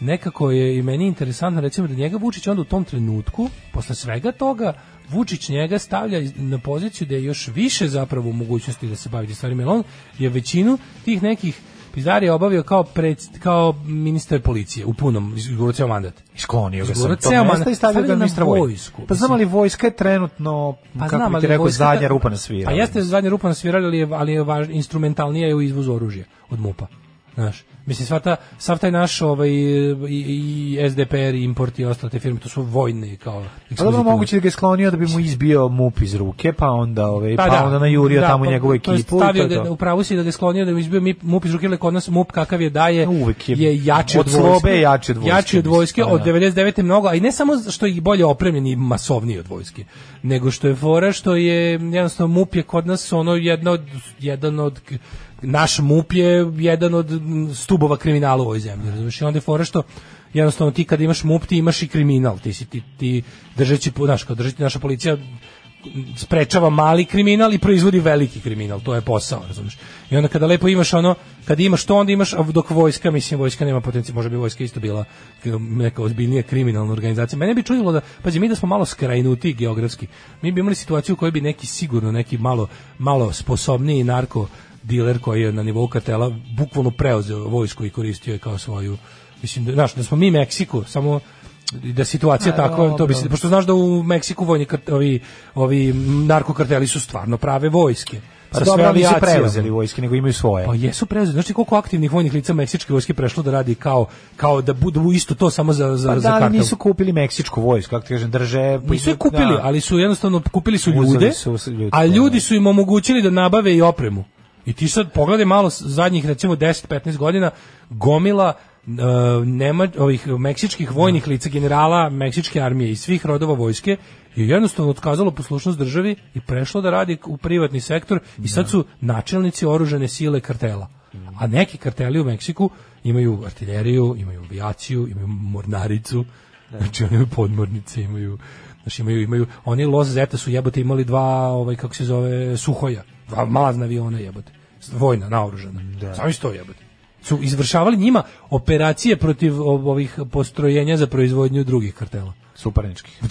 nekako je i meni interesantno recimo da njega Vučić onda u tom trenutku posle svega toga Vučić njega stavlja na poziciju da je još više zapravo u mogućnosti da se bavi stvarima jer on je većinu tih nekih pizdarija obavio kao pred, kao ministar policije u punom izgurao ceo mandat. Sklonio ga sam to mesta i stavio ga ministra vojsku. Pa znam ali vojska je trenutno, Pa kako znam, bi ti rekao, zadnja rupa na svira. Pa jeste zadnja rupa na svirali, ali je, ali je važ, instrumentalnija je u izvozu oružja od MUPA. Znaš, mislim, sva ta, sav taj naš ovaj, i, i SDPR, i import i ostale te firme, to su vojne kao Pa dobro, moguće da ga je sklonio da bi mu izbio mup iz ruke, pa onda, ovaj, pa, da, onda najurio da, tamo pa, njegovu to ekipu. i Stavio to je ga, to. upravo si da ga je sklonio da mu izbio MUP iz ruke, jer kod nas MUP kakav je daje Uvek je- je jači od od, vojske. je jači od vojske, Jači od vojske, pa od da. 99. mnogo, a i ne samo što je bolje opremljen i masovniji od vojske, nego što je fora što je jednostavno MUP je kod nas ono jedno od, jedan od naš MUP je jedan od stubova kriminala u ovoj zemlji, razumiješ? I onda je fora što jednostavno ti kad imaš MUP ti imaš i kriminal, ti si ti, ti držeći, znaš, kao držati naša policija sprečava mali kriminal i proizvodi veliki kriminal, to je posao, razumiješ. I onda kada lepo imaš ono, kad imaš to, onda imaš, dok vojska, mislim, vojska nema potencijal, možda bi vojska isto bila neka ozbiljnija kriminalna organizacija. Mene bi čudilo da, pazi, mi da smo malo skrajnuti geografski, mi bi imali situaciju u kojoj bi neki sigurno, neki malo, malo sposobniji narko diler koji je na nivou kartela bukvalno preuzeo vojsku i koristio je kao svoju mislim da znaš da smo mi Meksiko samo da situacija A, tako to bi se pošto znaš da u Meksiku vojni kart, ovi ovi narkokarteli su stvarno prave vojske Pa dobro, nisu avijacijom. preuzeli vojske, nego imaju svoje. Pa jesu preuzeli. Znaš ti koliko aktivnih vojnih lica meksičke vojske prešlo da radi kao kao da budu isto to samo za za Pa za da, nisu kupili meksičku vojsku, kako ti kažem, drže... Nisu je kupili, Da. ali su jednostavno kupili su ljude, su ljude, a da. ljudi su im omogućili da nabave i opremu. I ti sad pogledaj malo zadnjih recimo 10-15 godina gomila uh, nema ovih meksičkih vojnih lica generala meksičke armije i svih rodova vojske je jednostavno otkazalo poslušnost državi i prešlo da radi u privatni sektor i sad su načelnici oružane sile kartela. A neki karteli u Meksiku imaju artiljeriju, imaju avijaciju, imaju mornaricu, znači oni imaju podmornice, imaju Znači imaju, imaju, oni Los Zeta su jebote imali dva, ovaj, kako se zove, suhoja, dva malazna aviona jebote, vojna, naoružana. Da. Sami to jebote. Su izvršavali njima operacije protiv ov- ovih postrojenja za proizvodnju drugih kartela. Suparničkih.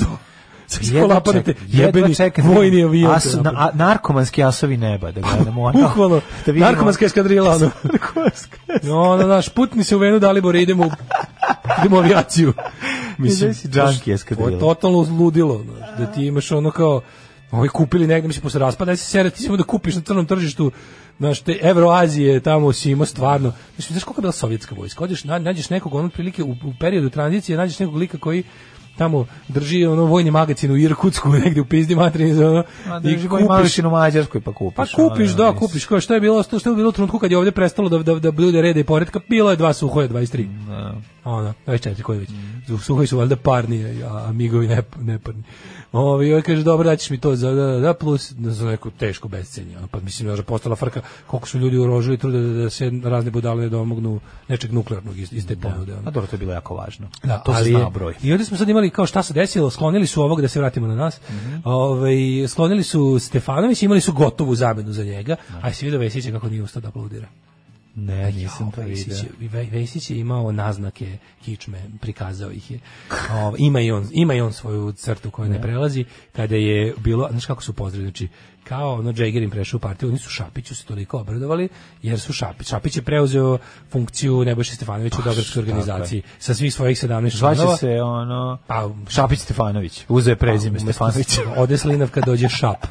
Sa Jedva napadate ček- jedva jebeni čekam vojni avion. As, na, a, narkomanski asovi neba, da gledamo. ono, Bukvalno, da vidimo. narkomanska eskadrila, ono. No, ono, naš, putni se u Venu Dalibor, idemo u idemo u avijaciju. Mislim, si džanki eskadrila. To je totalno ludilo, da ti imaš ono kao, ovi kupili negde, mislim, posle raspada, se sere, ti da kupiš na crnom tržištu, znaš, te Evroazije, tamo si imao stvarno, mislim, znaš koliko je bila sovjetska vojska, odeš, na- nađeš nekog, ono, prilike, u, u periodu tranzicije, nađeš nekog lika koji tamo drži ono vojni magazin u Irkutsku negde u pizdi materini ono, A koji mališ u Mađarskoj pa kupiš. pa kupiš, ono, da, mislim. kupiš. Kao što je bilo, što je bilo u trenutku kad je ovdje prestalo da, da, da bude reda i poredka, bilo je dva suhoja, 23. Da. Ono, 24, koji već. Mm. Suhoji su valjda parni, a amigovi ne, neparni. Ovi, ovaj kaže, dobro, daćeš mi to za da, da, da, plus za neko teško bescenje. Ono, pa mislim da je postala frka koliko su ljudi uložili truda da, da se razne budale domognu nečeg nuklearnog iz, iz te ponude. ono. A dobro, to je bilo jako važno. Da, to ali zna broj. I ovdje smo sad imali kao šta se desilo, sklonili su ovog da se vratimo na nas. Mhm. Ovaj sklonili su Stefanović, imali su gotovu zamenu za njega, a si vidio Vesića kako nije ustao da aplaudira. Ne, nisam to Vesić, vidio. Vesić je imao naznake kičme, prikazao ih je. Ovaj, ima i on, ima i on svoju crtu koju ne prelazi kada je bilo, znaš kako su pozdravili, znači kao ono Džeger im prešao u partiju, oni su Šapiću se toliko obradovali, jer su Šapić, Šapić je preuzeo funkciju Nebojše Stefanovića u Beogradskoj tako je. organizaciji sa svih svojih 17 Zvaće članova. se ono Pa, Šapić Stefanović. Uzeo je prezime umesto- Stefanović. Ode Slinav kad dođe Šap.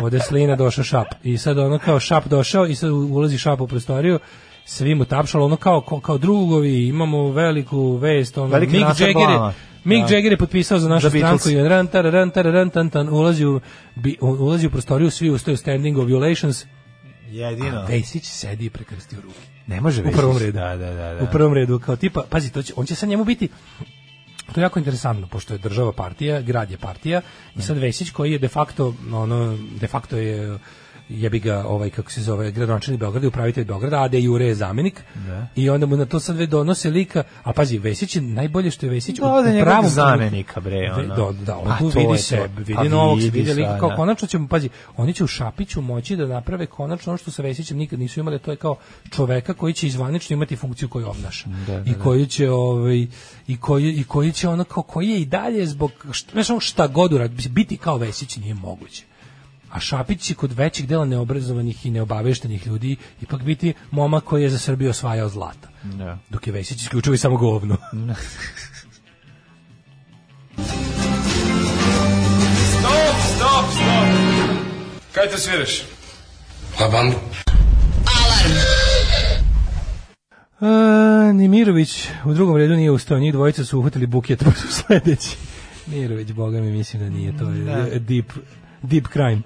Ode Slina, došao Šap. I sad ono kao Šap došao i sad ulazi Šap u prostoriju svi mu tapšalo, ono kao, kao, kao drugovi, imamo veliku vest, ono, Veliki Mick Jagger, je-. Mick Da. Jagger je potpisao za našu stranku i ran, tar, ran, tar, ran, tan, tan, ulazi u, bi, ulazi u prostoriju, svi ustaju standing ovulations, Jedino. Vesić sedi i prekrstio ruke. Ne može U Vesić. prvom redu. Da, da, da. da. U prvom redu, kao tipa, pazi, to će, on će sa njemu biti, to je jako interesantno, pošto je država partija, grad je partija, i sad Vesić koji je de facto, ono, de facto je jebi ga ovaj kako se zove gradonačelnik Beograda i upravitelj Beograda, a de jure je zamenik. I onda mu na to sad već donose lika, a pazi Vesić je najbolje što je Vesić u, Da, ode u njegovog pravom zamenika, bre, Ve- ono. Da, da, on Pa tu vidi se, vidi Pa novog, vidi vidi lika, kao da. konačno ćemo, pazi, oni će u Šapiću moći da naprave konačno ono što sa Vesićem nikad nisu imali, to je kao čoveka koji će izvanično imati funkciju koju obnaša. I koji će ovaj i koji i koji će ono kao koji je i dalje zbog šta, šta god uradi, biti kao Vesić nije moguće. A Šapić će kod većih dela neobrazovanih i neobaveštenih ljudi ipak biti momak koji je za Srbiju osvajao zlata. Da. Dok je Vesić isključivo i samo govno. Stop, stop, stop. Kaj te sviraš? Labandu. A, ni Mirović u drugom redu nije ustao, njih dvojica su uhvatili buket, pa su sledeći. Mirović, boga mi mislim da nije, to je deep, deep crime.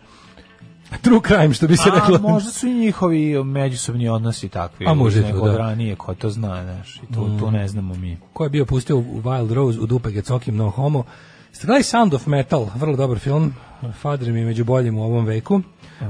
True crime, što bi se A reklo. možda su i njihovi međusobni odnosi takvi. A iz i to, da. ranije, ko to zna, znaš, i to, to ne znamo mi. Ko je bio pustio u Wild Rose u dupe Gecokim No Homo. Ste gledali Sound of Metal, vrlo dobar film. Fader mi je među boljim u ovom veku.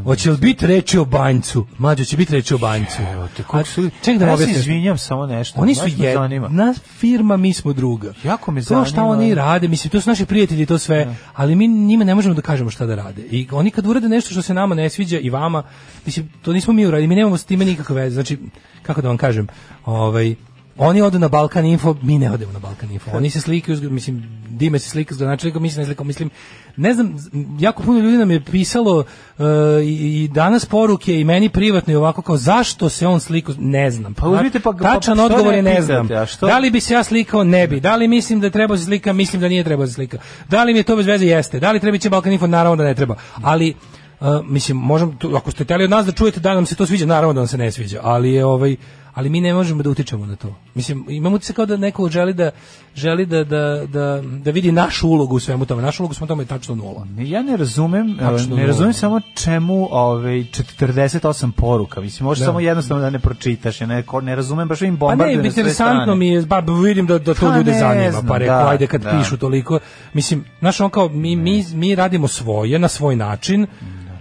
Hoće li biti reči o banjcu? Mlađo će biti reči o banjcu. Evo te, A, kako su... Čekaj da ja se izvinjam samo nešto. Oni su zanima. jedna firma, mi smo druga. Jako me To šta zanima. oni rade, mislim, to su naši prijatelji, to sve, ali mi njima ne možemo da kažemo šta da rade. I oni kad urade nešto što se nama ne sviđa i vama, mislim, to nismo mi uradili, mi nemamo s time nikakve veze. Znači, kako da vam kažem, ovaj, oni odu na Balkan Info, mi ne odemo na Balkan Info. Oni se slikaju, mislim, Dime se slika s gradonačelnikom, mi se ne slikamo, mislim, ne znam, jako puno ljudi nam je pisalo uh, i, i danas poruke i meni privatno i ovako kao zašto se on slikao, ne znam. Pa uzmite pa- pa- Tačan što odgovor ne je ne pitate, znam. a što? Da li bi se ja slikao? Ne bi. Da li mislim da treba se slika? Mislim da nije treba se slika. Da li mi je to bez veze? Jeste. Da li treba ići Balkan Info? Naravno da ne treba. Ali uh, mislim, možemo, tu- ako ste htjeli od nas da čujete da nam se to sviđa, naravno da nam se ne sviđa, ali je ovaj ali mi ne možemo da utičemo na to. Mislim, imamo se kao da neko želi da želi da, da, da, da vidi našu ulogu u svemu tome. Našu ulogu smo tome je tačno nula. Ja ne razumem, Tačno ne nula. razumem samo čemu ovaj 48 poruka. Mislim, može Da. samo jednostavno da ne pročitaš, ja ne, ne razumem baš im Pa bombarduju ne, na sve interesantno mi je, ba, vidim da, da to Pa ljude ne zanima, znam, pa rekao, da, ajde kad da. pišu toliko, mislim, znaš, on kao, mi, mi, mi radimo svoje, na svoj način,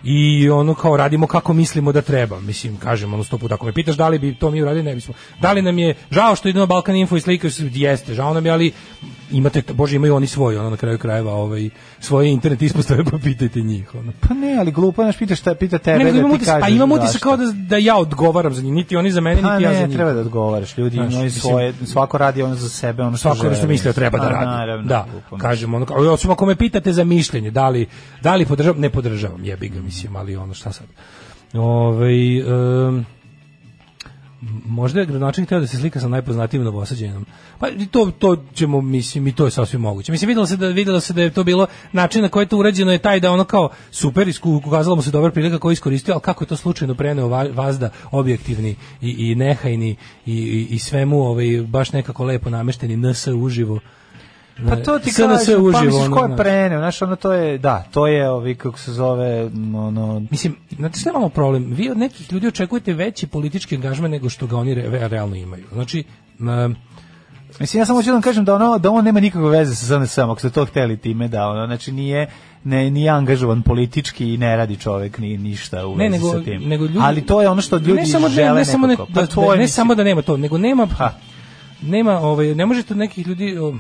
i ono kao radimo kako mislimo da treba. Mislim, kažem, ono sto puta, ako me pitaš da li bi to mi uradili, ne bismo. Da li nam je žao što ide na Balkan Info i slikaju se, jeste, žao nam je, ali imate, bože, imaju oni svoje, ono na kraju krajeva, ovaj, svoje internet ispostave, pa pitajte njih, ono. Pa ne, ali glupo, znaš, pitaš, šta, pita tebe Ne, da ti kažeš pa imam utisak zašto. kao da, da ja odgovaram za njih, niti oni za mene, Pa niti ja za ne, njih. treba da odgovaraš. Ljudi Znaš, imaju svoje, svako radi ono za sebe, ono što svako što misli da treba da Pa, radi. Naravno, da, glupo. kažem ono, kao, osim ako me pitate za mišljenje, da li, da li podržavam, ne podržavam, jebi ga, mislim, ali ono šta sad. Ovaj em, M- Možda je gradonačelnik hteo da se slika sa najpoznatijim novosađenom. Pa to, to ćemo, mislim, i to je sasvim moguće. Mislim, videlo se da, videlo se da je to bilo način na koji je to urađeno je taj da ono kao super, isku- ukazala mu se dobra prilika koju iskoristio, ali kako je to slučajno preneo va- vazda objektivni i, i nehajni i, i, i svemu ovaj, baš nekako lepo namešteni NS uživo. Pa to ti SNS kažem, pa misliš ko je preneo, znaš, ono to je, da, to je, ovi, kako se zove, ono, Mislim, znate šta je malo problem? Vi od nekih ljudi očekujete veći politički angažman nego što ga oni re- realno imaju. Znači, um, Mislim, ja samo hoću da vam kažem da ono da on nema nikakve veze sa SNS-om, ako ste to hteli time da ono, znači nije ne nije angažovan politički i ne radi čovjek ni ništa u ne, vezi nego, sa tim. nego ljudi, Ali to je ono što ljudi ne samo, ne- žele ne, samo ne, nekako. Pa da, da- je, ne mislim, samo da nema to, nego nema nema ovaj ne možete od nekih ljudi o,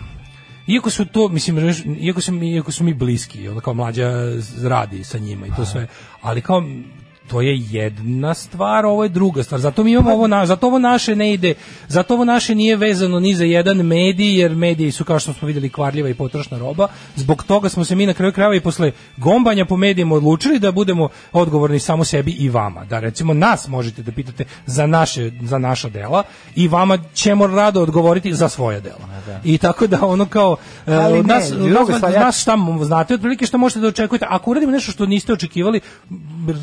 iako su to mislim reš- iako su mi iako su mi bliski onda kao mlađa radi sa njima i to sve ali kao to je jedna stvar, ovo je druga stvar. Zato mi imamo ovo, na, zato ovo naše ne ide, zato ovo naše nije vezano ni za jedan medij, jer mediji su kao što smo vidjeli kvarljiva i potrošna roba. Zbog toga smo se mi na kraju krajeva i posle gombanja po medijima odlučili da budemo odgovorni samo sebi i vama. Da recimo nas možete da pitate za naše za naša dela i vama ćemo rado odgovoriti za svoja dela. I tako da ono kao e, Ali od ne, nas, druga od nas- od nas šta znate otprilike što možete da očekujete. Ako uradimo nešto što niste očekivali,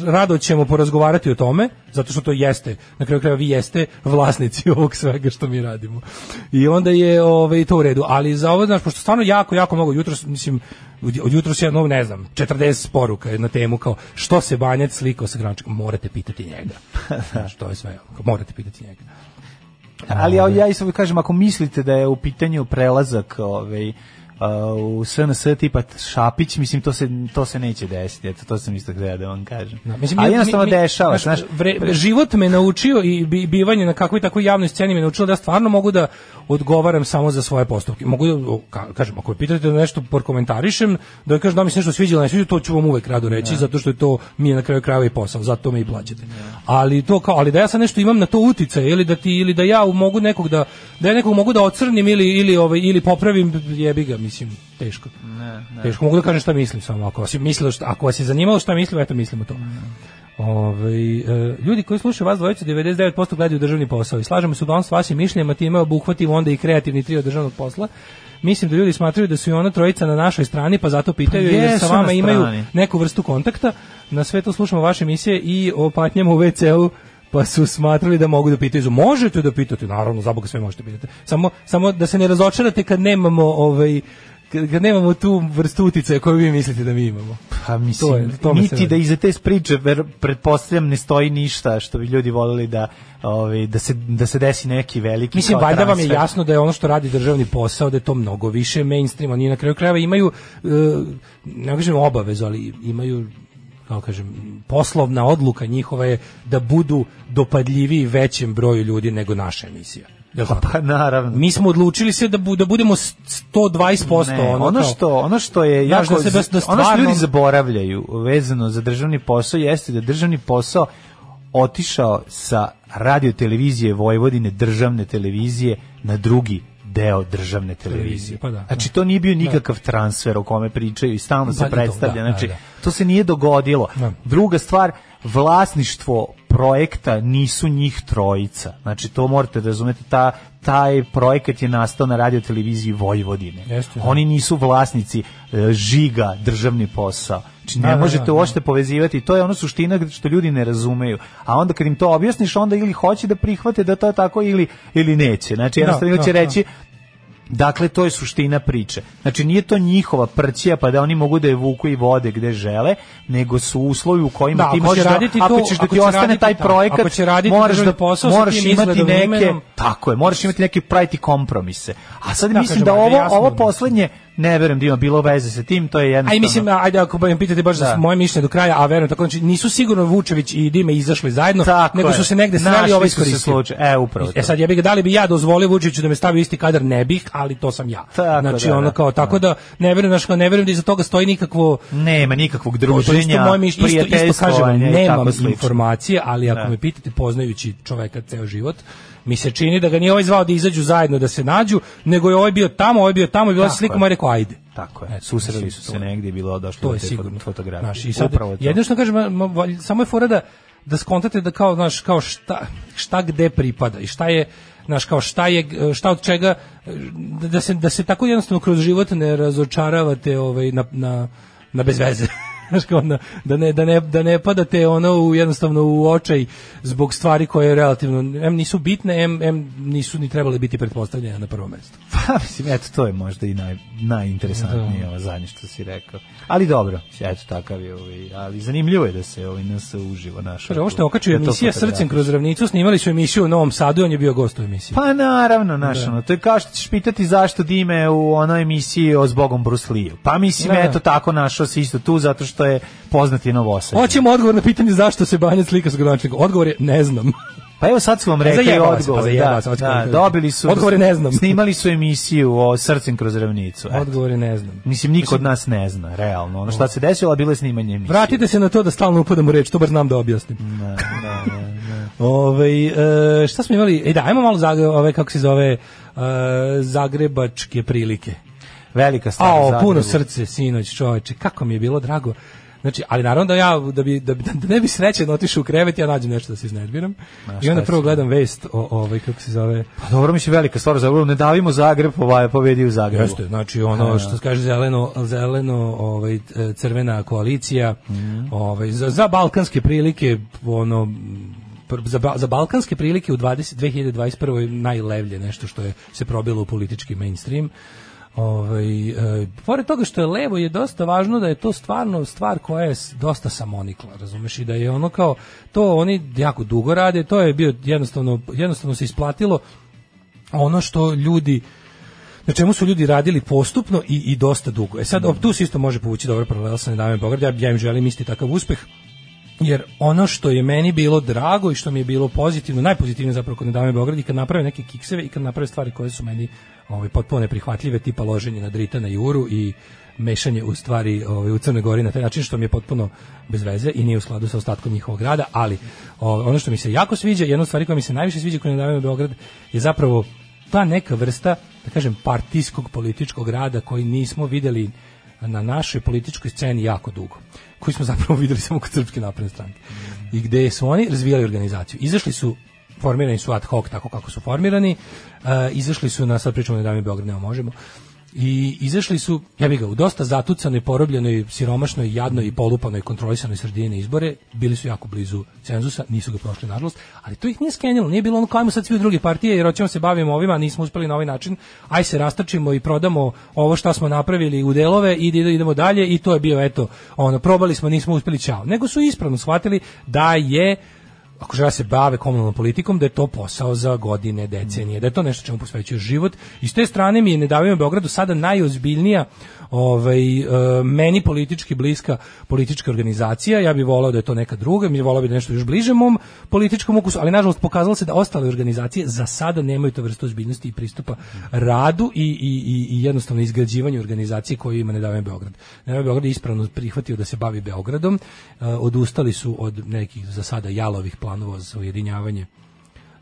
rado ćemo porazgovarati o tome, zato što to jeste, na kraju krajeva vi jeste vlasnici ovog svega što mi radimo. I onda je ovaj, to u redu. Ali za ovo, znaš, pošto stvarno jako, jako mnogo jutros, mislim, od jutros je, no, ne znam, 40 poruka je na temu kao što se Banjac slikao sa Grančikom, morate pitati njega. Znaš, to je sve, morate pitati njega. Ali ja, ja isto kažem, ako mislite da je u pitanju prelazak ovaj, u SNS tipa Šapić, mislim, to se, to se neće desiti. Eto, to sam isto htio da vam kažem. Da, mislim, A mi- jednostavno mi- mi- dešava. znaš, Znaš, vre- život me naučio i bi- bivanje na kakvoj takvoj javnoj sceni me naučilo da ja stvarno mogu da odgovaram samo za svoje postupke. Mogu da, kažem, ako me pitate da nešto prokomentarišem, da kažem da mi se nešto sviđa ili ne sviđa, to ću vam uvek rado reći, zato što je to mi je na kraju krajeva i posao, zato me i plaćate. Ali to kao, ali da ja sad nešto imam na to uticaj ili da ti ili da ja mogu nekog da da ja nekog mogu da ocrnim ili ili ovaj ili popravim, jebi ga, mislim, teško. Teško mogu da kažem šta mislim samo ako vas mislilo šta, ako vas je zanimalo šta mislim, eto mislimo to. Ovaj, e, ljudi koji slušaju vas dvojicu 99% gledaju državni posao i slažemo se uglavnom s vašim mišljenjima, time obuhvatimo onda i kreativni trio državnog posla. Mislim da ljudi smatraju da su i ona trojica na našoj strani, pa zato pitaju Pa jer sa vama imaju neku vrstu kontakta. Na sve to slušamo vaše emisije i o patnjama u WC-u pa su smatrali da mogu da pitaju. Možete da pitate, naravno, za Boga sve možete pitati. Samo, samo da se ne razočarate kad nemamo ovaj kad nemamo tu vrstu uticaja koju vi mislite da mi imamo. Pa mislim, To je- se niti da iza te priče ver, pretpostavljam ne stoji ništa što bi ljudi voljeli da, ovaj, da, se, da se desi neki veliki Mislim, valjda vam je jasno da je ono što radi državni posao, da je to mnogo više mainstream, oni na kraju krajeva imaju, e, ne kažem obavezu, ali imaju kako kažem, poslovna odluka njihova je da budu dopadljiviji većem broju ljudi nego naša emisija. Jel tako? Pa naravno. Mi smo odlučili se da, bu, da budemo s- 120%. Ne, ono, ono kao- što ono što je jako da se- da- da ono što stvarno- ljudi zaboravljaju vezano za državni posao jeste da državni posao otišao sa radio televizije Vojvodine državne televizije na drugi deo državne televizije. pa da, znači to nije bio nikakav transfer o kome pričaju i stalno se Pa i to, predstavlja. da, znači da, da. to se nije dogodilo. Da. Druga stvar, vlasništvo projekta nisu njih trojica. Znači to morate razumeti, ta, taj projekat je nastao na radio televiziji Vojvodine. Jeste, da. Oni nisu vlasnici e, žiga državni posao. Znači ne Da, da, možete da, uopšte povezivati, to je ono suština što ljudi ne razumeju. A onda kad im to objasniš, onda ili hoće da prihvate da to je tako ili, ili neće. Znači jednostavno da, će da. reći Dakle, to je suština priče. Znači, nije to njihova prćija pa da oni mogu da je vuku i vode gde žele, nego su uslovi u kojima Da, ti možeš da, raditi ako ćeš da ti ostane taj projekat, ako će raditi moraš da, posao sa moraš imati neke, imenom. tako je, moraš imati neke praviti kompromise. A sad Da, mislim kažem, da ovo, jasno ovo da- poslednje, ne verujem da ima bilo veze sa tim, to je jednostavno... A i mislim, ajde ako me pitate baš za Da. moje mišljenje do kraja, a verujem tako, znači nisu sigurno Vučević i Dime izašli zajedno, Tako nego je. su se negde sreli ovaj iskoristio. slučaj. E, upravo. E sad, ja bih ga, da li bi ja dozvolio Vučiću da me stavi isti kadar, ne bih, ali to sam ja. Tako, znači, da, ono da. kao, tako da, ne verujem, znači, ne verujem da iza toga stoji nikakvo Nema nikakvog To je isto druženja, moje mišljenje, isto, isto kažem, nemam informacije, ali ako Da. me pitate poznajući čoveka ceo život, mi se čini da ga nije ovaj zvao da izađu zajedno da se nađu, nego je ovaj bio tamo, ovaj bio tamo i bila se slika, je. rekao ajde. Tako je, Eto, susreli su se negdje i bilo došlo To je sigurno. fotografije. Znaš, i sad, Upravo to. jedino što kažem, samo je fora da da skontate da kao, znaš, kao šta, šta gde pripada i šta je, znaš, kao šta je, šta od čega, da, da se, da se tako jednostavno kroz život ne razočaravate ovaj, na, na, na bez kao na- da, ne, da, ne, da ne padate ono u, jednostavno u očaj zbog stvari koje relativno em nisu bitne, em, em nisu ni trebale biti pretpostavljene na prvom mestu. Pa, mislim, eto, to je možda i naj, najinteresantnije ovo zadnje što si rekao. Ali dobro, eto, takav je ovaj, ali zanimljivo je da se ovaj nas uživo našao. Kaže, ovo što je okačio Da emisija. Srcem kroz ravnicu, snimali su emisiju u Novom Sadu i on je bio gost u emisiji. Pa naravno, naš, Da. ono, to je kao što ćeš pitati zašto Dime u onoj emisiji o zbogom Bruce Lee. Pa mislim, Da. eto tako našao se isto tu zato što je poznati novosađen. Hoćemo odgovor na pitanje zašto se Banjac slika s gradonačelnikom. Odgovor je ne znam. Pa evo sad su vam rekli Zajebava se, odgovor. pa da, se, da, odgovor. dobili su. Odgovor je ne znam. Snimali su emisiju o srcem kroz ravnicu. eto. Odgovor je ne znam. Mislim, niko od nas ne zna, realno. Ono šta se desilo, a bilo je snimanje emisije. Vratite se na to da stalno upadam u reč, to bar znam da objasnim. Da, da, da, da. Ove, šta smo imali? E da, ajmo malo zagre, ove, kako se zove, e, zagrebačke prilike. Velika stvar. A, Zagrebu. puno srce, sinoć, čoveče, kako mi je bilo drago. Znači, ali naravno da ja, da, bi, da, bi, da ne bi srećeno otišao u krevet, ja nađem nešto da se iznerviram. I onda prvo gledam vest o, ovaj, kako se zove, Pa dobro, mislim, velika stvar Zagrebu. Ne davimo Zagreb, ovaj, pobedi u Zagrebu. Jeste, znači ono što se kaže zeleno zeleno ovaj crvena koalicija ovaj za, za balkanske prilike ono za, za balkanske prilike u 20 2021 najlevlje nešto što je se probilo u politički mainstream. Ovaj e, pored toga što je levo je dosta važno da je to stvarno stvar koja je dosta samonikla, razumeš i da je ono kao to oni jako dugo rade, to je bio jednostavno jednostavno se isplatilo ono što ljudi na čemu su ljudi radili postupno i, i dosta dugo. E sad, tu se isto može povući dobro paralela sa Nedavim Beograd, ja, ja im želim isti takav uspeh, jer ono što je meni bilo drago i što mi je bilo pozitivno, najpozitivnije zapravo kod Nedavim Beograd i kad naprave neke kikseve i kad naprave stvari koje su meni ovaj, potpuno neprihvatljive, tipa loženje na drita na juru i mešanje u stvari ovaj, u Crnoj Gori na taj način što mi je potpuno bez veze i nije u skladu sa ostatkom njihovog rada, ali o, ono što mi se jako sviđa, jedna od stvari koja mi se najviše sviđa kod Nedavim Beograd je zapravo ta neka vrsta, da kažem, partijskog političkog rada koji nismo videli na našoj političkoj sceni jako dugo, koji smo zapravo videli samo kod Srpske napredne stranke. I gde su oni razvijali organizaciju. Izašli su formirani su ad hoc tako kako su formirani, uh, izašli su na, sad pričamo o Dami Beograd, nema možemo, i izašli su, ja bih ga, u dosta zatucanoj, porobljenoj, siromašnoj, jadnoj i polupanoj kontrolisanoj sredini izbore, bili su jako blizu cenzusa, nisu ga prošli nažalost, ali to ih nije skenjalo, nije bilo ono kao ajmo sad svi u druge partije jer hoćemo se bavimo ovima, nismo uspeli na ovaj način, aj se rastrčimo i prodamo ovo što smo napravili u delove i ide- idemo dalje. I to je bio eto, ono, probali smo, nismo uspeli, čao. Nego su ispravno shvatili da je ako žele da se bave komunalnom politikom, da je to posao za godine, decenije, da je to nešto čemu posvećuje život. I s te strane mi je Nedavimo Beogradu sada najozbiljnija ovaj, e, meni politički bliska politička organizacija. Ja bih volao da je to neka druga, mi volao bih da nešto još bliže mom političkom ukusu, ali nažalost pokazalo se da ostale organizacije za sada nemaju to vrstu ozbiljnosti i pristupa radu i, i, i, jednostavno izgrađivanju organizacije koju ima Nedavimo Beograd. Nedavimo Beograd je ispravno prihvatio da se bavi Beogradom, e, odustali su od nekih za sada jalovih planova za ujedinjavanje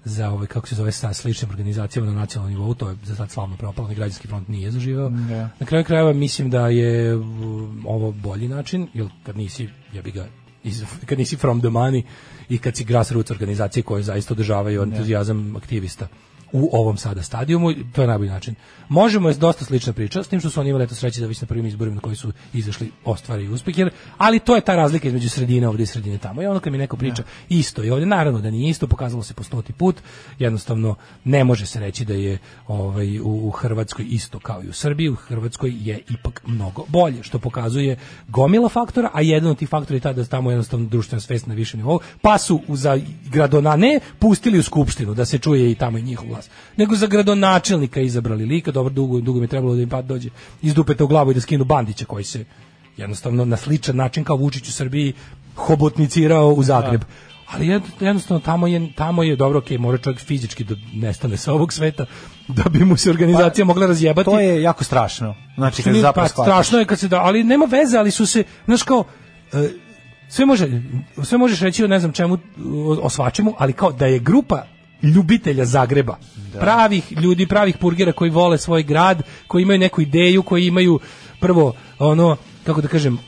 za ovaj kako se zove sa sličnim organizacijama na nacionalnom nivou, to je za sad slavno propalo, građanski front nije zaživeo. Da. Na kraju krajeva mislim da je um, ovo bolji način, jer kad nisi, ja bi ga iz, kad nisi from the money i kad si grassroots organizacije koje zaista održavaju entuzijazam aktivista u ovom sada stadijumu, to je najbolji način. Možemo je dosta slična priča, s tim što su oni imali eto sreće da već na prvim izborima na koji su izašli ostvari uspeh, jer, ali to je ta razlika između sredine ovdje i sredine tamo. I ono kad mi neko priča isto i ovdje, naravno da nije isto, pokazalo se po stoti put, jednostavno ne može se reći da je ovaj, u, u Hrvatskoj isto kao i u Srbiji, u Hrvatskoj je ipak mnogo bolje, što pokazuje gomila faktora, a jedan od tih faktora je taj da je tamo jednostavno društvena svest na više nivou, pa su za gradona ne pustili u skupštinu da se čuje i tamo i njihov glas, nego za gradonačelnika izabrali lika, dobro, dugo, dugo mi je trebalo da im pad dođe iz dupeta u glavu i da skinu Bandića koji se jednostavno na sličan način kao Vučić u Srbiji hobotnicirao u Zagreb. Ali jed- jednostavno tamo je tamo je dobro, ok, mora čovjek fizički da nestane sa ovog sveta da bi mu se organizacija mogla razjebati. To je jako strašno. Znači, kad pa, strašno je kad se da, ali nema veze, ali su se, znaš kao, e, sve može, sve možeš reći o ne znam čemu, o, o svačemu, ali kao da je grupa ljubitelja Zagreba, pravih ljudi, pravih purgera koji vole svoj grad, koji imaju neku ideju, koji imaju prvo ono kako da kažem,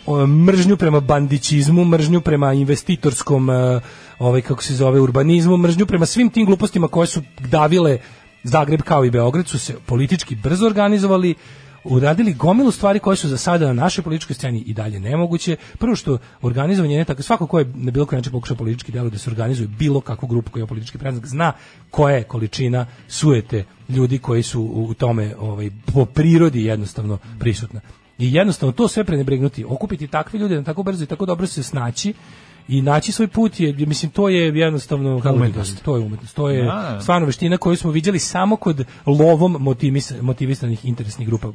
mržnju prema bandićizmu, mržnju prema investitorskom, e, ovaj, kako se zove, urbanizmu, mržnju prema svim tim glupostima koje su davile Zagreb kao i Beograd su se politički brzo organizovali, uradili gomilu stvari koje su za sada na našoj političkoj sceni i dalje nemoguće. Prvo što organizovanje ne tako svako ko je na bilo koji način pokušao politički delo da se organizuje bilo kakvu grupu koja je politički predznak zna koja je količina sujete ljudi koji su u tome ovaj po prirodi jednostavno prisutna. I jednostavno to sve prenebregnuti, okupiti takve ljude na tako brzo i tako dobro se snaći i naći svoj put je mislim to je jednostavno kako Umetnost. to je umetnost to je Da. stvarno veština koju smo viđali samo kod lovom motivis, motivisanih interesnih grupa u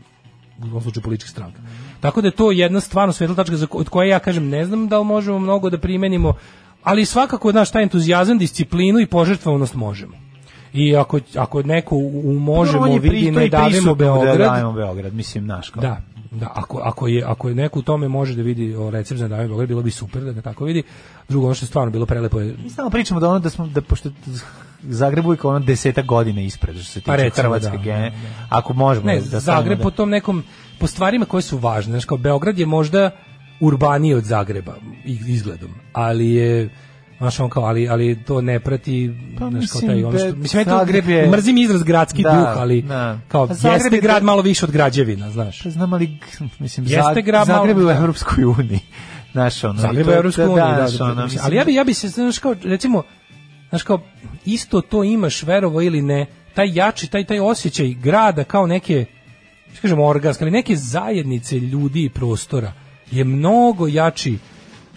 ovom slučaju političkih stranka. Tako da je to jedna stvarno svetla tačka za od koje ja kažem ne znam da li možemo mnogo da primenimo, ali svakako naš taj entuzijazam, disciplinu i požrtvovanost možemo. I ako, ako neko u, možemo pri- vidi ne davimo Beograd, Da dajemo Beograd, mislim, naš kao. da, da, ako, ako, je, ako je neko u tome može da vidi o recept za davanje Beograd, bilo bi super da ga tako vidi. Drugo, ono što je stvarno bilo prelepo je Mi stalno pričamo da ono da smo da pošto Zagreb uvijek ono deseta godina ispred što se tiče Pa recimo, Hrvatske. da, gene. da, da. Ako možemo Ne, da Zagreb da- po tom nekom, po stvarima koje su važne. Znaš, kao Beograd je možda urbaniji od Zagreba izgledom, ali je Znaš, on kao, ali, ali to ne prati, Pa, znaš, kao taj, ono što, be- mislim, ja to, Zagreb je- mrzim izraz gradski Da, duh, ali, da. kao, Pa Zagreb jeste je- grad malo više od građevina, znaš. Pa znam, ali mislim, Jeste grad malo- Zagreb je u Evropskoj uniji. Znaš, ono, Zagreb to- je Evropska unija, da, da, ono, mislim, ali ja bi ja bi se znaš kao recimo znaš kao isto to imaš verovo ili ne taj jači taj taj osjećaj grada kao neke što kažemo organske ali neke zajednice ljudi i prostora je mnogo jači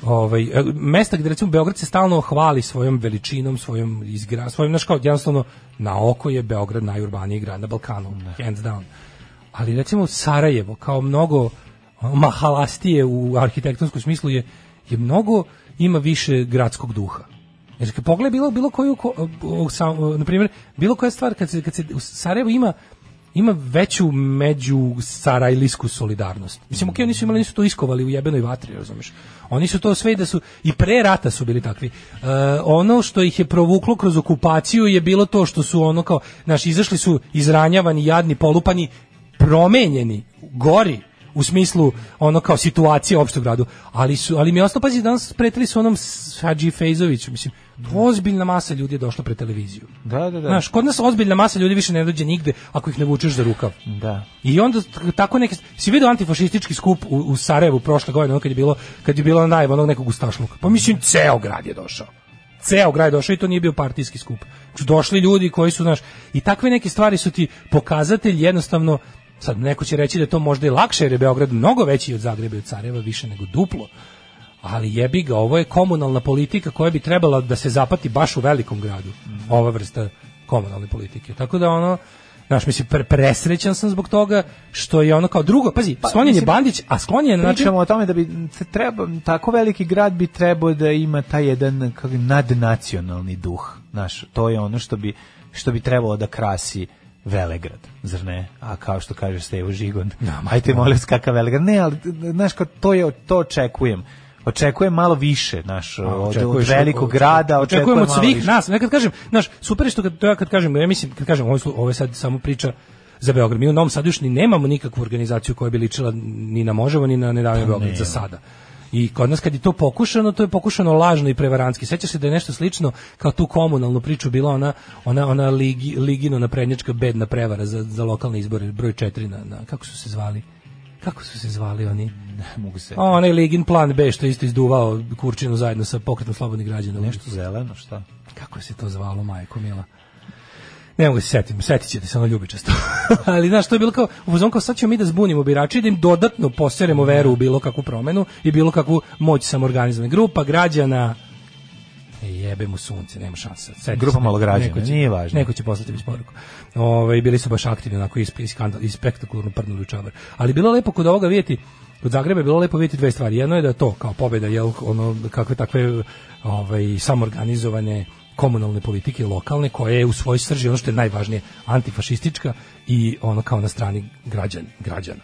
ovaj e, mesta gde recimo Beograd se stalno hvali svojom veličinom, svojom izgra, svojim znaš kao jednostavno na oko je Beograd najurbaniji grad na Balkanu, hands down. Ali recimo Sarajevo kao mnogo mahalastije u arhitektonskom smislu je je mnogo ima više gradskog duha. Jer kad pogledaj bilo bilo koju ko, na primjer bilo koja stvar kad se kad se u Sarajevu ima ima veću među sarajlijsku solidarnost. Mislim, ok, oni su imali, nisu to iskovali u jebenoj vatri, razumeš? Oni su to sve i da su, i pre rata su bili takvi. E, ono što ih je provuklo kroz okupaciju je bilo to što su ono kao, znaš, izašli su izranjavani, jadni, polupani, promenjeni, gori, u smislu ono kao situacije u opštem gradu, ali su ali mi je ostalo pazi danas pretili su onom Hadži Fejzoviću, mislim, ozbiljna masa ljudi je došla pred televiziju. Da, da, da. Znaš, kod nas ozbiljna masa ljudi više ne dođe nigde ako ih ne vučeš za rukav. Da. I onda tako neke si video antifašistički skup u, u Sarajevu prošle godine, ono kad je bilo kad je bilo najava onog nekog ustašluka. Pa mislim ceo grad je došao. Ceo grad je došao i to nije bio partijski skup. Znači, Došli ljudi koji su naš i takve neke stvari su ti pokazatelj jednostavno sad neko će reći da je to možda i lakše jer je Beograd mnogo veći od Zagreba i od Sarajeva više nego duplo. Ali jebi ga, ovo je komunalna politika koja bi trebala da se zapati baš u velikom gradu. Ova vrsta komunalne politike. Tako da ono, znaš, mislim, pre presrećan sam zbog toga što je ono kao drugo, pazi, sklonjen je Bandić, a sklonjen je na način... Pričamo o tome da bi treba, tako veliki grad bi trebao da ima taj jedan nadnacionalni duh. Znaš, to je ono što bi, što bi trebalo da krasi Velegrad, zar ne? A kao što kaže Stevo Žigon, ajte molim vas kakav Velegrad. Ne, ali, znaš, to, je, to očekujem. Očekujem malo više, naš, od, od velikog grada, očekujem, od svih više. nas. Nekad kažem, znaš, super što kad, to ja kad kažem, ja mislim, kad kažem, ovo, ovo je sad samo priča za Beograd. Mi u Novom Sadu još ni nemamo nikakvu organizaciju koja bi ličila ni na Moževo, ni na Nedavanje Beograd za sada. I kod nas kad je to pokušano, to je pokušano lažno i prevarantski. Sećaš se da je nešto slično kao tu komunalnu priču bila ona ona ona ligi, ligino naprednjačka bedna prevara za, za lokalne izbore broj 4 na, na kako su se zvali? Kako su se zvali oni? Ne mogu se. Onaj Ligin plan B što isto izduvao Kurčinu zajedno sa pokretom slobodnih građana. Nešto zeleno, šta? Kako se to zvalo, majko mila? Ne mogu se setim, setit ćete se ono ljubičasto. Ali znaš, to je bilo kao, u kao sad ćemo mi da zbunimo birače i da im dodatno poseremo veru u bilo kakvu promenu i bilo kakvu moć samorganizovane. Grupa građana, jebe mu sunce, nema šanse. Seti Grupa se, malograđana, neko će- nije važno. Neko će poslati mi poruku. Ove, bili su baš aktivni, onako i, i, skandal, i spektakularno prdnuli u čabar. Ali bilo lepo kod ovoga vidjeti, kod Zagreba je bilo lepo vidjeti dve stvari. Jedno je da je to kao pobjeda, jel, ono, kakve takve ovaj, samorganizovane komunalne politike lokalne koje je u svojoj srži ono što je najvažnije antifašistička i ono kao na strani građan, građana.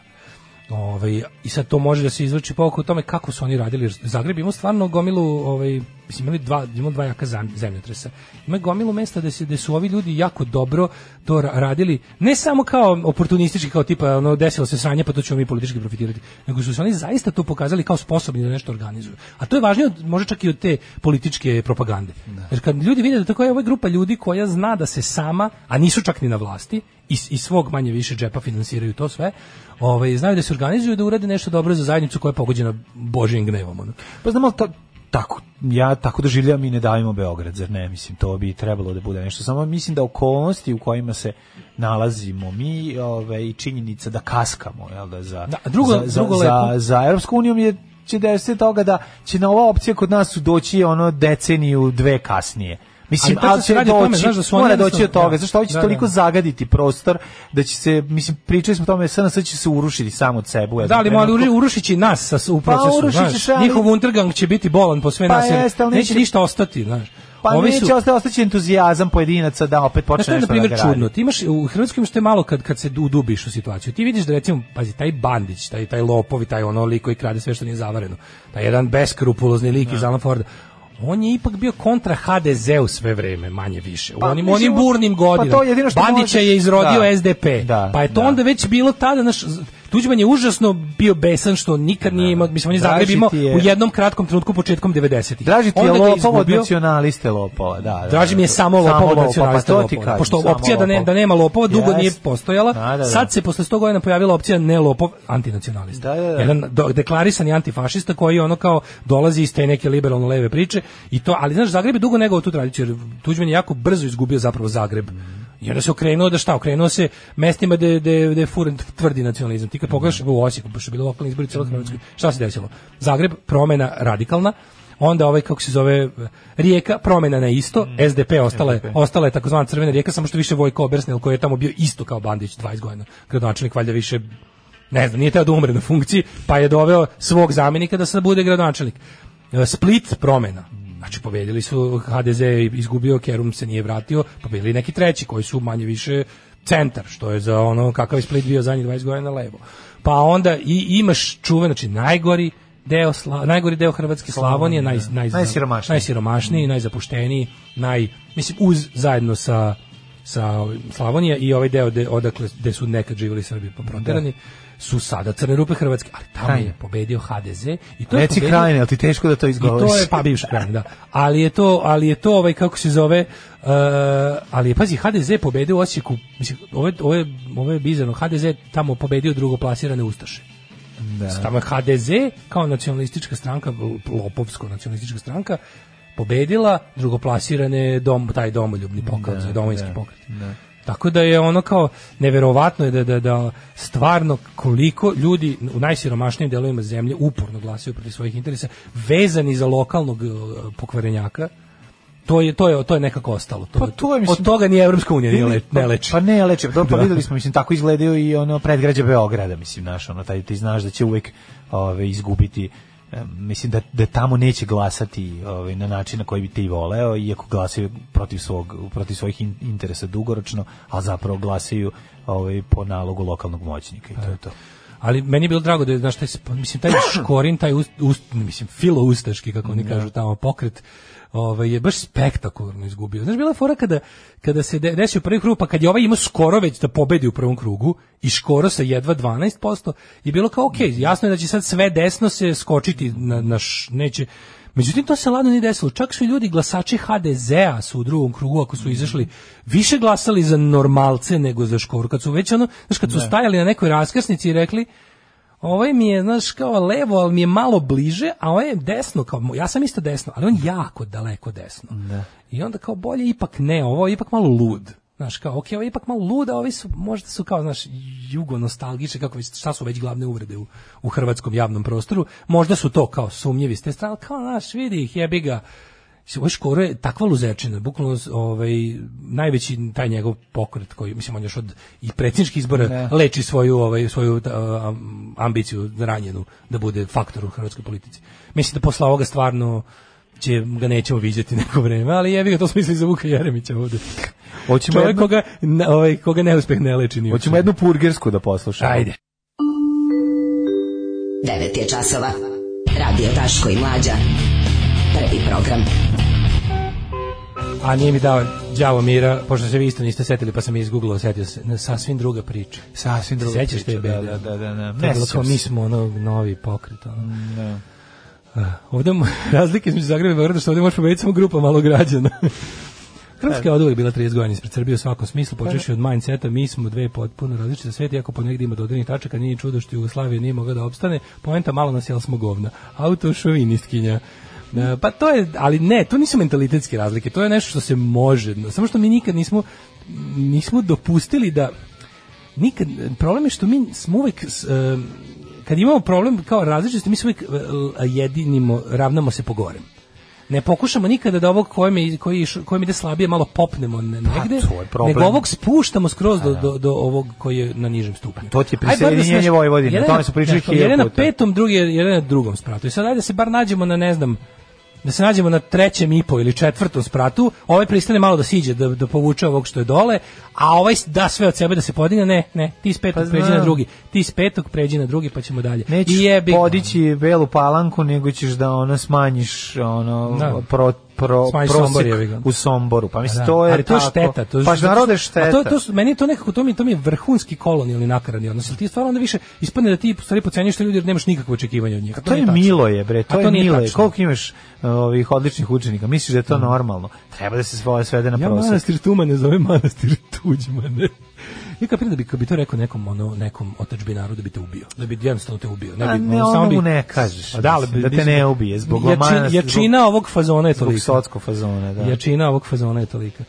Ovaj i sad to može da se izvrči pouka o tome kako su oni radili. Zagreb ima stvarno gomilu ovaj mislim, imali dva, imali dva jaka zem- zemljotresa. Ima gomilu mesta da, se, da su ovi ljudi jako dobro to ra- radili, ne samo kao oportunistički, kao tipa, ono, desilo se sranje, pa to ćemo mi politički profitirati, nego su se oni zaista to pokazali kao sposobni da nešto organizuju. A to je važnije, od, možda čak i od te političke propagande. Jer kad ljudi vide da tako je ova grupa ljudi koja zna da se sama, a nisu čak ni na vlasti, iz, iz svog manje više džepa finansiraju to sve, ovaj, znaju da se organizuju da urade nešto dobro za zajednicu koja je pogođena božjim gnevom. Ono. Pa znamo, ta, tako, ja tako doživljavam i ne davimo Beograd, zar ne? Mislim, to bi trebalo da bude nešto. Samo mislim da okolnosti u kojima se nalazimo mi ove, i činjenica da kaskamo jel, da, za, Da, drugo- za, za, drugo za, lepo- za Europsku unijom je će desiti toga da će na ova opcija kod nas doći ono deceniju dve kasnije. Mislim, Ali ali se će radi o tome, doći, znaš da su oni mora doći od toga, da. zašto ovo će Da, toliko da. zagaditi prostor da će se, mislim, pričali smo o tome, SNS će se urušiti samo od sebe. jednom Da, ali ali trenutku. urušit će i nas sa, u Pa, procesu, će znaš. ali- Njihov Untergang će biti bolan po sve Pa nas, ali neće neće- ništa ostati, znaš. Pa Ovi neće su- ostati, entuzijazam pojedinaca da opet Znaš počne što je, na nešto da primjer, gradi. čudno? Ti imaš, u Hrvatskoj imaš te malo kad, kad se udubiš u situaciju. Ti vidiš da, recimo, pazi, taj Bandić, taj, taj lopovi, taj ono lik koji krade sve što nije zavareno, taj jedan beskrupulozni lik iz Alan Forda, on je ipak bio kontra HDZ-u sve vreme, manje više. U Pa, onim, onim burnim godinama. pa to je jedino što Bandića može- je izrodio Da. SDP. Da, pa je to da. onda već bilo tada, naš, Tuđman je užasno bio besan što nikad nije imao, mislim, on je Draži Zagreb imao ti je- u jednom kratkom trenutku početkom 90-ih. Draži ti je lopov od nacionaliste lopova, da. da Draži mi je da. samo lopov od pa ti lopova. Pošto opcija da, ne, da nema lopova dugo nije postojala, Da, da, da. sad se posle 100 godina pojavila opcija ne lopov, antinacionalista. Da, da, da. Jedan do, deklarisani antifašista koji ono kao dolazi iz te neke liberalno leve priče i to, ali znaš, Zagreb je dugo negao tu tradiciju, jer Tuđman je jako brzo izgubio zapravo Zagreb. I onda se okrenuo da šta, okrenuo se mestima da da da je furen tvrdi nacionalizam. Ti kad pogledaš u Osijeku, pošto je bilo lokalni izbori Hrvatskoj, šta se desilo? Zagreb promena radikalna, onda ovaj kako se zove Rijeka promena na isto, SDP ostala je, ostala je takozvana crvena rijeka samo što više Vojko Obersnel koji je tamo bio isto kao Bandić 20 godina. Gradonačelnik valjda više ne znam, nije teo da umre na funkciji, pa je doveo svog zamjenika da sad bude gradonačelnik. E, Split promena. Znači pobedili su HDZ izgubio, Kerum se nije vratio, pobedili neki treći koji su manje više centar, što je za ono kakav je Split bio zadnjih 20 godina levo. Pa onda i imaš čuven, znači najgori deo Sla, najgori deo Hrvatske Slavonije, naj, naj, Najsiromašniji. najsiromašniji, najzapušteniji, naj mislim uz zajedno sa sa Slavonija i ovaj deo de, odakle gde su nekad živjeli Srbi pa proterani su sada crne rupe Hrvatske, ali tamo Krajine. je pobedio HDZ i to je Reci pobedio- krajine, ali ti teško da to i izgovoriš. to je pa bivša krajina, da. Ali je to, ali je to ovaj kako se zove, uh, ali je pazi HDZ pobedio u Osijeku, mislim, je, je, ovo je bizarno, HDZ je tamo pobedio drugoplasirane ustaše. Da. Tamo je HDZ kao nacionalistička stranka, lopovsko nacionalistička stranka, pobedila drugoplasirane dom, taj domoljubni pokret, Da, domovinski da, pokret. da. Tako da je ono kao neverovatno je da, da, da stvarno koliko ljudi u najsiromašnijim delovima zemlje uporno glasaju protiv svojih interesa vezani za lokalnog uh, pokvarenjaka. To je to je to je nekako ostalo. To, Pa to je, mislim- od toga ni Evropska unija nije le, Pa- ne leči. Pa ne leči, dobro, pa Da. videli smo, mislim, tako izgledaju i ono predgrađe Beograda, mislim, naš, ono, taj, ti znaš da će uvek ove, izgubiti e, mislim da, da tamo neće glasati ovaj, na način na koji bi ti voleo, iako glasaju protiv, svog, protiv svojih in- interesa dugoročno, a zapravo glasaju ovaj, po nalogu lokalnog moćnika i to je to. Ali meni je bilo drago da je, znaš, taj, mislim, taj škorin, taj ust, ust, mislim, filoustaški, kako oni kažu tamo, pokret, ovaj, je baš spektakularno izgubio. Znaš, bila fora kada, kada se de- desio prvi krug, pa kad je ovaj imao skoro već da pobedi u prvom krugu i skoro sa jedva 12%, je bilo kao, ok, jasno je da će sad sve desno se skočiti na, na š, neće, Međutim, to se ladno nije desilo. Čak su i ljudi, glasači HDZ-a su u drugom krugu, ako su izašli, više glasali za normalce nego za škoru. Kad su već ono, znaš, kad su stajali na nekoj raskrsnici i rekli, ovaj mi je, znaš, kao levo, ali mi je malo bliže, a ovaj je desno, kao, ja sam isto desno, ali on jako daleko desno. I onda kao bolje ipak ne, ovo je ipak malo lud. Znaš, kao, ok, ovo je ipak malo lud, a ovi su, možda su kao, znaš, jugo nostalgični, kako već, šta su već glavne uvrede u, u hrvatskom javnom prostoru, možda su to kao sumnjivi s te strane, kao, znaš, vidi ih, jebi ga, Ovo škoro je takva luzerčina, bukvalno ovaj, najveći taj njegov pokret koji, mislim, on još od i predsjedničkih izbora Ne. leči svoju, ovaj, svoju am- ambiciju ranjenu da bude faktor u hrvatskoj politici. Mislim da posle ovoga stvarno će ga nećemo viđati neko vreme, ali jebi ga, to smo mislili za Vuka Jeremića ovde. Hoćemo Čovjek jednu- koga, ovaj, koga neuspeh ne leči ni Hoćemo jednu purgersku da poslušamo. Ajde. 9 je časova. Radio Daško i Mlađa. Prvi program. A nije mi dao đavo mira, pošto se vi isto niste setili, pa sam izgooglao, setio se, na sasvim druga priča. Sasvim druga Sećaš te priča, da, bede? da, da, da, da. To je bilo sećam kao mi se. smo ono novi pokret. Ono. Da. Ah, Ovde mu- razlike između Zagreba i Beograda što ovde može pobediti samo grupa malo građana. Hrvatska je od uvijek bila 30 godina ispred Srbije u svakom smislu, počeši od mindseta, mi smo dve potpuno različite svete, iako ponegdje ima dodirnih tačaka, nije ni čudo što Jugoslavija nije mogla da opstane, poenta malo nas jel smo govna. Autošovinistkinja. E, Pa to je, ali ne, to nisu mentalitetske razlike, to je nešto što se može, samo što mi nikad nismo nismo dopustili da nikad, problem je što mi smo uvek e, kad imamo problem kao različitosti, mi se uvek e, jedinimo, ravnamo se po gorem. Ne pokušamo nikada da ovog kojem, je, koji, kojem ide slabije malo popnemo ne- negde, Pa, nego ovog spuštamo skroz do, do, do ovog koji je na nižem stupnju. To ti je da prisjedinjenje Vojvodine, o tome su pričali znaš, hiljadu Jedan na puta. petom, drugi je jedan na drugom spratu. I sad ajde da se bar nađemo na, ne znam, da se nađemo na trećem i po ili četvrtom spratu, ovaj pristane malo da siđe, da, da povuče ovog što je dole, a ovaj da sve od sebe da se podigne, ne, ne, ti s petog Pa pređi na drugi, ti s petog pređi na drugi, pa ćemo dalje. Nećeš I podići belu palanku, nego ćeš da ono smanjiš ono Da. pro, pro, ga. u Somboru. Pa mislim, Da, to je ali to je tako. šteta. To je pa što- šteta. A to, to, su- meni je to nekako, to mi, to mi je vrhunski kolonijalni nakaradni odnos. Ti stvarno onda više ispadne da ti stvari pocenjuješ te ljudi jer nemaš nikakvo očekivanje od njih. A to je milo je, bre, to je milo je. Koliko imaš uh, ovih odličnih učenika? Misliš da je to normalno? Treba da se svoje svede na Ja prosek. manastir Tumane zovem manastir Tuđmane. Ja kapiram da bi, kad bi to rekao nekom, ono, nekom otačbinaru da bi te ubio. Da bi jednostavno te ubio. A bi, ne, ono, samo bi- mu ne kažeš, da, mislim, da te ne ubije, zbog manastir- Jačina ovog fazona je Zbog tolika. sotskog fazona, da. Jačina ovog fazona je tolika.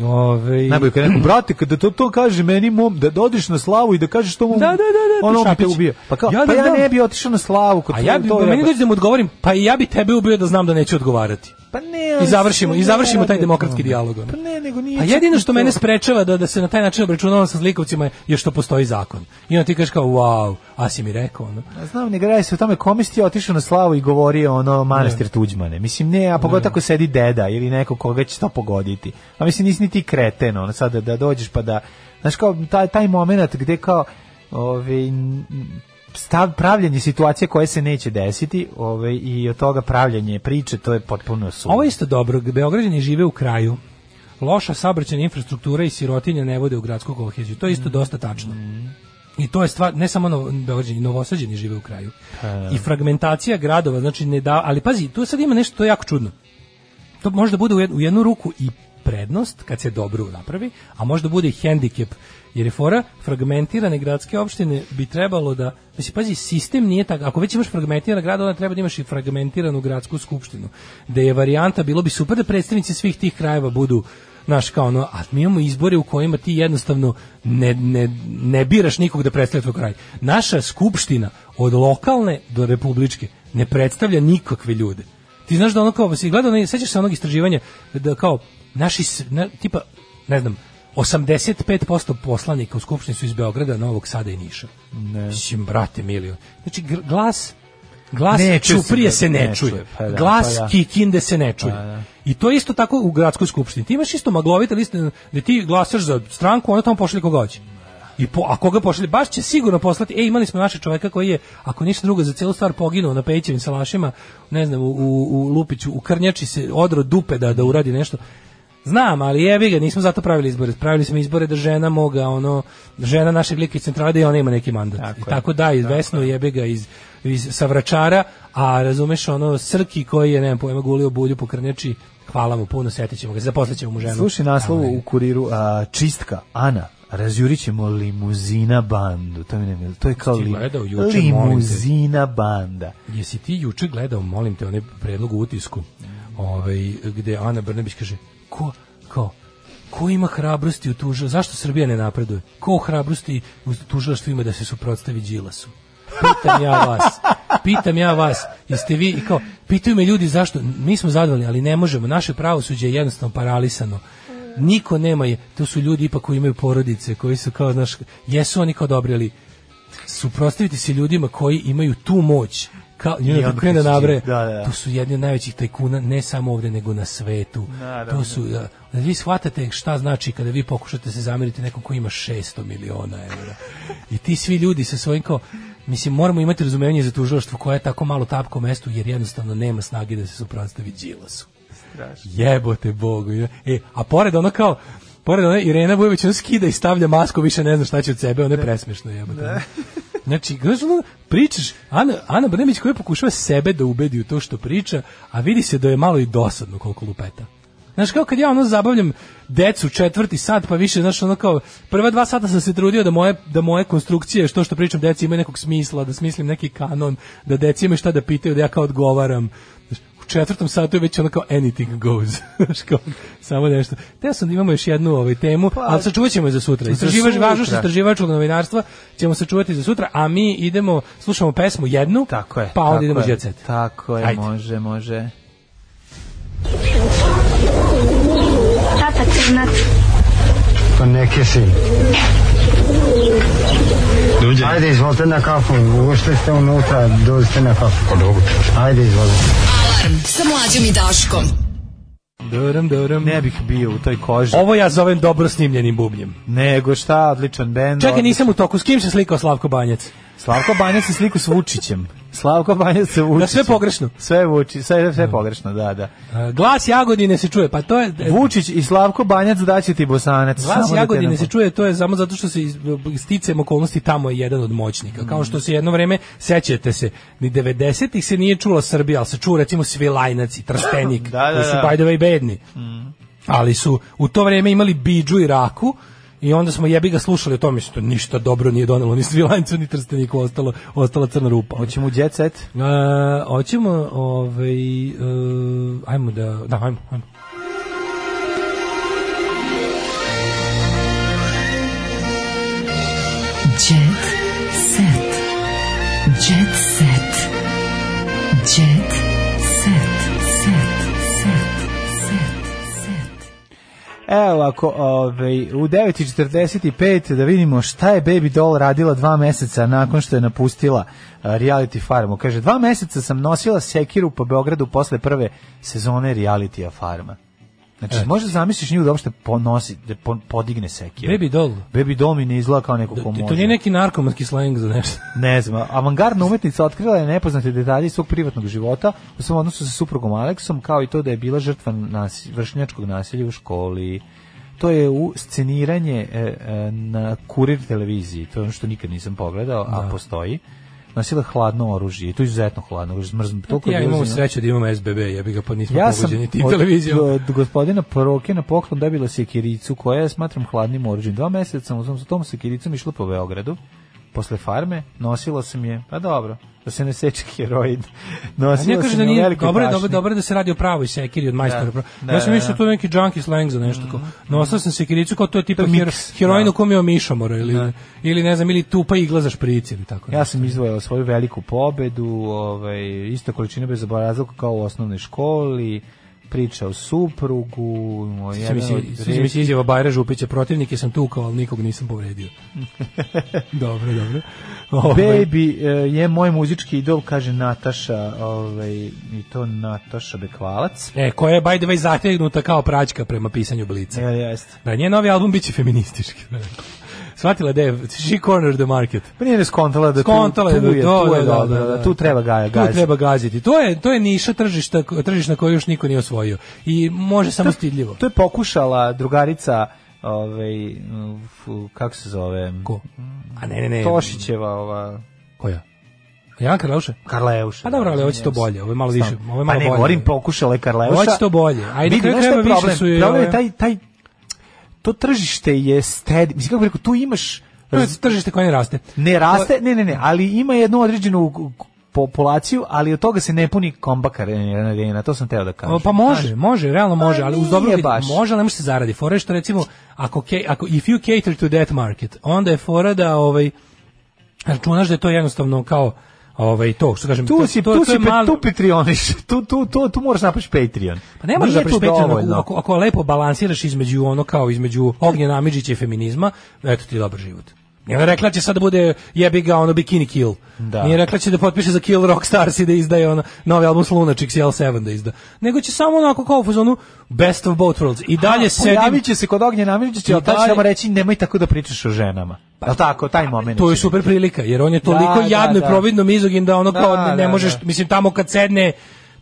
Ove, Najbolje kad neko, brate, kada to, to kaže meni mom, da dodiš na slavu i da kažeš to mom, Da, da, da, da, ono bi te ubio. Pa kao, Ja pa da ja znam. ne bi otišao na slavu. Kod A ja bi, to meni dođe da mu odgovorim, pa i ja bi tebe ubio da znam da neću odgovarati. Pa ne, I završimo, se i ne završimo taj radi o demokratski tome. dijalog. Pa ne, nego nije A jedino što to. mene sprečava da, da se na taj način obračunavam sa zlikovcima je što postoji zakon. I onda ti kažeš kao, wow, a si mi rekao, ono. A Znam, ne radi se o tome kome si ti otišao na slavu i govorio ono manastir Tuđmane. Mislim, ne, a pogotovo ako sedi deda ili neko koga će to pogoditi. A mislim, nisi ni ti kreten, ono, sad da, da dođeš pa da, znaš, kao taj, taj moment gde kao, ovaj, n- stav pravljanje situacije koje se neće desiti ovaj, i od toga pravljanje priče, to je potpuno su. Ovo je isto dobro, Beograđani žive u kraju. Loša saobraćajna infrastruktura i sirotinja ne vode u gradsku koheziju. To je isto dosta tačno. I to je stvar, ne samo novo, Beograđani, novosađeni žive u kraju. I fragmentacija gradova, znači ne da, ali pazi, tu sad ima nešto to je jako čudno. To može da bude u jednu, u jednu ruku i prednost kad se dobro napravi, a možda bude i hendikep. Jer je fora fragmentirane gradske opštine bi trebalo da, mislim, pazi, sistem nije tako, ako već imaš fragmentirana grada, onda treba da imaš i fragmentiranu gradsku skupštinu. Da je varijanta, bilo bi super da predstavnici svih tih krajeva budu Znaš, kao ono, a mi imamo izbore u kojima ti jednostavno ne, ne, ne biraš nikog da predstavlja tvoj kraj. Naša skupština od lokalne do republičke ne predstavlja nikakve ljude. Ti znaš da ono kao, si gledao, sećaš se onog istraživanja da kao, naši, na, tipa, ne znam, 85% poslanika u Skupštini su iz Beograda, Novog Sada i Niša. Ne. Mislim, brate, milion. Znači, glas Glas Ne čuje se ga, se ne, ne čuje. čuje, pa da, Glas pa da. Kikinde se ne čuje. Pa da. I to je isto tako u gradskoj skupštini. Ti imaš isto maglovite liste gde ti glasaš za stranku, ona tamo pošalje koga hoće. I po, a koga pošalje? Baš će sigurno poslati. E, imali smo našeg čoveka koji je, ako ništa drugo, za celu stvar poginuo na Pejićevim salašima, ne znam, u, u, u Lupiću, u Krnjači se odro dupe da, da uradi nešto. Znam, ali jebi ga, nismo zato pravili izbore. Pravili smo izbore da žena moga, ono, žena našeg lika iz centrale da i ona ima neki mandat. Tako je. tako da, iz Vesnu jebi ga iz, iz Savračara, a razumeš ono Srki koji je, nemam pojma, gulio bulju po Krnjači, hvala mu puno, setit ćemo ga, zaposlit ćemo mu ženu. Slušaj naslov Tamo je. u kuriru, a, čistka, Ana, razjurit ćemo limuzina bandu. To mi ne to je kao li, gledao juče, limuzina banda. Jesi ti juče gledao, molim te, onaj predlog u utisku, ovaj, gde Ana Brnebić kaže, ko, kao, ko ima hrabrosti u tužilaštvu, zašto Srbija ne napreduje? Ko hrabrosti u tužilaštvu ima da se suprotstavi Đilasu? Pitam ja vas, pitam ja vas, jeste vi, kao, pitaju me ljudi zašto, mi smo zadovoljni, ali ne možemo, naše pravosuđe je jednostavno paralisano. Niko nema je, to su ljudi ipak koji imaju porodice, koji su kao, znaš, jesu oni kao dobri, ali suprotstaviti se ljudima koji imaju tu moć kao i onda krene da su- nabre da, da, da. to su jedni od najvećih tajkuna ne samo ovde nego na svetu Naravno. to su da, da vi shvatate šta znači kada vi pokušate se zameriti nekom ko ima 600 miliona evra i ti svi ljudi sa svojim kao Mislim, moramo imati razumevanje za tužilaštvo koje je tako malo tapko mestu, jer jednostavno nema snage da se suprotstavi Đilasu. Jebote Bogu. E, a pored ono kao, pored one Irena Vujović, ona skida i stavlja masku, više ne zna šta će od sebe, ono je presmešno jebote. Znači, znaš, ono, pričaš, Ana, Ana Brnemić koja pokušava sebe da ubedi u to što priča, a vidi se da je malo i dosadno koliko lupeta. Znaš, kao kad ja ono zabavljam decu četvrti sat, pa više, znaš, ono kao, prva dva sata sam se trudio da moje, da moje konstrukcije, što što pričam deci imaju nekog smisla, da smislim neki kanon, da deci imaju šta da pitaju, da ja kao odgovaram. U četvrtom satu je već ono kao anything goes. Samo nešto. Teo sam da imamo još jednu ovaj temu, ali sačuvat ćemo je za sutra. Istraživač, sutra. važnost istraživačkog novinarstva ćemo sačuvati za sutra, a mi idemo, slušamo pesmu jednu, Tako je. pa onda tako idemo je, jet set. Tako je, Ajde. može, može. Tata crnac. Pa neke si. Ajde, izvolite na kafu. Ušli ste unutra, dođite na kafu. Pa dobro. Ajde, izvolite. Alarm sa mlađom i Daškom. Duram, duram. Ne bih bio u toj koži. Ovo ja zovem dobro snimljenim bubljem. Nego šta, odličan bend. Čekaj, nisam u toku. S kim se slikao Slavko Banjac? Slavko Banjac se sliku s Vučićem. Slavko Banjac se Vučićem. Da, sve pogrešno. Sve Vuči, sve, sve pogrešno, da, da. E, Glas Jagodine se čuje, pa to je... Vučić i Slavko Banjac daće ti bosanac. Glas Samo da Jagodine ne- se čuje, to je samo zato što se sticajem okolnosti tamo je jedan od moćnika. Kao što se jedno vreme, sećate se, ni 90-ih se nije čula Srbija, ali se čuo recimo Svilajnac i Trstenik, Da, da, koji su da. by the way bedni. Ali su u to vreme imali Bidžu i Raku, I onda smo jebi ga slušali o tome što ništa dobro nije donelo ni Svilajncu ni Trsteniku, ostalo ostala crna rupa. Hoćemo u jet set? E, hoćemo, ovaj, e, ajmo da, da, ajmo, ajmo. Jet Evo ovako, ovaj, u 9.45 da vidimo šta je Baby Doll radila dva meseca nakon što je napustila reality farmu. Kaže, dva meseca sam nosila sekiru po Beogradu posle prve sezone realitija farma. Znači, E. možda zamisliš nju da uopšte ponosi, da po- podigne sekiru. Baby doll. Baby Doll mi ne izgleda kao neko ko To, može. to nije neki narkomanski slang za nešto. Ne znam, avangardna umetnica otkrila je nepoznate detalje svog privatnog života u svom odnosu sa suprugom Aleksom, kao i to da je bila žrtva nasi, vršnjačkog nasilja u školi. To je u sceniranje e, e, na kurir televiziji, to je ono što nikad nisam pogledao, a Da. postoji. Nosila hladno oružje, i to je izuzetno hladno oružje, zmrzno. toliko ja bilo sreću da imamo SBB, jebi ga, pa nismo ja sam pogođeni tim televizijom. od gospodina Poroke na poklon dobila sekiricu koja ja smatram hladnim oružjem. Dva meseca sam u tom sekiricom išla po Beogradu posle farme, nosila sam je, pa dobro, da se ne seče heroin. A Nosila ne kaže sam da nije dobro, dobro, dobro da se radi o pravoj sekiri od majstora. Da, da, ja sam da, mislio da. to neki junkie slang za nešto tako. Nosila sam sekiricu kao to je tipa To hero, miks, heroin da. u kom je mišomora ili, ili ne znam, ili tupa igla za špric ili tako. Ja sam izdvojila svoju veliku pobedu, ovaj, ista količina bezobrazluka kao u osnovnoj školi, priča o suprugu, mi jedan od mi se izjava Bajra Župića, protivnike sam tukao, ali nikog nisam povredio. dobro, dobro. Ovaj, Baby e, je moj muzički idol, kaže Nataša, ovaj, i to Nataša Bekvalac. E, koja je, by the way, zategnuta kao praćka prema pisanju Blica. Ja, jeste. Da, njen novi album biće feministički. Shvatila da je, she cornered the market. Pa nije skontala da tu, Skontala je tu da je, to, tu je da, da, dobro, da, da, da. tu treba ga Tu gaziti. treba gaziti. To je to je niša tržišta tržišna koju još niko nije osvojio. I može samo stidljivo. To je pokušala drugarica ovaj, kako se zove? Ko? A ne, ne, ne. Tošićeva, ova... Koja? Jan Karleuša? Karleuša. Pa dobro, ali hoće to bolje, ovo je malo više, ovo je malo pa ne, bolje. govorim pokušala je Karleuša. Hoće to bolje. A i na Vidi, kraju znaš šta je krajeva više problem? su Problem je taj, taj, to tržište je stedi, mislim kako rekao, tu imaš je tržište koje ne raste. ne raste, ne, ne, ne, ali ima jednu određenu populaciju, ali od toga se ne puni kombaka arena, to sam teo da kažem. Pa može, može, realno može, ali uz dobro baš. može, ali ne može se zaradi. Fora što recimo ako ke- ako if you cater to that market, onda je fora da ovaj računaš da je to jednostavno kao ovaj to što kažem Tu to, si, to, tu to si, pe- malo- tu Patreoniš, tu, tu, tu, tu moraš napraviš Patreon. Pa ne možeš da tu prispetiš dovoljno. ako, ako lepo balansiraš između ono kao između Ognjena Amidžića i feminizma, eto ti dobar život. Nije ona rekla da će sad da bude jebi ga ono bikini kill. Da. Nije rekla da će da potpiše za Kill Rock Stars i da izdaje ono novi album s Lunatics L7 da izda. Nego će samo onako kao u fazonu Best of both worlds. I dalje sedim Pojavit će se kod Ognjena Amidžića, I ali tad dalje- ćemo reći nemoj tako da pričaš o ženama. Jel tako, taj moment. To je će super prilika, jer on je toliko Da, da, jadno i da. providno mizogin da ono Da, kao ne, ne da, možeš, da. mislim tamo kad sedne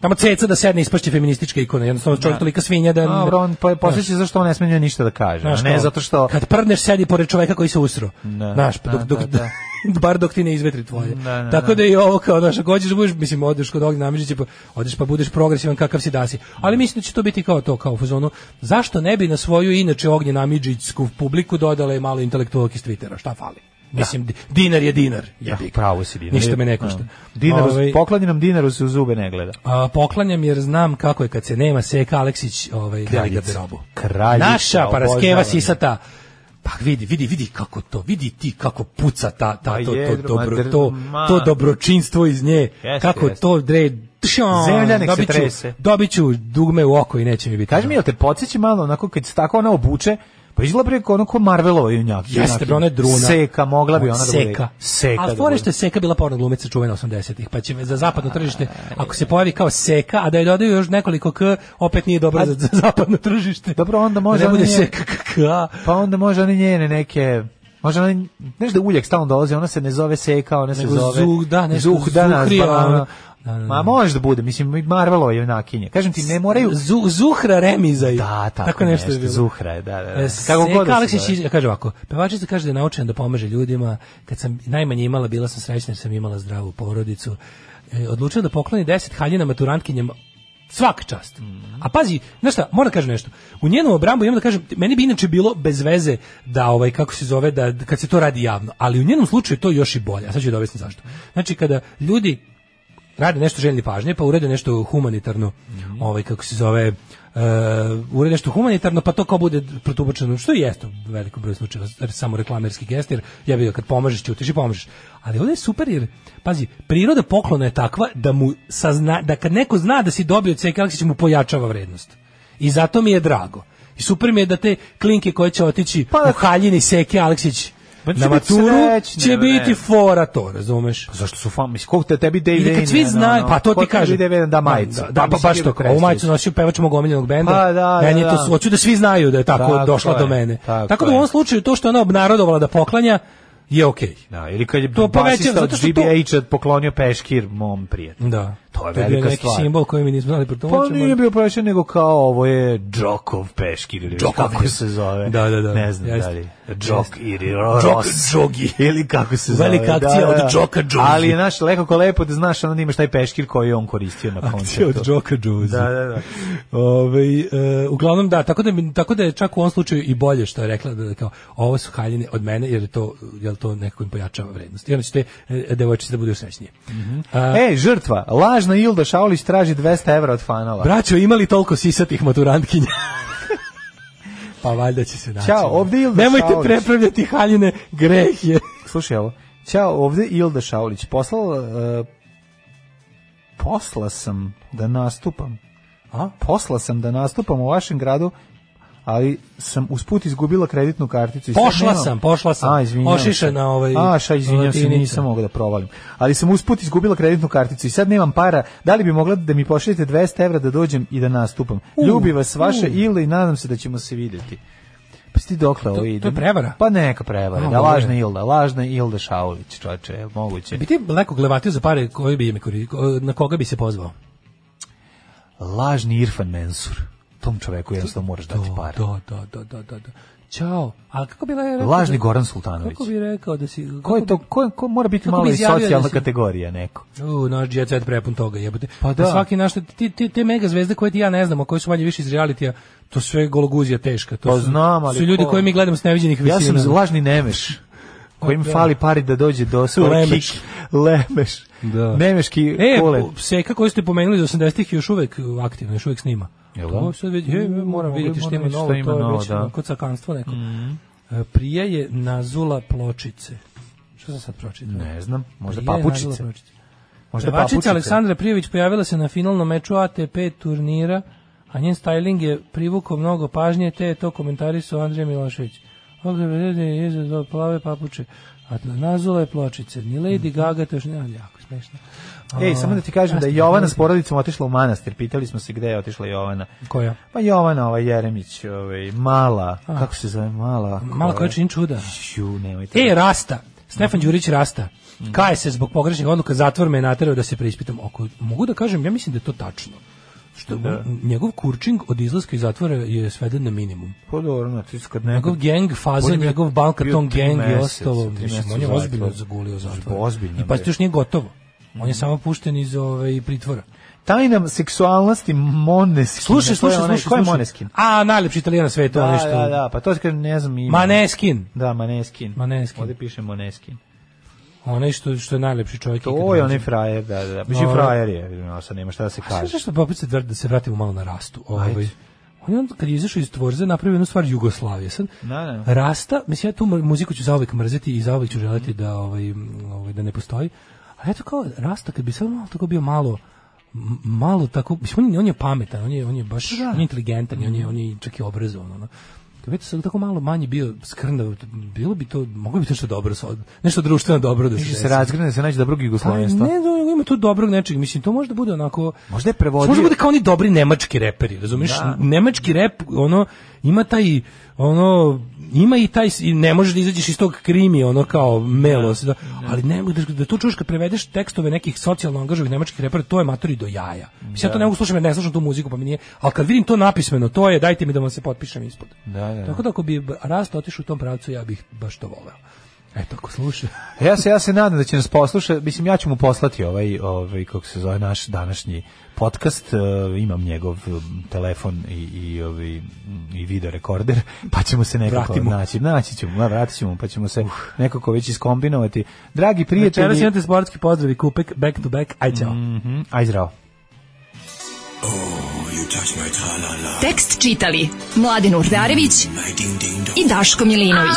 tamo ceca da sedne ispašće feministička ikona, jednostavno čovjek tolika svinja da... Dobro, on po, posjeća zašto on ne smije ništa da kaže. Znaš a ne zato što... Kad prdneš sedi pored čoveka koji se usro. Da, Znaš, pa da, dok, dok, da, da. bar dok ti ne izvetri tvoje. Da, da, Tako da. da i ovo kao, znaš, ako hoćeš da budeš, mislim, odeš kod ovog namježića, pa odeš pa budeš progresivan kakav si dasi. Ali mislim da će to biti kao to, kao u fazonu, zašto ne bi na svoju inače ognje namidžićsku publiku dodale malo intelektualki iz Twittera, šta fali? Mislim, di- dinar je dinar. Ja, pravo si dinar. Ništa me ne košta. Dinar, Ovaj, pokloninom dinaru se u zube ne gleda. a, poklanjam jer znam kako je kad se nema Seka Aleksić ovaj, deli garderobu. Kraljica, Naša paraskeva sisata. Pa vidi, vidi, vidi kako to, vidi ti kako puca ta, ta Pa to, to, dobro, to, to dobročinstvo iz nje, kako to dre, Zemlja nek se trese. Dobit ću dugme u oko i neće mi biti. Kaži mi, jel te podsjeći malo, onako, kad se tako ona obuče, pa izgleda preko ono ko Marvelova junjak. Jeste, bre, ona je druna. Seka, mogla bi ona da bude. Seka. Seka. Ali da bude. što je Seka bila porno glumica čuvena 80-ih, pa će za zapadno tržište, ako se pojavi kao Seka, a da je dodaju još nekoliko k, opet nije dobro za, za zapadno tržište. Dobro, onda može Da ne bude Seka k, Pa onda može one njene neke... Može ona, znaš da uvijek stalno dolazi, ona se ne zove Seka, ona se Nego zove... Zuh, da, nešto Zuhdana, Zuhrija, ba- ono. Da, da, da. Ma može da bude, mislim, i Marvelova junakinje. Kažem ti, ne moraju... Zu, Zuhra Remizaj. Da, tako, tako nešto, je bilo. Zuhra je, da, da. da. E, Kako god da Aleksić kaže ovako, pevačica kaže da je naučena da pomaže ljudima, kad sam najmanje imala, bila sam srećna jer sam imala zdravu porodicu, e, odlučila da pokloni 10 haljina maturantkinjama svaka čast. A pazi, znaš šta, moram da kažem nešto. U njenu obrambu imam da kažem, meni bi inače bilo bez veze da ovaj kako se zove da kad se to radi javno, ali u njenom slučaju to je još i bolje. A sad ću da objasnim zašto. Znači kada ljudi rade nešto željni pažnje, pa urede nešto humanitarno, ovaj kako se zove, uh, urede nešto humanitarno, pa to kao bude protubačeno, što jeste u velikom broju slučajeva, samo reklamerski gest, jer ja bih kad pomažeš, ćutiš i pomažeš. Ali ovdje je super jer, pazi, priroda poklona je takva da mu sazna, da kad neko zna da si dobio Seka Aleksića mu pojačava vrednost. I zato mi je drago. I super mi je da te klinke koje će otići u haljini Seke Aleksić Pa na maturu srećne, će biti fora to, razumeš? Pa Zašto su fan, mislim, koliko te tebi Dave Ili kad svi znaju, pa to ti kažem. Dave Vane da majicu. Da, da, pa mislim, baš Ivo to. Ovu majicu nosio pevač mog omiljenog benda. Pa da, Meni je da, to, da. hoću da svi znaju da je tako, Tako došla je, do mene. tako Tako, da u ovom slučaju to što ona obnarodovala da poklanja je okej. Da, ili kad je To poveća- basista od zato što to- GBH poklonio peškir mom prijatelju. Da. To je bio velika neki stvar. simbol koji mi nismo znali Pa protumačimo. nije bio peškir, nego kao ovo je Džokov peškir ili Džokov kako je. se zove. Da, da, da. Ne znam Jeste. da li. Džok ili Ros. Džogi. Ili kako se zove. Velika akcija od Džoka Džogi. Ali je naš lekako lepo da znaš onda imaš taj peškir koji je on koristio na koncertu. Akcija od Džoka Džuzi. Da, da, da. Ovaj, e, uglavnom da, tako da, tako da je čak u ovom slučaju i bolje što je rekla da, da kao ovo su haljine od mene jer je to, jer to nekako im pojačava vrednost. I onda ćete e, devojčice da budu srećnije. A, E, žrtva, lažna Ilda Šaulić traži 200 evra od fanova. Braćo, imali toliko sisatih maturantkinja? pa valjda će se naći. Ćao, ovde Ilda Nemojte Šaulić. prepravljati haljine, greh je. Slušaj ovo. Ćao, ovde Ilda Šaulić. Poslala, uh, posla sam da nastupam. A? Posla sam da nastupam u vašem gradu, ali sam usput izgubila kreditnu karticu. i Pošla nemam- sam, pošla sam. A, izvinjavam se. Ošišana, ovaj, A, ša, izvinjam se, nisam mogla da provalim. Ali sam usput izgubila kreditnu karticu i sad nemam para. Da li bi mogla da mi pošaljete 200 evra da dođem i da nastupam? U, Ljubi vas vaša u. Ilda i nadam se da ćemo se vidjeti. Pa sti dokle ovo ide? to je prevara? Pa neka prevara. Da, lažna Ilda, lažna Ilda Šaulić, čoveče, je moguće? Bi ti neko glevatio za pare koji bi na koga bi se pozvao? Lažni Irfan Mensur. Tom čoveku jednostavno moraš dati pare. Da, da, da, da, da. da. Ćao. Ali kako bi rekao? Lažni da- Goran Sultanović. Kako bi rekao da si... Ko je to, ko, ko mora biti Kako malo i da socijalna si- kategorija neko? U, naš jet set prepun toga, jebote. Pa da. Svaki naš, ti, ti, te mega zvezde koje ti ja ne znamo, koje su manje više iz realitija, to sve je gologuzija teška. To Pa su, znam, ali su ljudi ko- koje mi gledamo s neviđenih Ja visina. sam lažni Nemeš. Kojim Da. fali pari da dođe do Lemeš. kik. Lemeš. Da. Nemeški E, kule. Seka koju ste pomenuli iz 80-ih je još uvek aktivno, još uvek snima. Jel To da? sad već, e, moram Mogu- vidjeti što moram ima novo, ima to je novo, već da. Kod sakanstvo neko. E, Prije je nazula pločice. Šta sam sad pročitao? Ne znam, možda Prije je papučice. nazula. Možda papučice. Aleksandra Prijević pojavila se na finalnom meču ATP turnira, a njen styling je privukao mnogo pažnje, te je to komentarisao Andrija Milošević. Ogledajte, izazov plave papuče. Atlanazule pločice. Ni Lady Gaga, to još ne, jako smešno. Ej, samo da ti kažem da je Jovana s porodicom otišla u manastir. Pitali smo se gde je otišla Jovana. Koja? Pa Jovana, ovaj Jeremić, ovaj, mala, A. kako se zove, mala? Mala koja čini čuda. Ju, nemojte. E, Rasta. Stefan Đurić Rasta. Kaje se zbog pogrešnih odluka, zatvor me naterao da se preispitam. Oko, mogu da kažem, ja mislim da je to tačno. Što on- njegov kurčing od izlaska iz zatvora je sveden na minimum. Pa dobro, ti kad neko... Njegov gang, faza, njegov Balkaton gang meseca, ostalo, mislim, on je ozbiljno zagulio zatvor. Ozbiljno, I pa bre. to još nije gotovo. On je samo pušten iz ove, pritvora. Tajna seksualnosti Moneskin. Slušaj, slušaj, slušaj. Ko je slušaj. Moneskin? A, najlepši italijan na svetu, Da, onaj što... da, da, pa to je ne znam ima. Maneskin. Da, Maneskin. Maneskin. Ovde piše Moneskin. Onaj što, što je najlepši čovjek. ikad To je onaj frajer, da, da. Mislim, Ovaj. frajer je, no, sad nema šta da se sve kaže. zašto pa opet se, vr- da se vratimo malo na rastu. Ovaj. On je onda kad je izašao iz tvorze napravio jednu stvar Jugoslavije. Sad, Da, da. Rasta, mislim ja tu mu- muziku ću zauvek mrzeti i zauvek ću želeti da, ovaj, ovaj, da ne postoji. Ali eto kao Rasta kad bi samo malo tako bio malo malo tako, mislim on je, on je pametan, on je, on je baš on je inteligentan, i on je, on je čak i obrazovan. Ono. Kad već sad tako malo manje bio skrnav, bilo bi to, moglo bi to nešto dobro, nešto društveno dobro da se Više se desi. razgrne, da se nađe dobrog Pa jugoslovenstva. ne, da, ima tu dobrog nečeg, mislim, to može da bude onako... Možda je prevodio- Može da bude kao oni dobri nemački reperi, razumiješ? Da. Nemački rep, ono, ima taj, ono, ima i taj, i ne možeš da izađeš iz tog krimi, ono kao melos, da, ali ne, da, da to čuješ kad prevedeš tekstove nekih socijalno angažovih nemačkih repera, to je matori do jaja. Mislim, ja to ne mogu slušati, jer ne slušam tu muziku, pa mi nije, ali kad vidim to napismeno, to je, dajte mi da vam se potpišem ispod. Da, da. Tako da ako bi rast otišao u tom pravcu, ja bih baš to voleo. Eto, ako sluša. Ja se ja se nadam da će nas poslušati. Mislim ja ću mu poslati ovaj ovaj kako se zove naš današnji podcast. e, imam njegov e, telefon i i m, i video rekorder, pa ćemo se nekako Vratimo. naći. Naći ćemo, ma, vratit ćemo, pa ćemo se nekako već iskombinovati. Dragi prijatelji, Večeras imate sportski pozdrav i kupek back to back. Aj, čao. Mhm, aj zdravo. Tekst čitali Mladin Urdarević i Daško Milinović.